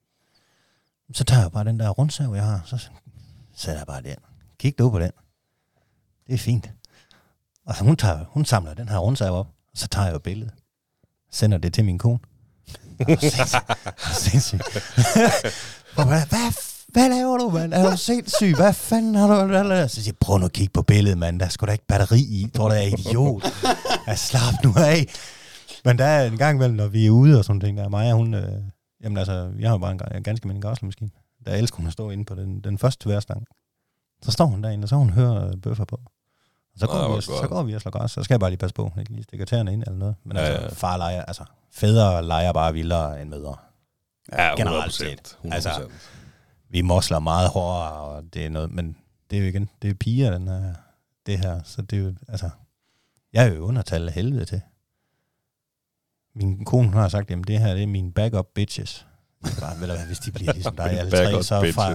Så tager jeg bare den der rundsav, jeg har, så sætter jeg bare den. Kig du på den. Det er fint. Og så hun, tager, hun samler den her rundsav op, og så tager jeg jo billedet. Sender det til min kone. Og sindssygt. sindssygt. Hvad, hvad, hvad laver du, mand? Er du sindssyg? Hvad fanden har du? Så siger jeg, prøv nu at kigge på billedet, mand. Der er sgu da ikke batteri i. Tror du, jeg er idiot? Jeg slap nu af. Men der er en gang imellem, når vi er ude og sådan ting, der er mig, hun, øh, jamen altså, jeg har jo bare en, en ganske almindelig græslemaskine. Der elsker hun at stå inde på den, den første tværstang. Så står hun derinde, og så hun hører øh, bøffer på. Og så Nå, går, vi, hvor og, så går vi og slår græs, så skal jeg bare lige passe på, ikke lige stikker tæerne ind eller noget. Men Ja, altså, ja. far leger, altså, fædre leger bare vildere end mødre. Ja, generelt 100%. set. 100%. Altså, Vi mosler meget hårdere, og det er noget, men det er jo igen, det er piger, den er, det her, så det er jo, altså, jeg er jo undertal af helvede til. Min kone hun har sagt, jamen det her, det er min backup bitches. Bare, vel, hvis de bliver ligesom dig alle tre, så fra,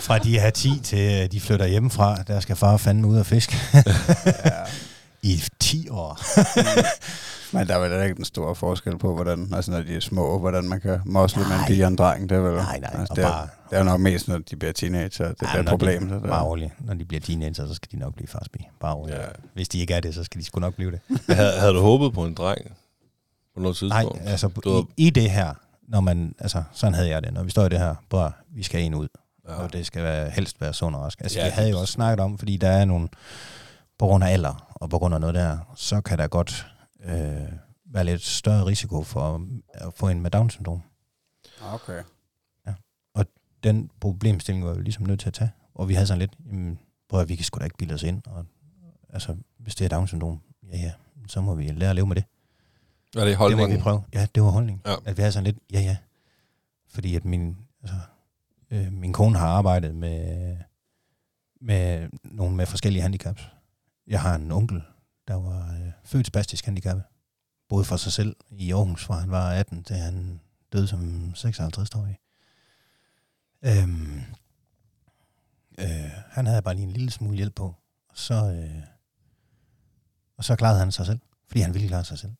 fra de her 10 til øh, de flytter hjemmefra, der skal far fandme ud og fiske i 10 år. Men der er vel ikke en stor forskel på, hvordan, altså når de er små, hvordan man kan mosle med en pige og en dreng. Det er, vel, Nej, nej, altså, det, er, bare- det er nok mest, når de bliver teenager, det er Ja, et når problem. De, det der. bare roligt. Når de bliver teenager, så skal de nok blive farsbi. Bare roligt. Ja. Hvis de ikke er det, så skal de sgu nok blive det. havde, havde du håbet på en dreng på noget Nej, tidspunkt? altså Du i, i det her, når man, altså sådan havde jeg det, når vi står i det her, bror, vi skal en ud, ja. og det skal være, helst være sund og rask. Altså Ja, ja, vi havde jo også snakket om, fordi der er nogle, på grund af alder, og på grund af noget der, så kan der godt øh, være lidt større risiko for at få en med Down-syndrom. Okay. Den problemstilling var vi ligesom nødt til at tage, og vi havde sådan lidt, jamen, prøv at vi kan sgu da ikke bilde os ind, og altså, hvis det er Down-syndrom, ja ja, så må vi lære at leve med det. Er det Det må holdningen? vi prøve. Ja, det var holdningen. Ja. At vi havde sådan lidt, ja ja. Fordi at min, altså, øh, min kone har arbejdet med, med nogen med forskellige handicaps. Jeg har en onkel, der var øh, født spastisk handicappet. Boede for sig selv i Aarhus, fra han var 18 til han døde som 56-årig. Øhm, øh, han havde bare lige en lille smule hjælp på. Og så, øh, og så klarede han sig selv, fordi han ville klare sig selv.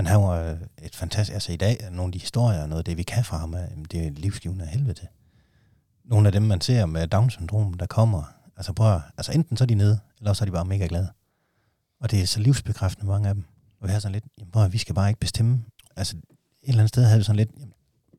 Men han var øh, et fantastisk... Altså i dag, nogle af de historier og noget af det, vi kan fra ham, er, jamen, det er livsgivende af helvede til. Nogle af dem, man ser med Down-syndrom, der kommer... Altså prøv altså enten så er de nede, eller så er de bare mega glade. Og det er så livsbekræftende, mange af dem. Og vi har sådan lidt, jamen prøv vi skal bare ikke bestemme. Altså et eller andet sted havde vi sådan lidt, jamen,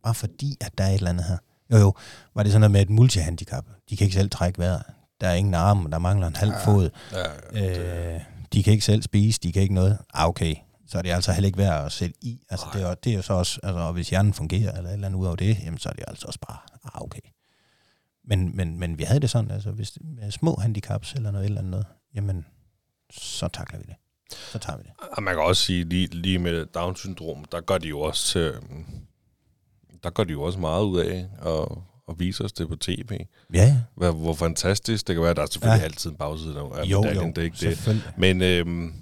bare fordi, at der er et eller andet her. Jo jo, var det sådan noget med et multihandicap. De kan ikke selv trække vejret. Der er ingen arme, der mangler en halv Ja. fod. Ja, det, Øh, de kan ikke selv spise, de kan ikke noget. Ah, okay. Så er det altså heller ikke værd at sætte i. Altså, det, er, det er jo så også, altså, og hvis hjernen fungerer, eller et eller andet ud over det, jamen, så er det altså også bare, ah, okay. Men, men, men vi havde det sådan, altså, hvis med små handicaps eller noget, eller andet jamen, så takler vi det. Så tager vi det. Og man kan også sige, lige, lige med Down-syndrom, der gør de jo også, øh, der gør de jo også meget ud af at, at vise os det på tv. Ja, ja. Hvor, hvor fantastisk det kan være. Der er selvfølgelig Ja. altid en bagside af Jo, medaljen, jo, det er ikke det. Men øhm,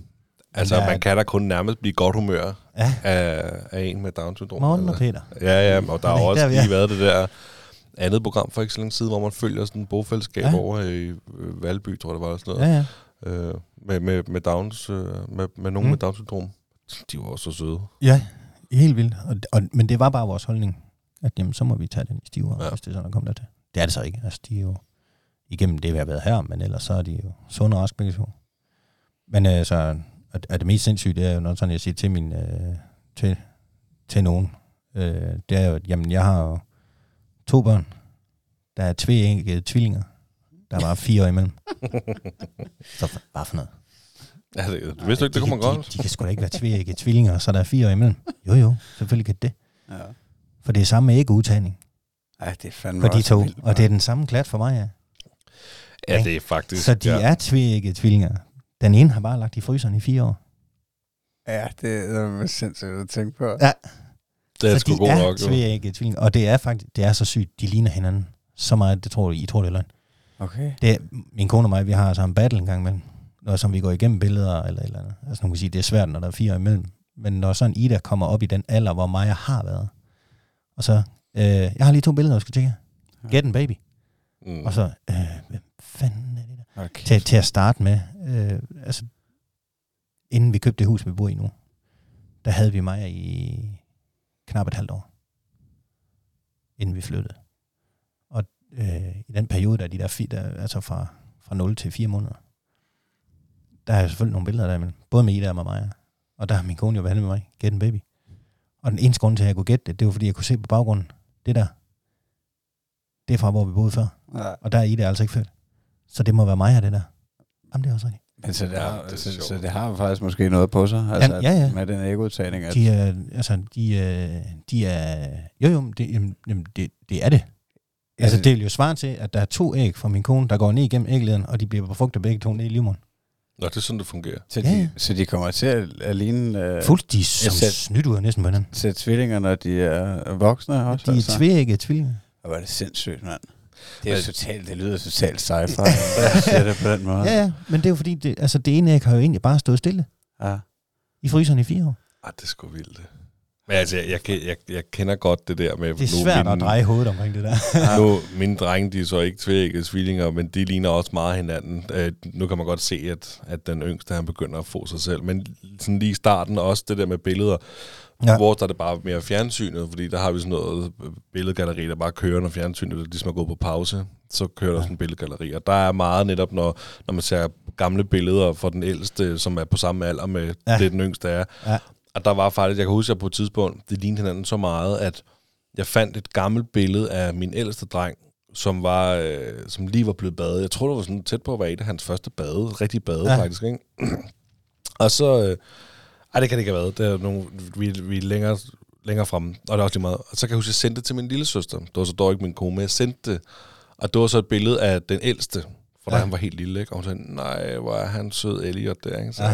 altså, der er- man kan da kun nærmest blive godt humør Ja, af, af en med Down-syndrom. eller- og Peter. Ja, ja, og der har også der, lige er. været det der andet program for ikke så længe siden, hvor man følger sådan et bogfællesskab Ja. ja. over i øh, Valby, tror jeg det var, eller sådan Ja, noget, ja. øh, med, med, med, Downs, øh, med, med nogen Mm. med Down-syndrom. De var også så søde. Ja, helt vildt. Og, og, men det var bare vores holdning, at jamen, så må vi tage den i stiver, ja. Ja. hvis det er sådan, der kommer dertil. Det er det så ikke. Altså, de er jo igennem det, vi har været her, men ellers så er de jo sunde og raske begge to. Men øh, så er, er det mest sindssygt, det er jo noget sådan, jeg siger til min, øh, til, til nogen. Øh, det er jo, at jamen, jeg har jo to børn. Der er tvækkede tvillinger. Der er bare fire år imellem. så for, bare for noget. Ja, det, du vidste ikke, det de, kunne man godt. De, de, kan sgu da ikke være tvækkede tvillinger, så der er fire år imellem. Jo jo, selvfølgelig kan det. Ja. For det er samme ægudtagning Ej, det er fandme for de to. vildt, Og det er den samme klat for mig, ja. Ja, det er faktisk... Så de ja. er tvillinger. Den ene har bare lagt i fryseren i fire år. Ja, det er sindssygt at tænke på. Ja. Det er så sgu de god er nok, jo. tvækkede tvillinger. Og det er faktisk, det er så sygt, de ligner hinanden så meget, det tror I, I tror det er løgn. Okay. Det er, min kone og mig, vi har så en battle en gang imellem, når som vi går igennem billeder eller et eller andet. Altså man kan sige, det er svært, når der er fire imellem. Men når sådan Ida kommer op i den alder, hvor Maja har været, og så, øh, jeg har lige to billeder, jeg skal tjekke. Get en baby. Mm. Og så, øh, hvem fanden er det der? Okay. Til, til at starte med, øh, altså, inden vi købte det hus, vi bor i nu, der havde vi Maja i knap et halvt år, inden vi flyttede. Og øh, i den periode, der er de der, fi- der altså fra, fra 0 til 4 måneder, der er selvfølgelig nogle billeder der imellem. Både med Ida og med Maja. Og der har min kone jo været med mig. Get en baby. Og den eneste grund til, at jeg kunne gætte det, det var, fordi jeg kunne se på baggrunden. Det der, det er fra, hvor vi boede før. Ja. Og der er Ida altså ikke født. Så det må være Maja, det der. Jamen, det er også rigtigt. Men så det, Ja, har, det er så, så det har faktisk måske noget på sig, altså, ja, ja. at- med den ægudtagning. At, De er, altså, de, er, de er, jo jo, det, jamen, jamen, det, det er det. Altså, det vil jo svare til, at der er to æg fra min kone, der går ned igennem æglederen, og de bliver befrugtet begge to ned i livmoderen. Nå, det er sådan, det fungerer. så, Ja, ja. de, så de kommer til at, at ligne øh, Fuldt, de er som sæt- snydt ud af næsten på hinanden. til tvillinger, når de er voksne også. De er altså. tvækkede tvillinger. Og hvor er det sindssygt, mand. Det er totalt, det lyder totalt sci-fi, siger det på den måde. Ja, ja, men det er jo fordi, det, altså, det ene æg har jo egentlig bare stået stille ja. i fryseren i fire år. Ah, det er sgu vildt. det. Men altså, jeg, jeg, jeg, jeg kender godt det der med... Det er svært at dreje hovedet omkring det der. Nu, mine drenge, de er så ikke tvækkede tvillinger, men de ligner også meget hinanden. Øh, nu kan man godt se, at, at den yngste, han begynder at få sig selv. Men sådan lige i starten, også det der med billeder, Ja. hvor der er det bare mere fjernsynet, fordi der har vi sådan noget billedgalleri, der bare kører, når fjernsynet ligesom er gået på pause. Så kører der Ja. sådan en billedgalleri. Og der er meget netop, når, når man ser gamle billeder fra den ældste, som er på samme alder med Ja. det, den yngste er. Ja. Og der var faktisk, jeg kan huske, at på et tidspunkt, det lignede hinanden så meget, at jeg fandt et gammelt billede af min ældste dreng, som var øh, som lige var blevet badet. Jeg tror, det var sådan tæt på at være et af hans første bade. Rigtig bade, ja. faktisk. Ikke? og så... Øh, ej, det kan det ikke have været. Det er nogle, vi, vi er længere, længere frem. Og det er også lige meget. Og så kan jeg huske, at jeg sendte det til min lille søster. Det var så dog ikke min kone, men jeg sendte det. Og det var så et billede af den ældste, for da Ja. han var helt lille. Ikke? Og hun sagde, nej, hvor er han sød Elliot der. Ikke? Så Ja.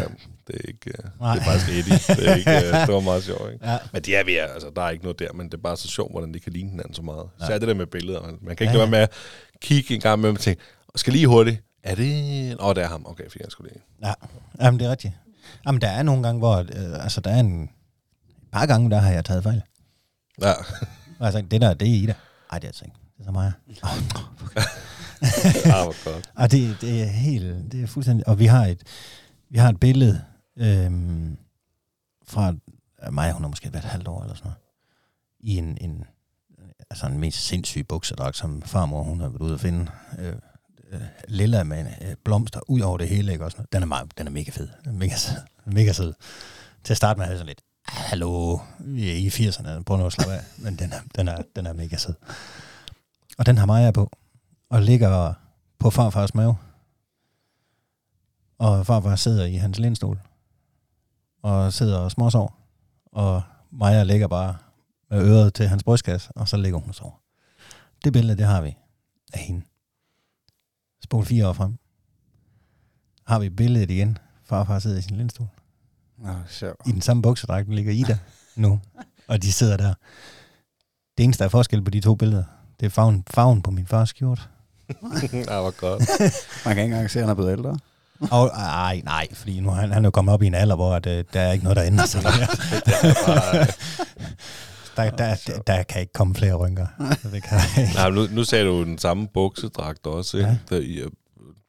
det er ikke... øh, Nej. Det er faktisk Eddie. Det, er ikke, øh, det var meget sjovt. Ikke? Ja. Men de er ved, altså, der er ikke noget der, men det er bare så sjovt, hvordan de kan ligne hinanden så meget. Ja. Så er det der med billeder. Man, man kan ikke Ja, ja. være med at kigge en gang med og tænke, skal lige hurtigt, er det... Åh, oh, det er ham. Okay, fint, jeg skulle lige. Ja, jamen det er rigtigt. Jamen der er nogle gange, hvor, øh, altså der er en par gange, der har jeg taget fejl. Ja. Altså det der, det er Ida. Ej, det er altså ikke. Det er så meget. ah, hvor godt. Og det, det er helt, det er fuldstændig, og vi har et, vi har et billede øhm, fra mig, hun har måske været et halvt år eller sådan noget, i en, en altså en mest sindssyg buksedragt, som farmor, hun har været ude at finde. Øh, øh, lilla med øh, blomster ud over det hele, ikke? også? sådan. Den er, meget, den er mega fed. Den er mega. Mega sød. Til at starte med havde jeg sådan lidt, hallo, vi er i 80'erne, prøv nu at slappe af. Men den er, den er, den er mega sød. Og den har Maja på, og ligger på farfars mave. Og farfar sidder i hans lænestol, og sidder og småsover. Og Maja ligger bare med øret til hans brystkasse, og så ligger hun og sover. Det billede, det har vi af hende. Spol fire år frem. Har vi billedet igen. Farfar sidder i sin lænestol. Nå, sjovt. I den samme buksedragt ligger Ida nu, og de sidder der. Det eneste, der er forskel på de to billeder, det er farven, farven på min fars skjort. ah, hvor godt. Man kan ikke engang se, at han er blevet ældre. Og, ej, nej, fordi nu han, han er jo kommet op i en alder, hvor at, øh, der er ikke noget, der ændrer sig. der, der, der, der kan ikke komme flere rynker. Så Det kan der ikke. Nej, nu, nu sagde du den samme buksedragt også, ikke? Ja. Der, i, øh,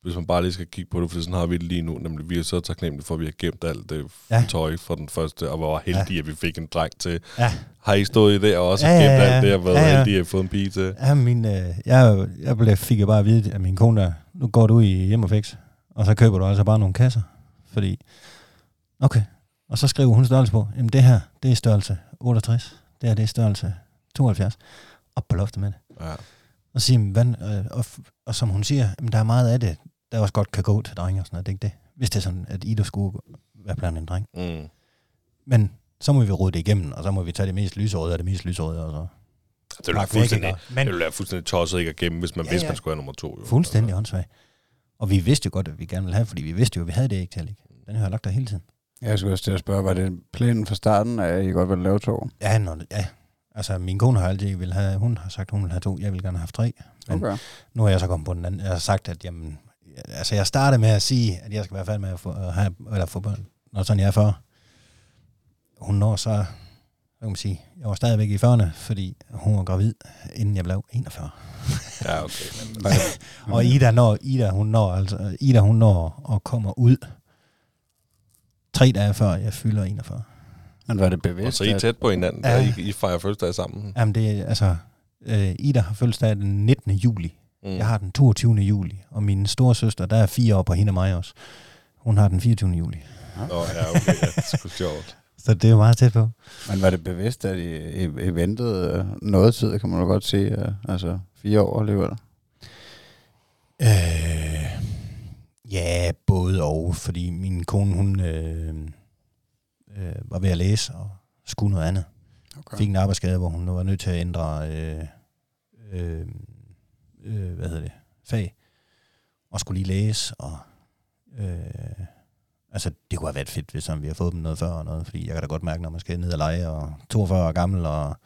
hvis man bare lige skal kigge på det, for sådan har vi det lige nu, nemlig vi er så taknemmelige for, at vi har gemt alt det Ja. tøj fra den første, og var heldige, ja. at vi fik en dreng til. Ja, Har I stået i det og også Ja, ja, ja, gemt alt det, og været Ja, ja, heldige at få en pige til? ja min, øh, jeg, jeg blev, fik jo bare at vide af min kone der, nu går du i hjem og fix, og så køber du altså bare nogle kasser. fordi, okay, og så skriver hun størrelse på, jamen det her, det er størrelse 68, det her, det er størrelse 72, op på loftet med det. Ja. Og, siger, "Men hvad, øh, og, og som hun siger, jamen, der er meget af det, der også godt kan gå til drenge og sådan noget, det er ikke det. Hvis det er sådan, at Ida skulle være blandt en dreng. Mm. Men så må vi rode det igennem, og så må vi tage det mest lyserøde af det mest lyserøde, og så Det ville være fuldstændig? Men det ville være fuldstændig tosset ikke at gemme, hvis man Ja, vidste, ja. man skulle have nummer to. Jo. fuldstændig åndssvagt. Og vi vidste jo godt, at vi gerne ville have, fordi vi vidste jo, at vi havde det ikke til at ligge. Den har jeg lagt der hele tiden. Jeg skulle også til at spørge, var det planen fra starten, at I godt ville lave to? Ja, når, ja. Altså, min kone har altid vil have, hun har sagt, hun vil have to. Jeg vil gerne have tre. Men Okay. nu er jeg så kommet på den anden. Jeg har sagt, at jamen, altså, jeg startede med at sige, at jeg skal være færdig med at få, at have, eller få børn, når sådan jeg er 40. Hun når så, hvad kan man sige, jeg var stadigvæk i 40'erne, fordi hun var gravid, inden jeg blev 41. Ja, okay. Det, Og Ida når, Ida, hun når, altså, Ida, hun når og kommer ud tre dage før jeg fylder 41. men var det Og bevidst? så er I tæt på hinanden, Ja. ja. I, I fejrer fødselsdag sammen. Jamen det er, altså, øh, Ida har fødselsdag den 19. juli. Mm. Jeg har den 22. juli, og min store søster, der er fire år på hende og mig også. Hun har den 24. juli. Nå, ja, okay, ja, det er sgu sjovt. Så det er jo meget tæt på. Men var det bevidst, at I, I, I ventede øh, noget tid, kan man jo godt sige, øh, altså fire år alligevel? Øh, ja, både og, fordi min kone, hun øh, øh, var ved at læse og skulle noget andet. Okay. Fik en arbejdsskade, hvor hun var nødt til at ændre øh, øh, øh, hvad hedder det, fag, og skulle lige læse, og øh, altså, det kunne have været fedt, hvis sådan, vi har fået dem noget før, og noget, fordi jeg kan da godt mærke, når man skal ned og lege, og 42 år gammel, og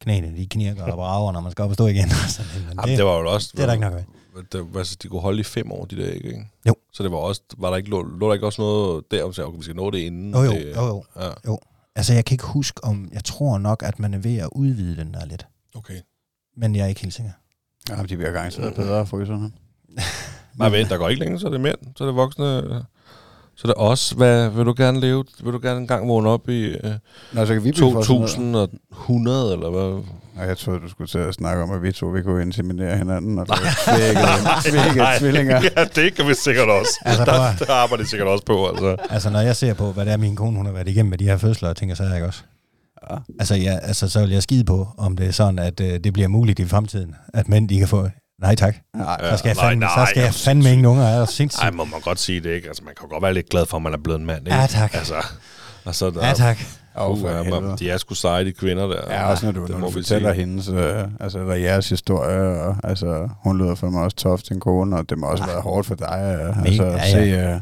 knæene, de knirker og brager, når man skal op og stå igen. altså, men Jamen, det, det var jo også... det er der ikke nok ved. Det, altså, de kunne holde i fem år, de der, ikke? Jo. Så det var også... Var der ikke, lå, lå der ikke også noget der, om at okay, vi skal nå det inden? Jo, jo, det, jo, jo. Ja, Altså, jeg kan ikke huske om, jeg tror nok, at man er ved at udvide den der lidt, okay. men jeg er ikke helt sikker. Ja, men de bliver garanteret bedre, fryserne. Nej, vent, der går ikke længe, så er det mænd, så er det voksne... Så er det os. Hvad, vil du gerne leve? Vil du gerne engang vågne op i øh, Nå, så kan vi blive for sådan noget. 2100, eller hvad? Og jeg troede, du skulle til at snakke om, at vi to vi kunne intimidere hinanden og tvækket, tvækket tvillinger. ja, det kan vi sikkert også. Altså, der, der arbejder de sikkert også på, altså. Altså, når jeg ser på, hvad det er, min kone hun har været igennem med de her fødsler, og tænker, så er jeg ikke også. Ja. Altså, ja, altså, så vil jeg skide på, om det er sådan, at øh, det bliver muligt i fremtiden, at mænd de kan få, nej tak, Nej, Ja. så skal jeg nej, fandme, nej, så skal jeg jeg fandme ingen unger, er du sindssygt? Nej, må man godt sige det, ikke? Altså, man kan godt være lidt glad for, at man er blevet en mand, ikke? Ja, tak. Altså, og så der, Ja, tak. Og Uh, for man, de er sgu seje, de kvinder der. Ja, også når du, det når du fortæller sige. hendes, øh, altså, eller jeres historie, og, altså, hun lyder for mig også tof til en kone, og det må også være hårdt for dig, øh, altså, ja, at, ja. se, øh,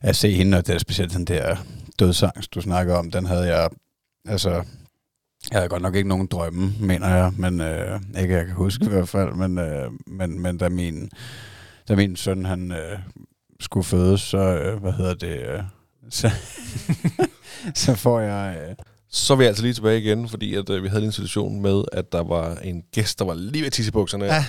at se hende, og det er specielt den der dødsangst, du snakker om, den havde jeg, altså, jeg havde godt nok ikke nogen drømme, mener jeg, men øh, ikke jeg kan huske i hvert fald, men, øh, men, men da min, da min søn, han øh, skulle fødes, så, øh, hvad hedder det, øh, så, så får jeg, øh, Så er vi altså lige tilbage igen, fordi at, øh, vi havde en situation med, at der var en gæst, der var lige ved at tisse i bukserne. Ja.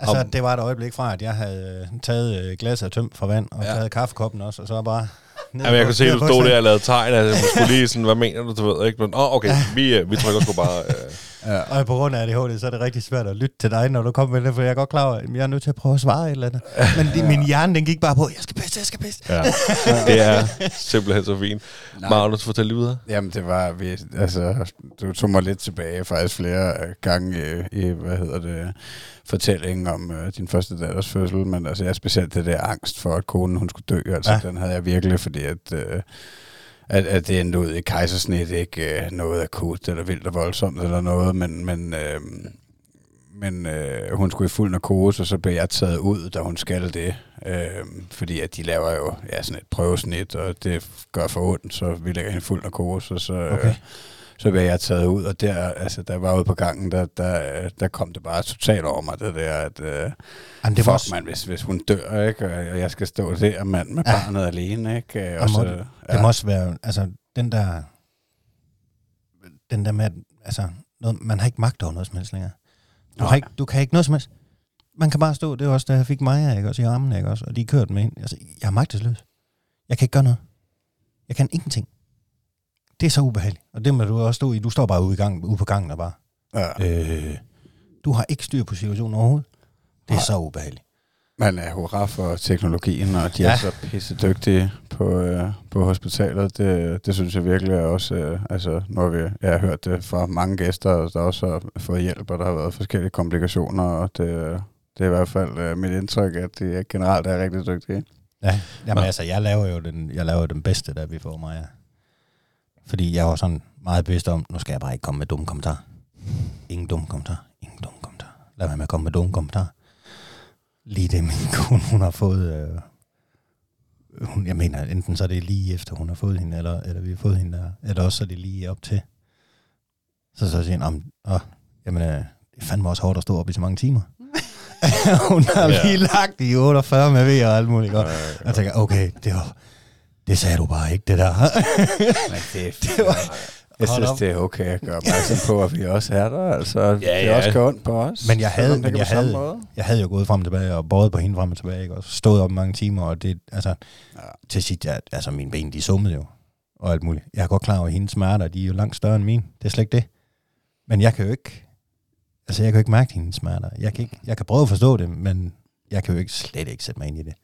Altså, Om- det var et øjeblik fra, at jeg havde øh, taget øh, glasset og tømt for vand, og ja. taget kaffekoppen også, og så bare... ned Jamen, jeg kan se, at du stod der og lavede tegn. Altså, du skulle lige sådan, hvad mener du, du ved ikke? Men, åh, okay, vi, øh, vi trykker sgu bare... Øh, ja, Og på grund af ADHD, så er det rigtig svært at lytte til dig, når du kommer med det, for jeg er godt klar over, at jeg er nødt til at prøve at svare et eller andet. Men det, min hjerne, den gik bare på, jeg skal pisse, jeg skal pisse. ja. Det er simpelthen så fint. Nej. Magnus, fortæl lige videre. Jamen, det var, vi, altså, du tog mig lidt tilbage faktisk flere øh, gange i, i hvad hedder det, fortællingen om øh, din første datters fødsel, men altså, jeg er specielt det der angst for, at konen hun skulle dø, altså, ja. Ja. den havde jeg virkelig, fordi at, øh, at, at det endte ud i kejsersnit, ikke øh, noget akut eller vildt og voldsomt eller noget, men, men, øh, men øh, hun skulle i fuld narkose, og så blev jeg taget ud, da hun skal det. Øh, fordi at de laver jo ja, sådan et prøvesnit, og det gør for ondt, så vi lægger hende i fuld narkose, og så, øh, okay. Okay. øh, så blev jeg taget ud, og der, altså, der var ude på gangen, der, der, der kom det bare totalt over mig, det der, at øh, Jamen, det var fuck, også, man, hvis, hvis hun dør, ikke, og jeg skal stå der, mand med Ja. barnet alene, ikke, og så, det- det må også være, altså, den der, den der med, at, altså, noget, man har ikke magt over noget som helst længere. Du, Nej. har ikke, du kan ikke noget som helst. Man kan bare stå, det var også, da jeg fik Maja, ikke, også i armen, ikke, også, og de kørte med hende. Altså, jeg er magtesløs. Jeg kan ikke gøre noget. Jeg kan ingenting. Det er så ubehageligt. Og det må du også stå i. Du står bare ude, i gang, ude på gangen og bare, ja. øh, du har ikke styr på situationen overhovedet. Det er Nej. så ubehageligt. Man er hurra for teknologien, og de Ja. er så pisse dygtige på, øh, på hospitalet. Det, det synes jeg virkelig er også, øh, altså når vi, jeg har hørt det fra mange gæster, der også har fået hjælp, og der har været forskellige komplikationer, og det, det er i hvert fald øh, mit indtryk, at de generelt er rigtig dygtige. Ja, jamen Nå. altså, jeg laver jo den, jeg laver den bedste, der vi får mig. Ja. Fordi jeg var sådan meget bevidst om, nu skal jeg bare ikke komme med dumme kommentarer. Ingen dumme kommentarer. Ingen dumme kommentarer. Lad være med at komme med dumme kommentarer. Lige det, min kone, hun har fået... Øh, hun, jeg mener, enten så er det lige efter, hun har fået hende, eller, eller vi har fået hende, der, eller også så er det lige op til. Så så siger hun, om, åh, jamen, øh, det er fandme også hårdt at stå op i så mange timer. hun har Ja. lige lagt i 48 med V og alt muligt. Og jeg tænker, okay, det var, det sagde du bare ikke, det der. Men det, det var, jeg Hold synes, op. det er okay at gøre opmærksom på, at vi også er der. Altså, ja, det ja. også gør ondt på os. Men jeg havde- det men jeg havde- måde. jeg havde jo gået frem og tilbage og båret på hende frem og tilbage, ikke? og stået op i mange timer, og det, altså, Ja. til sidst, jeg, altså mine ben, de summede jo, og alt muligt. Jeg er godt klar over, at hendes smerter, de er jo langt større end mine. Det er slet ikke det. Men jeg kan jo ikke, altså jeg kan jo ikke mærke hendes smerter. Jeg kan, ikke, jeg kan prøve at forstå det, men jeg kan jo ikke, slet ikke sætte mig ind i det.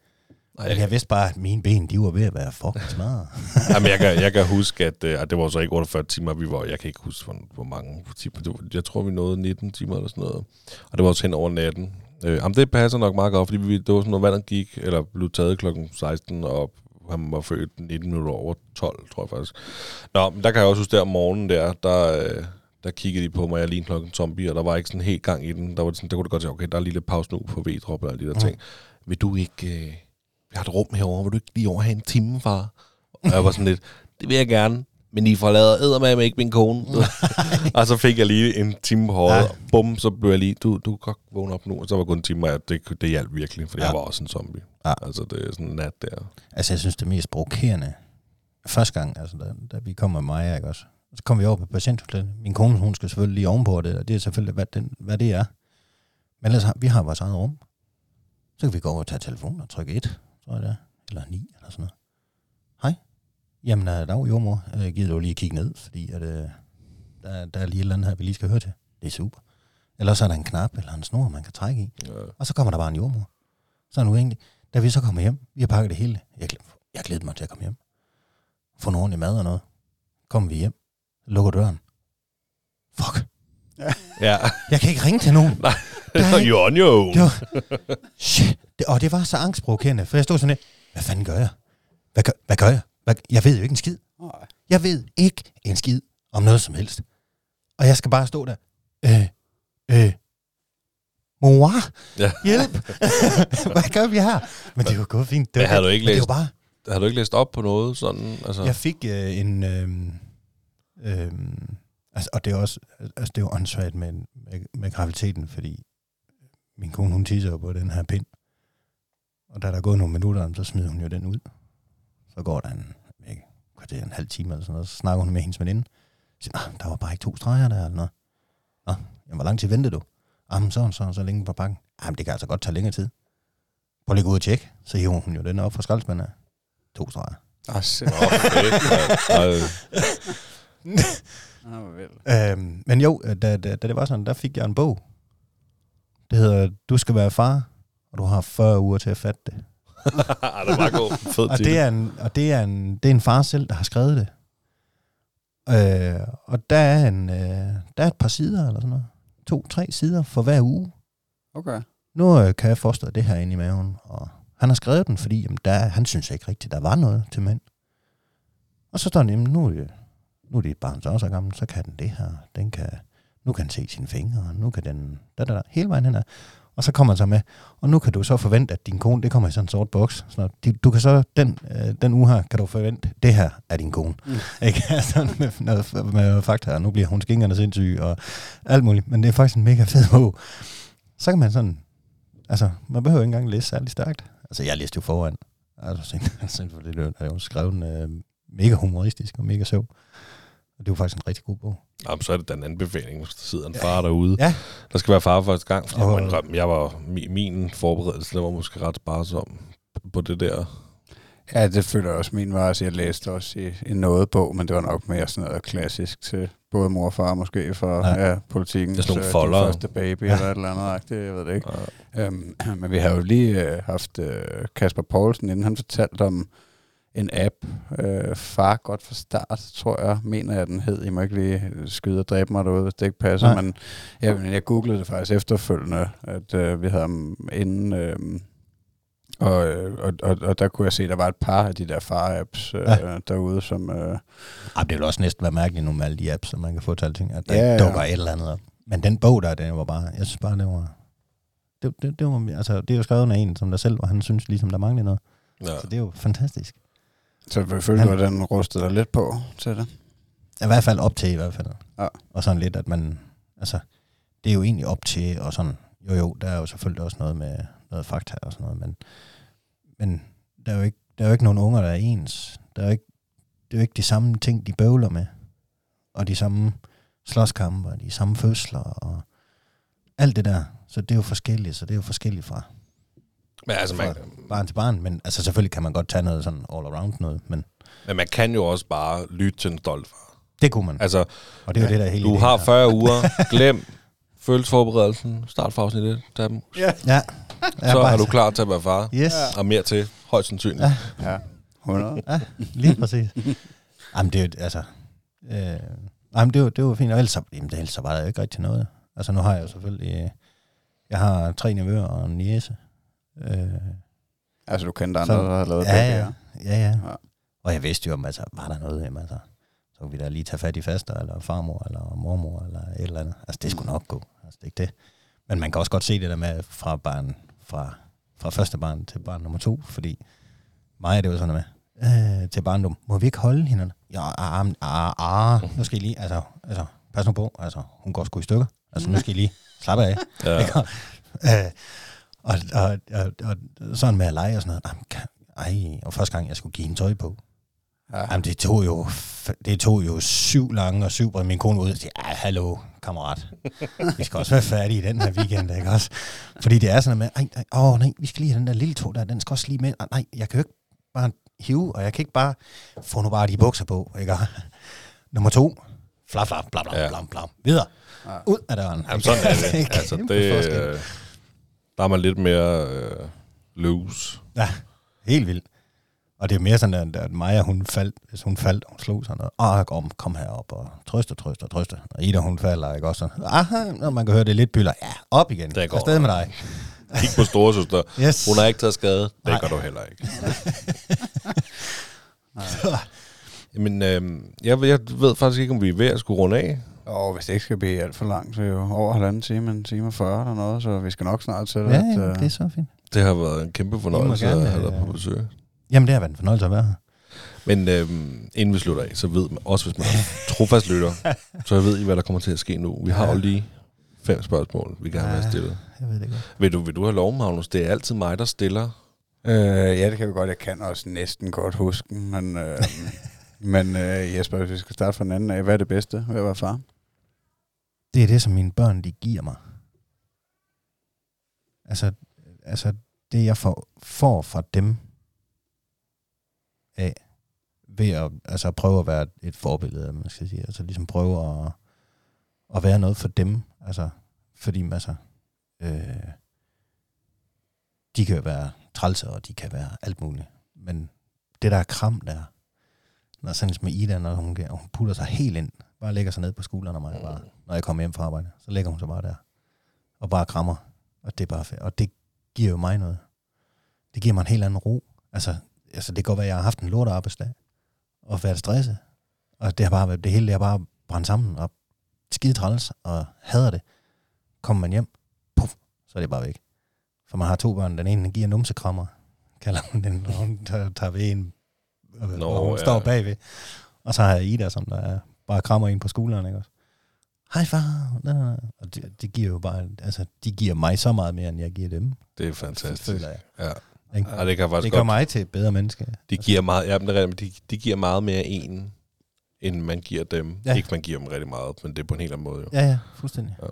Nej, Jeg, vidste bare, at mine ben, de var ved at være fucking smadret. Jamen, jeg, kan, jeg kan huske, at øh, det var så ikke 48 timer, vi var. Jeg kan ikke huske, hvor, hvor mange timer. Det var, jeg tror, vi nåede 19 timer eller sådan noget. Og det var også hen over natten. Øh, jamen, det passer nok meget godt, fordi vi, det var sådan noget, vandet gik, eller blev taget klokken 16, og han var født 19 minutter over 12, tror jeg faktisk. Nå, men der kan jeg også huske, der om morgenen der, der, øh, der kiggede de på mig, jeg lignede klokken zombie, og der var ikke sådan helt gang i den. Der, var det sådan, der kunne det godt sige, okay, der er lige lidt pause nu på V-drop og alle de der Mm. ting. Vil du ikke... Øh, vi har et rum herovre, vil du ikke lige over have en time, far? Og jeg var sådan lidt, det vil jeg gerne, men I forlader eddermame ikke min kone. og så fik jeg lige en time på håret, ja. bum, så blev jeg lige, du, du kan godt vågne op nu. Og så var det kun en time, og det, det hjalp virkelig, for ja. Jeg var også en zombie. Ja. Altså, det er sådan en nat der. Altså, jeg synes, det mest provokerende, første gang, altså, da, da vi kom med mig, ikke også? Så kom vi over på patienthotellet. Min kone, hun skal selvfølgelig lige ovenpå det, og det er selvfølgelig, hvad, den, hvad det er. Men ellers vi har vores eget rum. Så kan vi gå over og tage telefonen og trykke et, tror jeg det er. Eller ni, eller sådan noget. Hej. Jamen, uh, dag jordmor. Jeg gider du lige kigge ned, fordi at, uh, der, der er lige et eller andet her, vi lige skal høre til. Det er super. Eller så er der en knap eller en snor, man kan trække i. Ja. Og så kommer der bare en jordmor. Så er nu egentlig, da vi så kommer hjem, vi har pakket det hele. Jeg, jeg glæder mig til at komme hjem. Få noget ordentlig mad og noget. Kommer vi hjem, lukker døren. Fuck, ja. jeg kan ikke ringe til nogen. Nej, er you're on your own. Det var, shit. Det, og det var så angstprovokerende, for jeg stod sådan lidt, hvad fanden gør jeg? Hvad gør, hvad gør jeg? Hvad, jeg ved jo ikke en skid. Nej. Jeg ved ikke en skid om noget som helst. Og jeg skal bare stå der. Øh, øh, mor, Ja. hjælp. Hvad gør vi her? Men det var gået fint. Det Men var, havde du ikke men det læst- var bare, Har du ikke læst op på noget sådan? Altså, jeg fik øh, en... Øh, øh, altså, og det er også altså, det er jo åndssvagt med, med, med graviditeten, fordi min kone, hun tisser jo på den her pind. Og da der er gået nogle minutter, så smider hun jo den ud. Så går der en, ikke, kvarter, en halv time eller sådan noget, så snakker hun med hendes veninde. Så siger, "Nå, der var bare ikke to streger der, eller noget. Nå, jamen, hvor lang tid ventede du? Jamen, så, så, så længe på pakken. Jamen, det kan altså godt tage længere tid. Prøv lige at gå ud og tjekke. Så hiver hun jo den op fra skraldespanden af. To streger. Ah, shit. Nå, fedt, vildt. Øhm, men jo, da, da, da det var sådan, der fik jeg en bog. Det hedder, du skal være far, og du har 40 uger til at fatte det. Det var god. Fed Og det er en, og det er en, det er en far selv, der har skrevet det. Øh, og der er, en, øh, der er et par sider, eller sådan noget. To-tre sider for hver uge. Okay. Nu øh, kan jeg forestille det her inde i maven. Og han har skrevet den, fordi jamen, der, han synes ikke rigtigt, der var noget til mænd. Og så står den, jamen, nu, det- nu er dit barn så også gammel, så kan den det her. Den kan, nu kan den se sine fingre, nu kan den... Da, da, da, hele vejen hen ad. Og så kommer han så med, og nu kan du så forvente, at din kone, det kommer i sådan en sort boks. Så du, du kan så, den, øh, den uge her, kan du forvente, det her er din kone. Mm. Ikke? Altså med, noget, med fakta, og nu bliver hun skingerne sindssyg, og alt muligt. Men det er faktisk en mega fed bog. Så kan man sådan, altså, man behøver ikke engang læse særlig stærkt. Altså, jeg læste jo foran. Altså, sindssygt, for det er jo skrevet øh, mega humoristisk og mega sjov. Og det er jo faktisk en rigtig god bog. Jamen, så er det den anbefaling, hvis der sidder en far derude. Ja. Der skal være far første gang. Fordi Og- jeg, indrømme, jeg var, mi- min forberedelse den var måske ret sparsom på det der. Ja, det føler jeg også min var. Altså, jeg læste også i, i noget bog, men det var nok mere sådan noget klassisk til både mor og far måske for Ja. ja. Ja, politikken. Det er sådan nogle Så folder. Første baby ja. eller et eller andet. agtigt, Jeg ved det ikke. Ja. Øhm, men vi har jo lige øh, haft øh, Kasper Poulsen, inden han fortalte om en app, øh, Far godt fra start, tror jeg, mener jeg, den hed. I må ikke lige skyde og dræbe mig derude, hvis det ikke passer. Nej. Men jeg, men jeg googlede det faktisk efterfølgende, at øh, vi havde ham inden... Øh, og, og, og, og der kunne jeg se, at der var et par af de der far-apps øh, Ja. derude, som... Øh, Ej, det vil også næsten være mærkeligt nu med alle de apps, som man kan få til alting, at der ja. dukker et eller andet op. Men den bog der, den var bare, jeg synes bare, det var... Det, det, det, var, altså, det er jo skrevet af en, som der selv, og han synes ligesom, der manglede noget. Ja. Så det er jo fantastisk. Så følte du, at den rustede dig lidt på til det? I hvert fald op til i hvert fald. Ja. Og sådan lidt, at man, altså, det er jo egentlig op til, og sådan, jo jo, der er jo selvfølgelig også noget med noget fakta og sådan noget, men, men der er jo ikke, der er jo ikke nogen unger, der er ens. Der er jo ikke, det er jo ikke de samme ting, de bøvler med, og de samme slåskampe, og de samme fødsler, og alt det der. Så det er jo forskelligt, så det er jo forskelligt fra, Men, altså, man, barn til barn, men altså selvfølgelig kan man godt tage noget sådan all around noget, men men man kan jo også bare lytte til en stolt far. det kunne man. Altså, Og det er jo det, der er hele du har her. 40 uger. Glem følelsesforberedelsen. Start fra afsnit 1. Tag dem. Ja. Ja. Så er du klar til at være far. Yes. Og mere til. Højst sandsynligt. Ja. Ja, 100. Ja, lige præcis. Jamen, det er jo, altså... Øh, jamen, det jo, det jo fint. Og ellers, så- jamen, ellers så var der jo ikke rigtig noget. Altså, nu har jeg jo selvfølgelig... Øh, jeg har tre nevøer og en niece. Øh, Altså, du kendte andre, Så- der havde lavet ja, ja, ja, ja. Ja. Og jeg vidste jo om, altså, var der noget, jamen, altså, så kunne vi da lige tage fat i faster, eller farmor, eller mormor, eller et eller andet. Altså, det skulle nok gå. Altså, det er ikke det. Men man kan også godt se det der med fra barn, fra, fra første barn til barn nummer to, fordi mig er det jo sådan med, øh, til barndom, må vi ikke holde hende? Ja, ah, ah, ah, ah, nu skal I lige, altså, altså, pas nu på, altså, hun går sgu i stykker. Altså, nu skal I lige slappe af. Ja. Ikke? Øh, og, og, og, og, sådan med at lege og sådan noget. Jamen, kan- Ej, og første gang, jeg skulle give hende tøj på. Ja. Jamen, det tog jo, det tog jo syv lange og syv, og min kone var ude og sige, ja, hallo, kammerat. Vi skal også være færdige i den her weekend, ikke også? Fordi det er sådan med, ej, ej, åh, nej, vi skal lige have den der lille tog der, den skal også lige med. Ej, Nej, jeg kan jo ikke bare hive, og jeg kan ikke bare få nu bare de bukser på, ikke? Nummer to, flap, flap, bla, bla, Ja. bla, bla, videre. Ja. Ud af døren. Jamen, sådan er det. altså, det, forskel. Der er man lidt mere øh, loose. Ja, helt vildt. Og det er mere sådan, at, Maja, hun faldt, hvis hun faldt, og hun slog sådan noget, ah, kom, kom herop og trøste, trøste, trøste. Og Ida, hun falder, ikke også sådan, aha, når man kan høre det lidt byller, ja, op igen, Det går afsted med dig. Kig på storesøster. Yes. Hun har ikke taget skade. Det Nej. gør du heller ikke. Men øh, jeg, jeg ved faktisk ikke, om vi er ved at skulle runde af. Og hvis det ikke skal blive alt for langt, så er jo over halvanden time, en time og 40 eller noget, så vi skal nok snart til Ja, at... ja, øh, det er så fint. Det har været en kæmpe fornøjelse gerne, at have dig øh, på besøg. Jamen, det har været en fornøjelse at være her. Men øh, inden vi slutter af, så ved man, også hvis man er trofast lytter, så ved I, hvad der kommer til at ske nu. Vi har jo lige fem spørgsmål, vi gerne vil have Ja. stillet. Jeg ved det godt. Vil du, vil du have lov, Magnus? Det er altid mig, der stiller. Øh, ja, det kan vi godt. Jeg kan også næsten godt huske men, øh, men øh, Jesper, hvis vi skal starte fra den anden af, hvad er det bedste ved at være far? Det er det, som mine børn, de giver mig. Altså, altså det, jeg får, får fra dem af, ved at altså, prøve at være et forbillede, man skal sige. Altså ligesom prøve at, at være noget for dem. Altså, fordi altså, øh, de kan jo være trælser, og de kan være alt muligt. Men det der kram der, når sådan med Ida, når hun, hun putter sig helt ind, bare lægger sig ned på skulderen af mig, Mm. bare, når jeg kommer hjem fra arbejde, så lægger hun sig bare der, og bare krammer, og det er bare fedt. Og det giver jo mig noget. Det giver mig en helt anden ro. Altså, altså det kan godt være, at jeg har haft en lort arbejdsdag, og været stresset, og det har bare det hele har bare brændt sammen, og skide træls, og hader det. Kommer man hjem, puff, så er det bare væk. For man har to børn, den ene den giver numsekrammer, kalder hun den, når hun tager, ved en, og Nå, Nå, hun ja. står bagved. Og så har jeg Ida, som der er, bare krammer en på skulderen, ikke også? Hej far. Nå, nå. Og det, det, giver jo bare, altså, de giver mig så meget mere, end jeg giver dem, Det er fantastisk. føler jeg. Ja. Ikke? Ja, det kan faktisk Det gør godt. mig til et bedre menneske. De giver meget, ja, men det er de, de giver meget mere en, end man giver dem. Ja. Ikke man giver dem rigtig meget, men det er på en helt anden måde. Jo. Ja, ja, fuldstændig. Ja.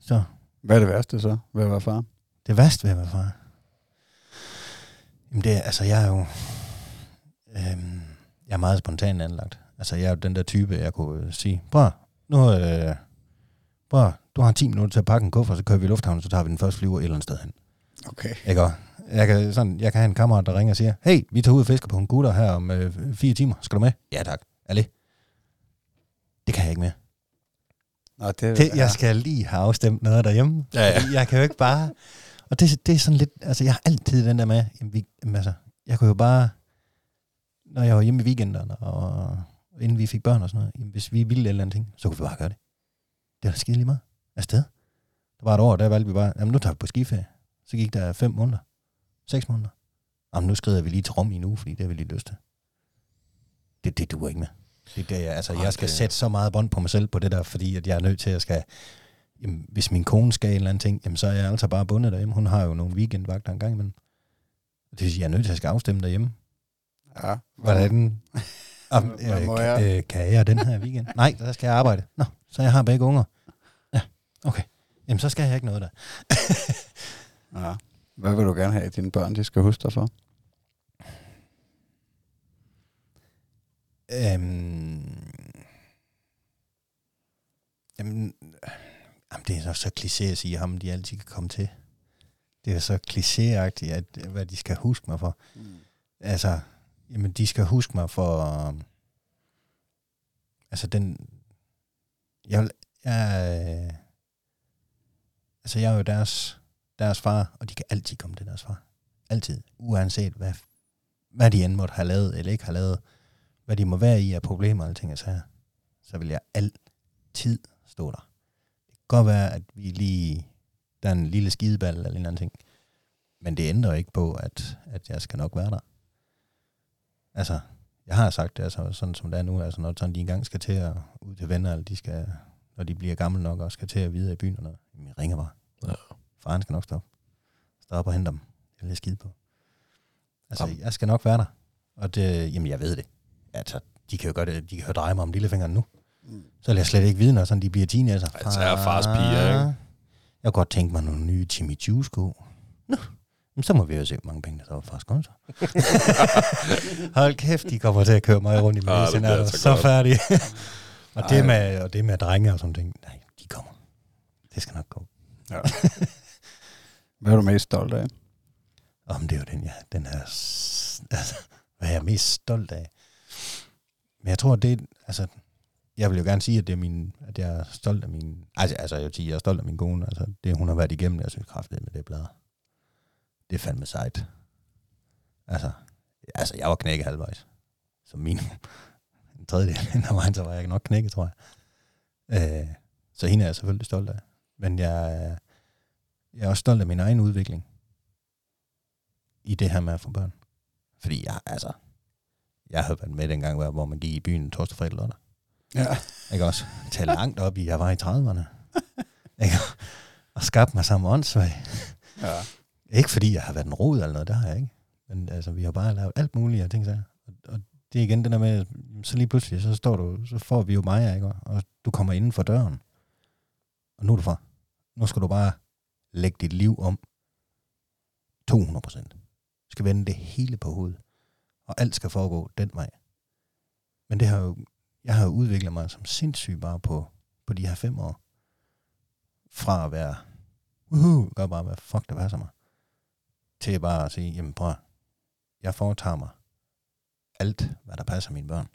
Så, Hvad er det værste så ved at være far? det værste ved at være far. Jamen det er, altså jeg er jo, Øhm, jeg er meget spontan anlagt. Altså, jeg er jo den der type, jeg kunne sige, prøv, nu, øh, prøv, du har 10 minutter til at pakke en kuffert, så kører vi i lufthavnen, så tager vi den første flyver et eller andet sted hen. Okay. Ikke? Jeg kan, sådan, jeg kan have en kammerat, der ringer og siger, hey, vi tager ud og fisker på en gutter her om øh, fire timer. Skal du med? Ja tak. Ali. Det kan jeg ikke mere. Nå, det, Det, jeg skal lige have afstemt noget derhjemme. Ja, ja. Jeg kan jo ikke bare... Og det, det er sådan lidt... Altså, jeg har altid den der med... Jamen, vi, jamen, altså, jeg kunne jo bare... Når jeg var hjemme i weekenderne, og inden vi fik børn og sådan noget, jamen, hvis vi ville et eller andet ting, så kunne vi bare gøre det. Det er da skide lige meget. Afsted. Der var et år, der valgte vi bare, jamen nu tager vi på skiferie. Så gik der fem måneder. Seks måneder. Jamen nu skrider vi lige til Rom i en uge, fordi det har vi lige lyst til. Det, det duer ikke med. Det, det, er- altså, Ej, jeg skal sætte så meget bånd på mig selv på det der, fordi at jeg er nødt til at skal... Jamen, hvis min kone skal en eller anden ting, jamen, så er jeg altså bare bundet derhjemme. Hun har jo nogle weekendvagter en gang imellem. Det vil sige, jeg er nødt til at skal afstemme derhjemme. Ja. Hvordan? Hvad øh, må kan, jeg? øh, kan jeg den her weekend? Nej, der skal jeg arbejde. Nå, så jeg har begge unger. Ja, okay. Jamen, så skal jeg ikke noget der. ja. Hvad vil du gerne have, at dine børn de skal huske dig for? Øhm, jamen, jamen, det er så, så kliché at sige, ham de altid kan komme til. Det er så klichéagtigt, at, hvad de skal huske mig for. Mm. Altså, jamen, de skal huske mig for... Øhm, altså, den... Jeg, jeg, altså, jeg er jo deres, deres far, og de kan altid komme til deres far. Altid. Uanset hvad, hvad de end måtte have lavet, eller ikke har lavet, hvad de må være i af problemer og ting og sager, så vil jeg altid stå der. Det kan godt være, at vi lige... Der er en lille skideball eller en eller anden ting. Men det ændrer ikke på, at, at jeg skal nok være der. Altså, jeg har sagt det, altså, sådan som det er nu, altså når sådan, de engang skal til at ud til venner, eller de skal, når de bliver gamle nok og skal til at videre i byen og noget, jamen, jeg ringer bare. Ja. Faren skal nok stoppe. Stop og hente dem. Jeg vil lidt skide på. Altså, Jamen. jeg skal nok være der. Og det, jamen, jeg ved det. Altså, de kan jo gøre det, de kan jo dreje mig om lillefingeren nu. Mm. Så vil jeg slet ikke vide, når sådan de bliver teenager. Ej, så er fars piger, ikke? Jeg kunne godt tænke mig nogle nye Timmy Juice sko. Nå, så må vi jo se, hvor mange penge der står fars konto. Hold kæft, de kommer til at køre mig rundt i det ah, så så godt. færdig. og, det med, og det med drenge og sådan ting, nej, de kommer. Det skal nok gå. Ja. Hvad er du mest stolt af? Om det er jo den, ja, den her, altså, hvad er jeg mest stolt af? Men jeg tror, det altså, jeg vil jo gerne sige, at det er min, at jeg er stolt af min, altså, altså jeg vil sige, jeg er stolt af min kone, altså, det hun har været igennem, jeg synes kraftigt med det blad. Det er fandme sejt. Altså, altså, jeg var knækket halvvejs. Som min en tredjedel af vejen, så var jeg nok knækket, tror jeg. Øh, så hende er jeg selvfølgelig stolt af. Men jeg, er- jeg er også stolt af min egen udvikling i det her med at få børn. Fordi jeg, altså, jeg har været med dengang, hvor- hvor man gik i byen torsdag, fredag, lørdag. Ja. Ikke også? Til langt op i, jeg var i 30'erne. Ikke? Og skabte mig sammen åndssvag. ja. Ikke fordi jeg har været en rod eller noget, det har jeg ikke. Men altså, vi har bare lavet alt muligt, jeg tænker så. Og, og det er igen det der med, så lige pludselig, så står du, så får vi jo mig, ikke? Og du kommer inden for døren. Og nu er du fra. Nu skal du bare lægge dit liv om 200 procent. skal vende det hele på hovedet. Og alt skal foregå den vej. Men det har jo, jeg har jo udviklet mig som sindssyg bare på, på de her fem år. Fra at være, uhu, gør bare, hvad fuck det passer mig. Til bare at sige, jamen prøv, jeg foretager mig alt, hvad der passer mine børn.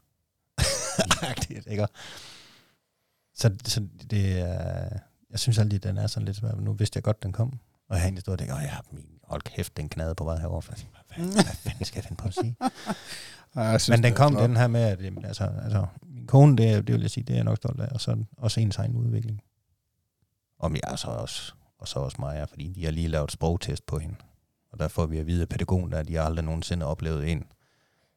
Agtigt, ikke? Så, så det er, jeg synes altid, den er sådan lidt svært. Nu vidste jeg godt, den kom. Og jeg har egentlig stået og tænkt, åh ja, min, hold kæft, den knade på vej jeg tænkte, Hvad, hvad, fanden skal jeg finde på at sige? Ja, jeg synes, Men den kom, den her med, at jamen, altså, altså, min kone, det, det vil jeg sige, det er jeg nok stolt af, og så også ens egen udvikling. Og jeg så også, og så også mig, fordi de har lige lavet sprogtest på hende. Og der får vi at vide af pædagogen, at de har aldrig nogensinde oplevet en,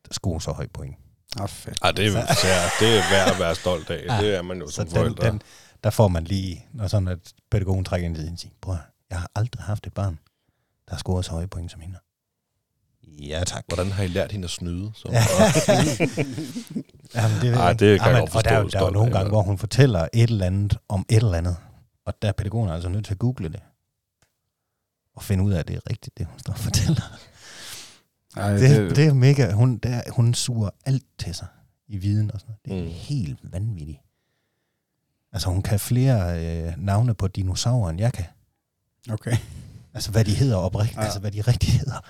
der scorer så højt point. Ah, fedt. Ej, det er, ja, det er værd at være stolt af. Ja. Det er man jo Så som den, forældre. den, der får man lige, når sådan at pædagogen trækker ind i sin siger, høre, jeg har aldrig haft et barn, der har scoret så høje point som hende. Ja, tak. Hvordan har I lært hende at snyde? Så? Ja. Jamen, det, Ej, jeg det kan jeg Jamen, godt Og der, er jo- forstå, der er jo nogle gange, hvor hun fortæller et eller andet om et eller andet, og der er pædagogen altså nødt til at google det, og finde ud af, at det er rigtigt, det hun står og fortæller. Ej, Det, det er mega, hun, det er, hun suger alt til sig i viden og sådan noget. Det er Mm. helt vanvittigt. Altså hun kan flere øh, navne på dinosaurer, end jeg kan. Okay. Altså hvad de hedder oprigtigt, ja. altså hvad de rigtig hedder.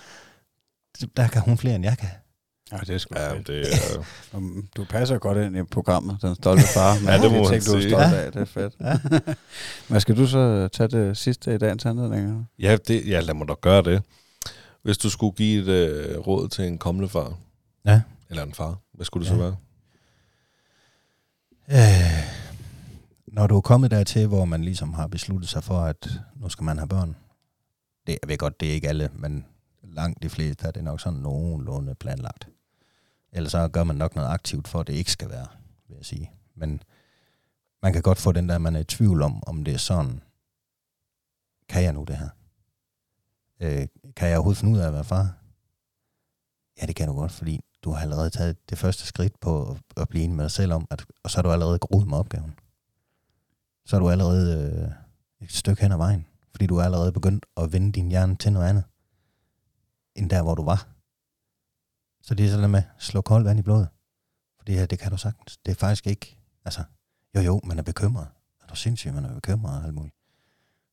Der kan hun flere, end jeg kan. Ja, det er sgu Ja, fedt. det er... Du passer godt ind i programmet, Den Stolte Far. med Ja, det må man ting, du er sige. stolt Ja. af. Det er fedt. Ja. Hvad skal du så tage det sidste i dagens anledning? Ja, det, ja, lad mig da gøre det. Hvis du skulle give et øh, råd til en kommende far, Ja. eller en far, hvad skulle det Ja. så være? Øh, når du er kommet dertil, hvor man ligesom har besluttet sig for, at nu skal man have børn. Det, jeg ved godt, det er ikke alle, men langt de fleste er det nok sådan nogenlunde planlagt. Ellers så gør man nok noget aktivt for, at det ikke skal være, vil jeg sige. Men man kan godt få den der, man er i tvivl om, om det er sådan, kan jeg nu det her? Øh, kan jeg overhovedet finde ud af at være far? Ja, det kan du godt, fordi du har allerede taget det første skridt på at, at blive enig med dig selv om, at, og så har du allerede groet med opgaven. Så er du allerede øh, et stykke hen ad vejen, fordi du er allerede begyndt at vende din hjerne til noget andet, end der, hvor du var. Så det er sådan med, slå koldt vand i blodet. For det her, det kan du sagtens. Det er faktisk ikke, altså, jo jo, man er bekymret. Er du sindssyg, man er bekymret og alt muligt.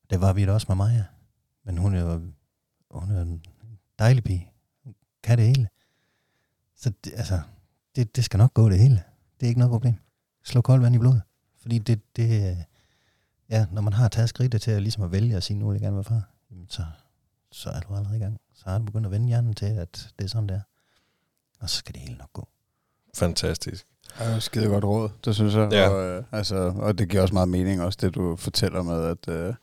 Det var vi da også med Maja. Men hun er jo hun er en dejlig pige. Hun kan det hele. Så det, altså, det, det skal nok gå det hele. Det er ikke noget problem. Slå koldt vand i blodet. Fordi det, det ja, når man har taget skridtet til at, ligesom at vælge at sige, nu vil jeg gerne være far, så, så er du allerede i gang. Så har du begyndt at vende hjernen til, at det er sådan, det er. Og så skal det hele nok gå. Fantastisk. Ja, det er skide godt råd, det synes jeg. Ja. Og, øh, altså, og det giver også meget mening, også det du fortæller med, at, øh,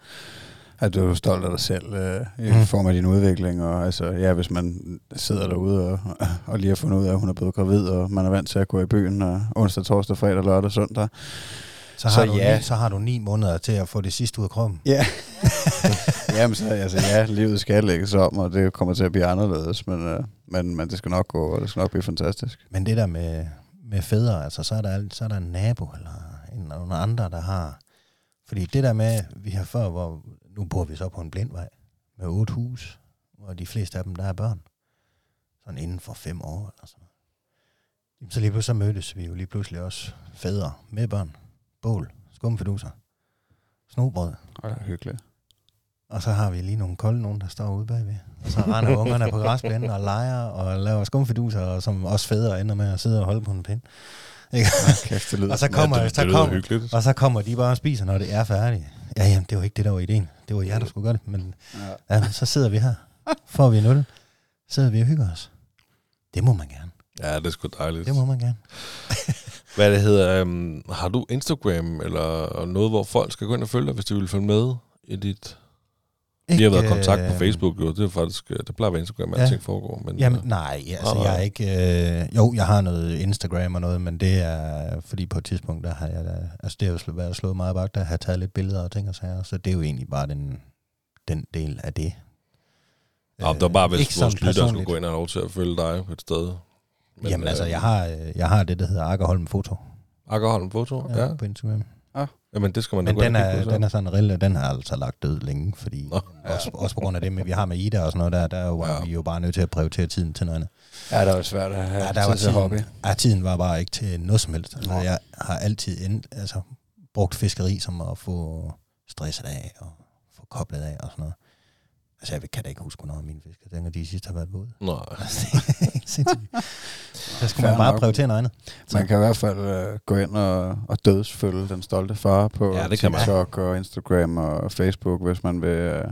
at du er stolt af dig selv øh, i Mm. form af din udvikling. Og altså, ja, hvis man sidder derude og, og lige har fundet ud af, at hun er blevet gravid, og man er vant til at gå i byen og onsdag, torsdag, fredag, lørdag, søndag. Så har, så, du, ja. ni, så har du ni måneder til at få det sidste ud af kroppen. Ja. Jamen, så, altså, ja, livet skal lægges om, og det kommer til at blive anderledes, men, øh, men, men det skal nok gå, og det skal nok blive fantastisk. Men det der med, med fædre, altså så er, der, så er der en nabo eller en, nogle andre, der har... Fordi det der med, vi har før, hvor nu bor vi så på en blindvej med otte hus, hvor de fleste af dem, der er børn. Sådan inden for fem år eller sådan noget. Jamen, Så lige pludselig så mødtes vi jo lige pludselig også fædre med børn. Bål, skumfiduser, snobrød. Ja, hyggeligt. Og så har vi lige nogle kolde nogen, der står ude bagved. Og så render ungerne på græsplænen og leger og laver skumfiduser, og som også fædre ender med at sidde og holde på en pind. Ikke? Kæft, det lyder Og så kommer, ja, det, så det kommer, hyggeligt. og så kommer de bare og spiser, når det er færdigt. Ja, jamen, det var ikke det, der var ideen. Det var jer, der skulle gøre det. Men Ja. ja, men så sidder vi her. Får vi nul. Sidder vi og hygger os. Det må man gerne. Ja, det er sgu dejligt. Det må man gerne. Hvad det hedder, um, har du Instagram eller noget, hvor folk skal gå ind og følge dig, hvis de vil følge med i dit... Vi har været i kontakt på øh, Facebook, jo. Det er faktisk, øh, det plejer at være Instagram, at Ja. alting foregår. Men, Jamen, øh, nej, altså, Nej, jeg er ikke... Øh, jo, jeg har noget Instagram og noget, men det er, fordi på et tidspunkt, der har jeg da, altså det har jo været slået meget bak, der har taget lidt billeder og ting og sager, så det er jo egentlig bare den, den del af det. Nå, det var bare, Øh, ikke hvis vores lytter skulle gå ind og have lov til at følge dig et sted. Men, Jamen øh, altså, jeg har, øh, jeg har det, der hedder Akkerholm Foto Akkerholm Foto, ja. ja. på Instagram. Jamen, det skal man da Men den er, på, så. den er sådan reelt, den har altså lagt død længe, fordi Nå. også, også på grund af det, med, vi har med Ida og sådan noget der, der er jo, Ja. ja. vi jo bare nødt til at prioritere tiden til noget andet. Ja, det var svært at have Ja, ja, der var tid til hobby. tiden, ja, tiden var bare ikke til noget som helst. Altså, jeg har altid end, altså, brugt fiskeri som at få stresset af og få koblet af og sådan noget. Altså, jeg kan da ikke huske, hvornår mine fisk, jeg tænker, de sidste har været våde. Nej. Altså, sindssygt. Skal Fair man bare nok. prioritere noget andet. Man kan i hvert fald øh, gå ind og, og dødsfølge den stolte far på Ja, det. TikTok og Instagram og Facebook, hvis man vil øh,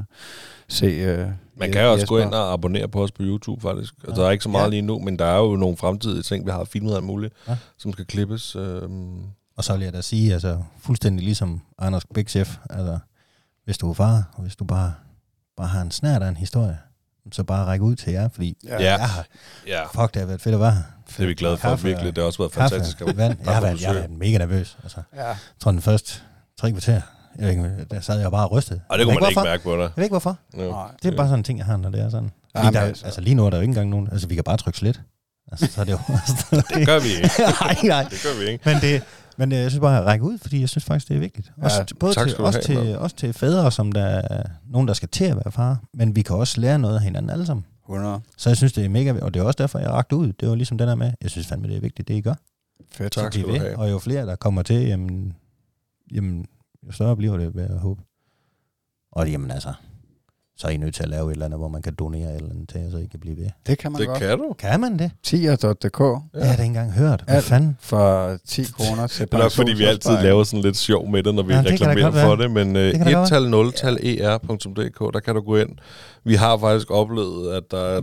se... Øh, Man kan jo også Jesper. gå ind og abonnere på os på YouTube, faktisk. Ja. Ja. Der er ikke så meget Ja. lige nu, men der er jo nogle fremtidige ting, vi har filmet alt muligt, ja. Som skal klippes. Øhm, Og så vil jeg da sige, altså fuldstændig ligesom Anders Big Chef, altså hvis du er far, og hvis du bare, bare har en snært af en historie, så bare række ud til jer, fordi Ja. Ja. jeg har, ja, fuck, det har været fedt at være her. det er vi glade for, Kaffe virkelig. Det har også været Kaffe, fantastisk. at- vand. Jeg har, været, jeg har været mega nervøs. Altså, ja. jeg tror, den første tre kvarter, jeg ikke, der sad jeg bare og rystede. Og det kunne man ikke hvorfor. mærke på dig. Jeg ved ikke hvorfor. Ja. Nej. Det er bare sådan en ting, jeg har, når det er sådan. Fordi Jamen, der, altså. altså lige nu er der jo ikke engang nogen, altså vi kan bare trykke slet. Altså, så er det jo... Det gør vi ikke. nej, nej. Det gør vi ikke. Men, det, men øh, jeg synes bare, at række ud, fordi jeg synes faktisk, det er vigtigt. Også, Ja, både tak til, også, have, til, også til fædre, som der er nogen, der skal til at være far, men vi kan også lære noget af hinanden alle sammen. 100. Så jeg synes, det er mega, og det er også derfor, jeg rakte ud. Det var ligesom den der med, jeg synes fandme, det er vigtigt, det I gør. Fedt. Tak skal du have. Og jo flere, der kommer til, jamen, jamen jo større bliver det, vil jeg håbe. Og jamen altså, så er I nødt til at lave et eller andet, hvor man kan donere et eller andet til, så I kan blive ved. Det kan man Det godt. kan du. Kan man det? Tier.dk Ja. Det har jeg da ikke engang hørt. Hvad Alt. fanden? for 10 kroner til Det er nok, fordi vi altid laver sådan lidt sjov med det, når vi Ja, det reklamerer være. for det. Men uh, Det kan da godt 1 0 er.dk, der kan du gå ind. Vi har faktisk oplevet, at der er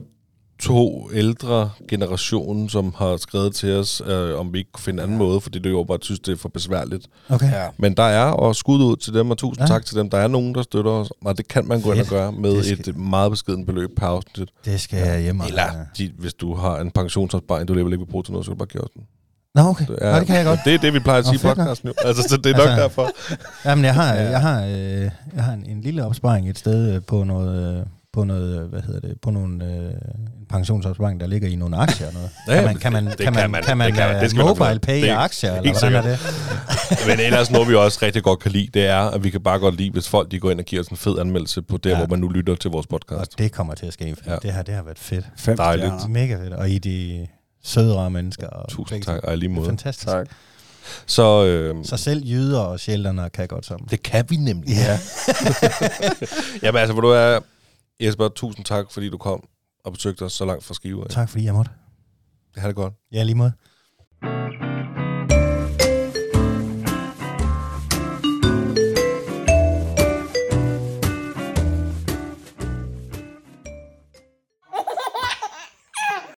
to ældre generationer, som har skrevet til os, øh, om vi ikke kunne finde en anden måde, fordi det jo bare synes, det er for besværligt. Okay. Ja. Men der er, og skud ud til dem, og tusind Ja. ja. tak til dem. Der er nogen, der støtter os, og det kan man gå ind og gøre med skal- et meget beskeden beløb per afsnit. Det skal jeg hjem og... Eller, de, hvis du har en pensionsopsparing, du alligevel ikke vil bruge til noget, så kan du bare give os den. Nå, okay. Det, Nå, det kan jeg godt. Det er det, vi plejer at sige i podcasten jo. Altså, så det er nok Altså- derfor. Jamen, jeg har, Ja. jeg har, øh, jeg har en, en lille opsparing et sted øh, på noget, øh, på noget, øh, hvad hedder det, på nogle, øh, en pensionsopsparing, der ligger i nogle aktier og noget. Ja, kan man, kan man, det kan kan man, man. kan man, Det kan man. Det skal mobile pay Det er aktier, eller hvordan er det? Men ellers noget, vi også rigtig godt kan lide, det er, at vi kan bare godt lide, hvis folk de går ind og giver os en fed anmeldelse på der, Ja. ja. hvor man nu lytter til vores Og podcast. det kommer til at ske, for Ja. det her, det har været fedt. Fem Dejligt. stjerner. Mega fedt. Og I de søde rare mennesker. Og Tusind begge tak, og lige måde. Fantastisk. Tak. Så, øh, Så selv jyder og sjælderne kan godt sammen. det kan vi nemlig. Ja. Jamen altså, hvor du er, Jesper, tusind tak, fordi du kom og besøgte os så langt fra Skive. Tak fordi jeg måtte. Det har det godt. Ja, lige måde.